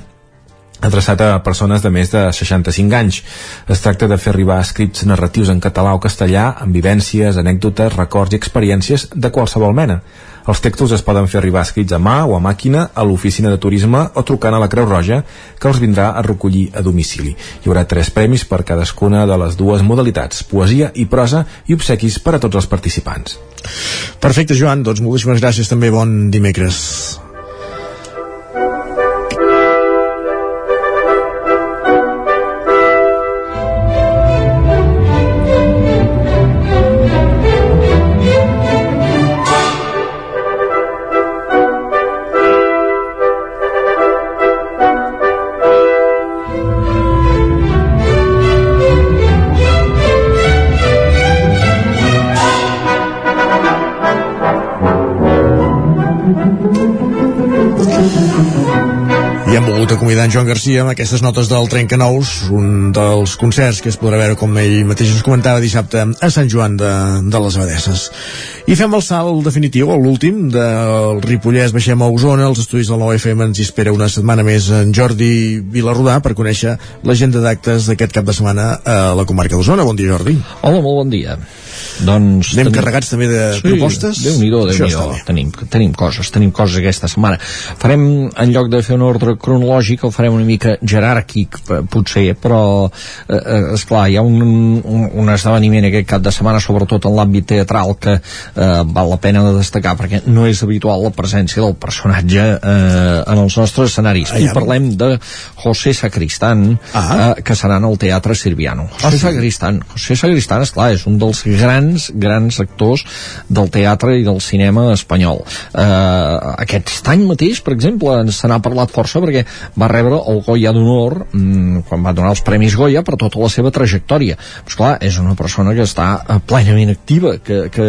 adreçat a persones de més de 65 anys. Es tracta de fer arribar escrits narratius en català o castellà amb vivències, anècdotes, records i experiències de qualsevol mena. Els textos es poden fer arribar escrits a mà o a màquina a l'oficina de turisme o trucant a la Creu Roja que els vindrà a recollir a domicili. Hi haurà tres premis per cadascuna de les dues modalitats, poesia i prosa i obsequis per a tots els participants. Perfecte, Joan, doncs moltíssimes gràcies també, bon dimecres. Acomiadar en Joan Garcia amb aquestes notes del Trencanous, un dels concerts que es podrà veure, com ell mateix ens comentava dissabte, a Sant Joan de, de les Abadesses. I fem el salt definitiu, l'últim, del Ripollès, baixem a Osona, els estudis del 9FM ens hi espera una setmana més en Jordi Vilarrodà per conèixer l'agenda d'actes d'aquest cap de setmana a la comarca d'Osona. Bon dia, Jordi. Hola, molt bon dia. Doncs Anem tenim... carregats també de sí, propostes? Déu-n'hi-do, déu nhi tenim, tenim coses, tenim coses aquesta setmana. Farem, en lloc de fer un ordre cronològic, el farem una mica jeràrquic, potser, però, eh, eh, esclar, hi ha un, un, un esdeveniment aquest cap de setmana, sobretot en l'àmbit teatral, que eh, val la pena de destacar, perquè no és habitual la presència del personatge eh, en els nostres escenaris. I parlem de José Sacristán, ah. eh, que serà en el Teatre Sirviano. José oh, sí. Sacristán, José Sacristán, esclar, és un dels grans grans, grans actors del teatre i del cinema espanyol. Eh, aquest any mateix, per exemple, se n'ha parlat força perquè va rebre el Goya d'Honor mm, quan va donar els Premis Goya per tota la seva trajectòria. Però, esclar, és una persona que està eh, plenament activa, que, que,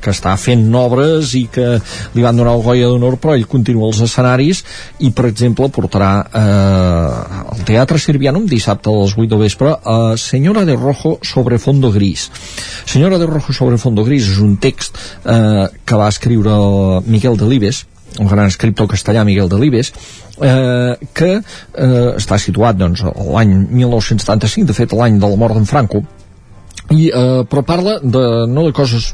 que està fent obres i que li van donar el Goya d'Honor, però ell continua als escenaris i, per exemple, portarà eh, al Teatre Sirvianum dissabte a les 8 de vespre a Senyora de Rojo sobre fondo gris. Senyora de Rojo sobre fondo gris és un text eh, que va escriure Miquel Delibes, un gran escriptor castellà Miguel Delibes eh, que eh, està situat doncs, l'any 1975 de fet l'any de la mort d'en Franco i, eh, però parla de, no de coses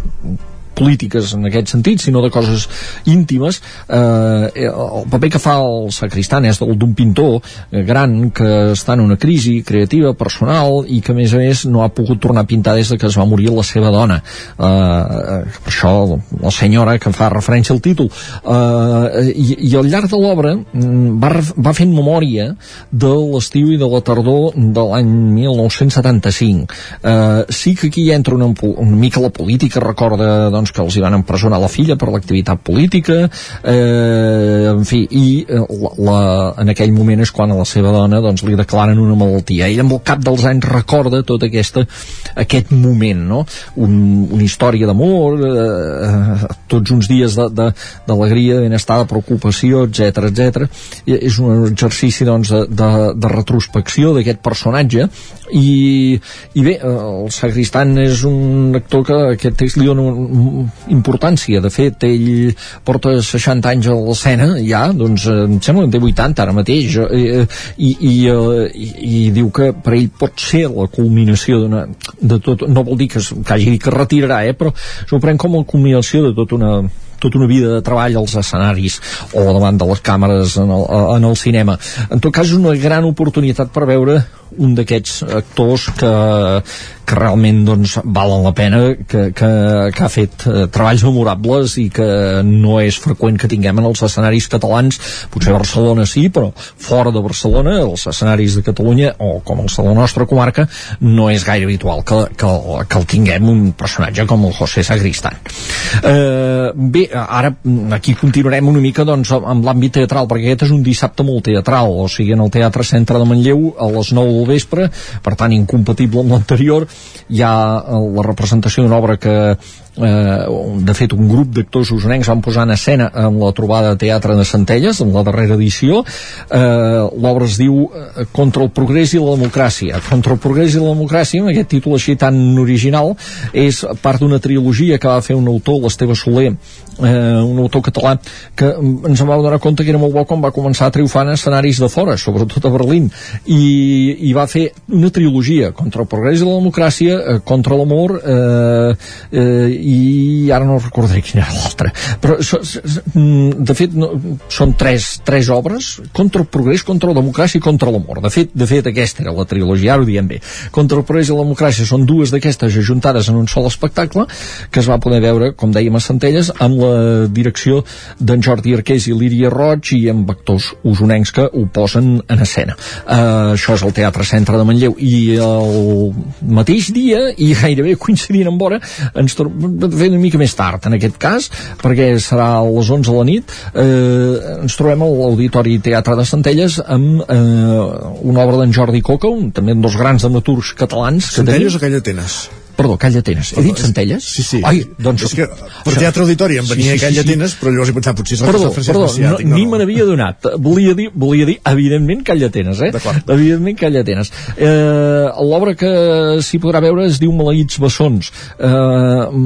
polítiques en aquest sentit, sinó de coses íntimes. Eh, el paper que fa el sacristan és el d'un pintor eh, gran que està en una crisi creativa, personal, i que a més a més no ha pogut tornar a pintar des de que es va morir la seva dona. Eh, per això la senyora que fa referència al títol. Eh, i, I al llarg de l'obra mm, va, va fent memòria de l'estiu i de la tardor de l'any 1975. Eh, sí que aquí entra una, una mica la política, recorda doncs, que els hi van empresonar la filla per l'activitat política, eh, en fi, i eh, la, la, en aquell moment és quan a la seva dona doncs, li declaren una malaltia. Ell amb el cap dels anys recorda tot aquesta, aquest moment, no? Un, una història d'amor, eh, tots uns dies d'alegria, de, de, benestar, de preocupació, etc etc. És un exercici doncs, de, de, de retrospecció d'aquest personatge i, i bé, el Sagristan és un actor que aquest text li dona un, importància, de fet ell porta 60 anys a l'escena ja, doncs em sembla que en té 80 ara mateix eh, i, i, eh, i, i diu que per ell pot ser la culminació de tot, no vol dir que, que hagi dit que retirarà, eh, però s'ho pren com a culminació de tota una tota una vida de treball als escenaris o davant de les càmeres en el, en el cinema. En tot cas, és una gran oportunitat per veure un d'aquests actors que, que realment doncs, valen la pena, que, que, que ha fet eh, treballs memorables i que no és freqüent que tinguem en els escenaris catalans, potser Barcelona sí, però fora de Barcelona, els escenaris de Catalunya, o com els de la nostra comarca, no és gaire habitual que, que, que el tinguem un personatge com el José Sagristán. Eh, bé, ara aquí continuarem una mica doncs, amb l'àmbit teatral, perquè aquest és un dissabte molt teatral, o sigui, en el Teatre Centre de Manlleu, a les 9 del vespre, per tant incompatible amb l'anterior, hi ha eh, la representació d'una obra que eh, de fet un grup d'actors usonencs van posar en escena amb la trobada de teatre de Centelles en la darrera edició. Eh, l'obra es diu eh, Contra el progrés i la democràcia. Contra el progrés i la democràcia amb aquest títol així tan original és part d'una trilogia que va fer un autor l'Esteve Soler eh, un autor català que ens en va donar compte que era molt bo quan va començar a triomfar en escenaris de fora, sobretot a Berlín. I, i va fer una trilogia contra el progrés i la democràcia eh, contra l'amor eh, eh, i ara no recordaré quina era l'altra. Però mm, de fet no, són tres, tres obres contra el progrés, contra la democràcia i contra l'amor. De fet, de fet aquesta era la trilogia ara ho diem bé, contra el progrés i la democràcia són dues d'aquestes ajuntades en un sol espectacle que es va poder veure, com dèiem a Centelles amb la direcció d'en Jordi Arqués i Líria Roig i amb actors usonencs que ho posen en escena. Uh, això és el Teatre Centre de Manlleu. I el mateix dia i gairebé coincidint amb hora ens fer una mica més tard en aquest cas perquè serà a les 11 de la nit eh, ens trobem a l'Auditori Teatre de Centelles amb eh, una obra d'en Jordi Coca un, també un dels grans dramaturgs catalans Centelles o Calla Atenes? Perdó, Call d'Atenes. He dit Centelles? Sí, sí. Ai, doncs... És que per Teatre Auditori em venia sí, sí, Call d'Atenes, sí. però llavors he pensat, potser és el perdó, perdó, no, no, ni me n'havia donat. Volia dir, volia dir, evidentment, Call d'Atenes, eh? Evidentment, Call d'Atenes. Eh, L'obra que s'hi podrà veure es diu Maleïts bessons. Eh,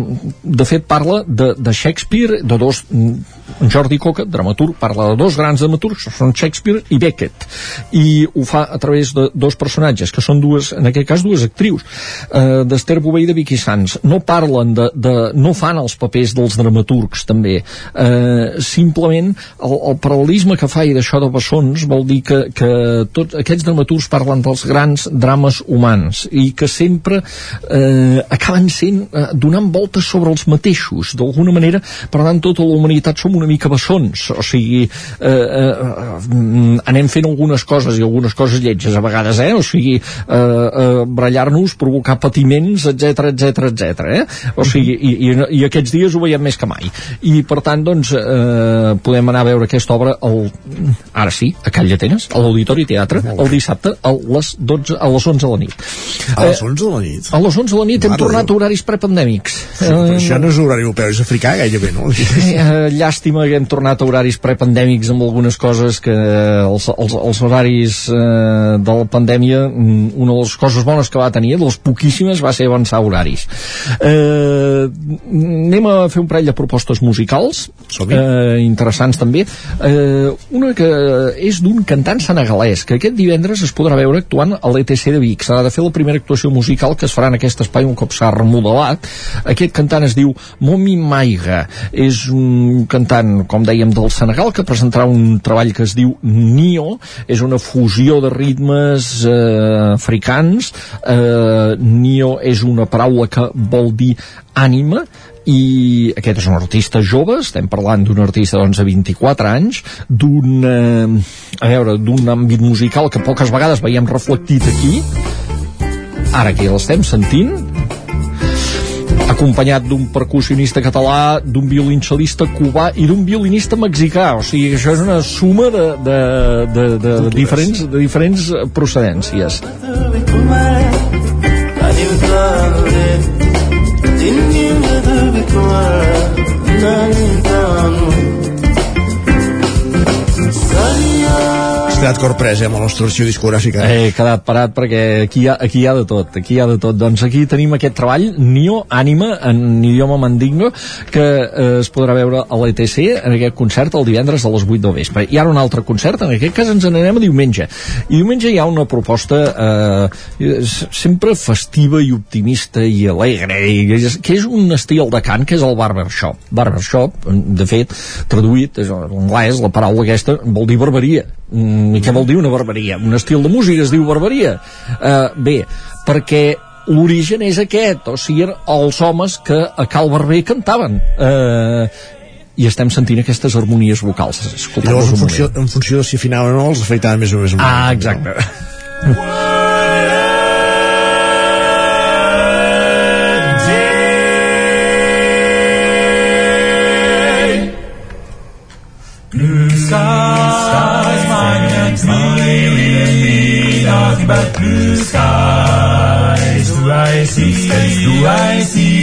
de fet, parla de, de Shakespeare, de dos... Jordi Coca, dramaturg, parla de dos grans dramaturgs, són Shakespeare i Beckett, i ho fa a través de dos personatges, que són dues, en aquest cas, dues actrius, eh, d'Esther Bové i de Vicky Sanz no parlen de, de no fan els papers dels dramaturgs també. Eh, simplement el, el paral·lelisme que fa i d'això de bessons vol dir que, que tots aquests dramaturgs parlen dels grans drames humans i que sempre eh, acaben sent eh, donant voltes sobre els mateixos d'alguna manera per tant tota la humanitat som una mica bessons o sigui eh, eh, anem fent algunes coses i algunes coses lletges a vegades eh? o sigui eh, eh, brallar-nos, provocar patiments etc etc etc. Eh? O sigui, i, i, i aquests dies ho veiem més que mai. I per tant, doncs, eh, podem anar a veure aquesta obra el, ara sí, a Call d'Atenes, a l'Auditori Teatre, el dissabte a les 12, a les 11 de la nit. A les 11 de la nit? A les 11 de la nit hem Mare tornat Déu. a horaris prepandèmics. Sí, però això no és horari europeu, és africà gairebé, no? Eh, llàstima hem tornat a horaris prepandèmics amb algunes coses que els, els, els horaris eh, de la pandèmia mm, una de les coses bones que va tenir de les poquíssimes va ser avançar horaris. Eh, anem a fer un parell de propostes musicals eh, interessants també. Eh, una que és d'un cantant senegalès que aquest divendres es podrà veure actuant a l'ETC de Vic. S'ha de fer la primera actuació musical que es farà en aquest espai un cop s'ha remodelat. Aquest cantant es diu Momi Maiga. És un cantant, com dèiem, del Senegal que presentarà un treball que es diu Nio, és una fusió de ritmes eh, africans. Eh, Nio és una paraula que vol dir ànima i aquest és un artista jove, estem parlant d'un artista doncs, de 24 anys, d'un eh, a veure, d'un àmbit musical que poques vegades veiem reflectit aquí. Ara que l'estem sentint acompanyat d'un percussionista català, d'un violoncel·lista cubà i d'un violinista mexicà. O sigui, això és una suma de, de, de, de, de, diferents, de diferents procedències. Has quedat corprès, eh, amb versió discogràfica. He quedat parat perquè aquí hi, ha, aquí hi ha de tot, aquí hi ha de tot. Doncs aquí tenim aquest treball, Nio Ànima, en idioma mandingo, que eh, es podrà veure a l'ETC en aquest concert el divendres a les 8 del vespre. I ara un altre concert, en aquest cas ens n'anem a diumenge. I diumenge hi ha una proposta eh, sempre festiva i optimista i alegre, i és, que és un estil de cant, que és el barbershop. Barbershop, de fet, traduït, és l'anglès, la paraula aquesta vol dir barberia. Mm, I què vol dir una barberia? Un estil de música es diu barberia. Uh, bé, perquè l'origen és aquest, o sigui, els homes que a Cal Barber cantaven. Uh, i estem sentint aquestes harmonies vocals. I llavors, en un funció, en funció de si afinaven o no, els afeitaven més o més. Ah, exacte. Skies but blue skies. Do I see? Do I see?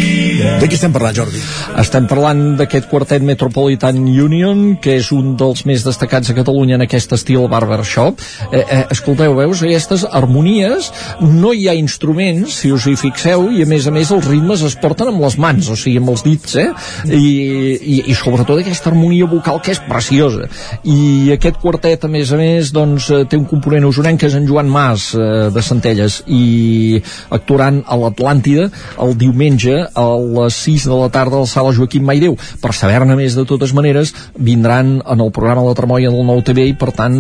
De qui estem parlant, Jordi? Estem parlant d'aquest quartet Metropolitan Union, que és un dels més destacats a Catalunya en aquest estil barbershop. Eh, eh, escolteu, veus, aquestes harmonies, no hi ha instruments, si us hi fixeu, i a més a més els ritmes es porten amb les mans, o sigui, amb els dits, eh? I, i, i sobretot aquesta harmonia vocal que és preciosa. I aquest quartet, a més a més, doncs, eh, té un component usonenc que és en Joan Mas, eh, de Centelles, i actuaran a l'Atlàntida el diumenge a les 6 de la tarda al Sala Joaquim Maideu. Per saber-ne més de totes maneres, vindran en el programa La Tremolla del Nou TV i per tant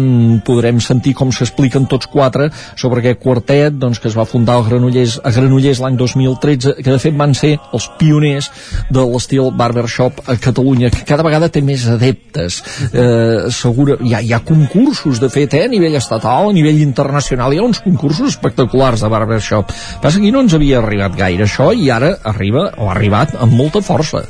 podrem sentir com s'expliquen tots quatre sobre aquest quartet doncs, que es va fundar a Granollers, a Granollers l'any 2013, que de fet van ser els pioners de l'estil barbershop a Catalunya, que cada vegada té més adeptes. Eh, segura, hi, ha, hi ha concursos, de fet, eh, a nivell estatal, a nivell internacional, hi ha uns concursos espectaculars de barbershop. Passa que aquí no ens havia arribat gaire això i ara arriba, o ha arribat amb molta força.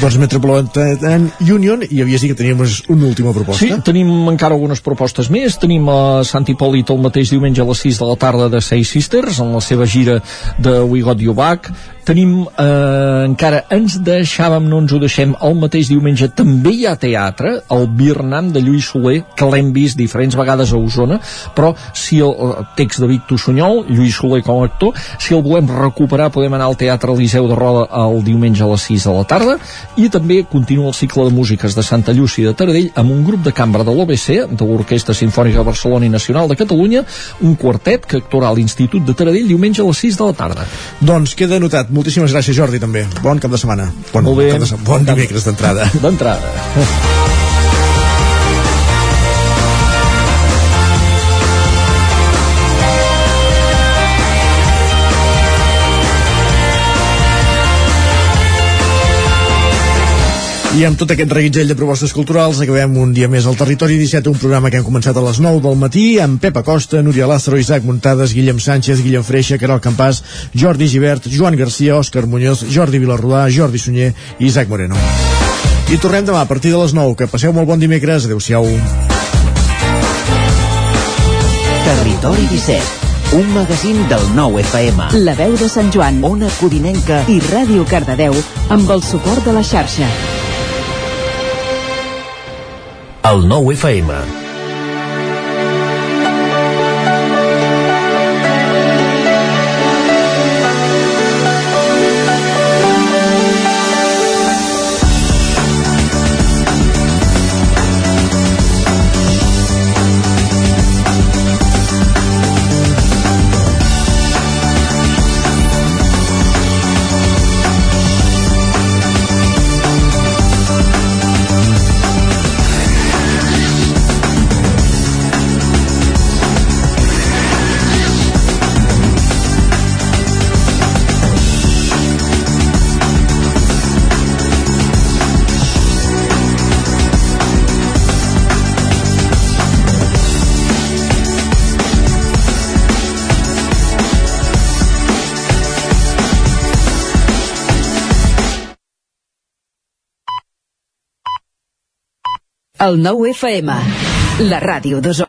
Doncs Metropolitan Union, i havies dit que teníem una última proposta. Sí, tenim encara algunes propostes més. Tenim a Sant Hipòlit el mateix diumenge a les 6 de la tarda de Seis Sisters, en la seva gira de We Got You Back. Tenim eh, encara, ens deixàvem, no ens ho deixem, el mateix diumenge també hi ha teatre, el Birnam de Lluís Soler, que l'hem vist diferents vegades a Osona, però si el, el text de Victor Sunyol, Lluís Soler com a actor, si el volem recuperar podem anar al Teatre Eliseu de Roda el diumenge a les 6 de la tarda i també continua el cicle de músiques de Santa Llúcia de Taradell amb un grup de cambra de l'OBC, de l'Orquestra Sinfònica de Barcelona i Nacional de Catalunya, un quartet que actuarà a l'Institut de Taradell diumenge a les 6 de la tarda. Doncs queda anotat. Moltíssimes gràcies, Jordi, també. Bon cap de setmana. Bon, Molt bé. Cap de, se- bon dimecres d'entrada. D'entrada. I amb tot aquest reguitzell de propostes culturals acabem un dia més al Territori 17, un programa que hem començat a les 9 del matí amb Pep Acosta, Núria Lázaro, Isaac Muntades, Guillem Sánchez, Guillem Freixa, Caral Campàs, Jordi Givert, Joan Garcia, Òscar Muñoz, Jordi Vilarrodà, Jordi Sunyer i Isaac Moreno. I tornem demà a partir de les 9. Que passeu molt bon dimecres. Adéu-siau. Territori 17, un magazín del nou FM. La veu de Sant Joan, Ona Codinenca i Ràdio Cardedeu amb el suport de la xarxa. El nou FM. El nou FM, la ràdio d'Osona.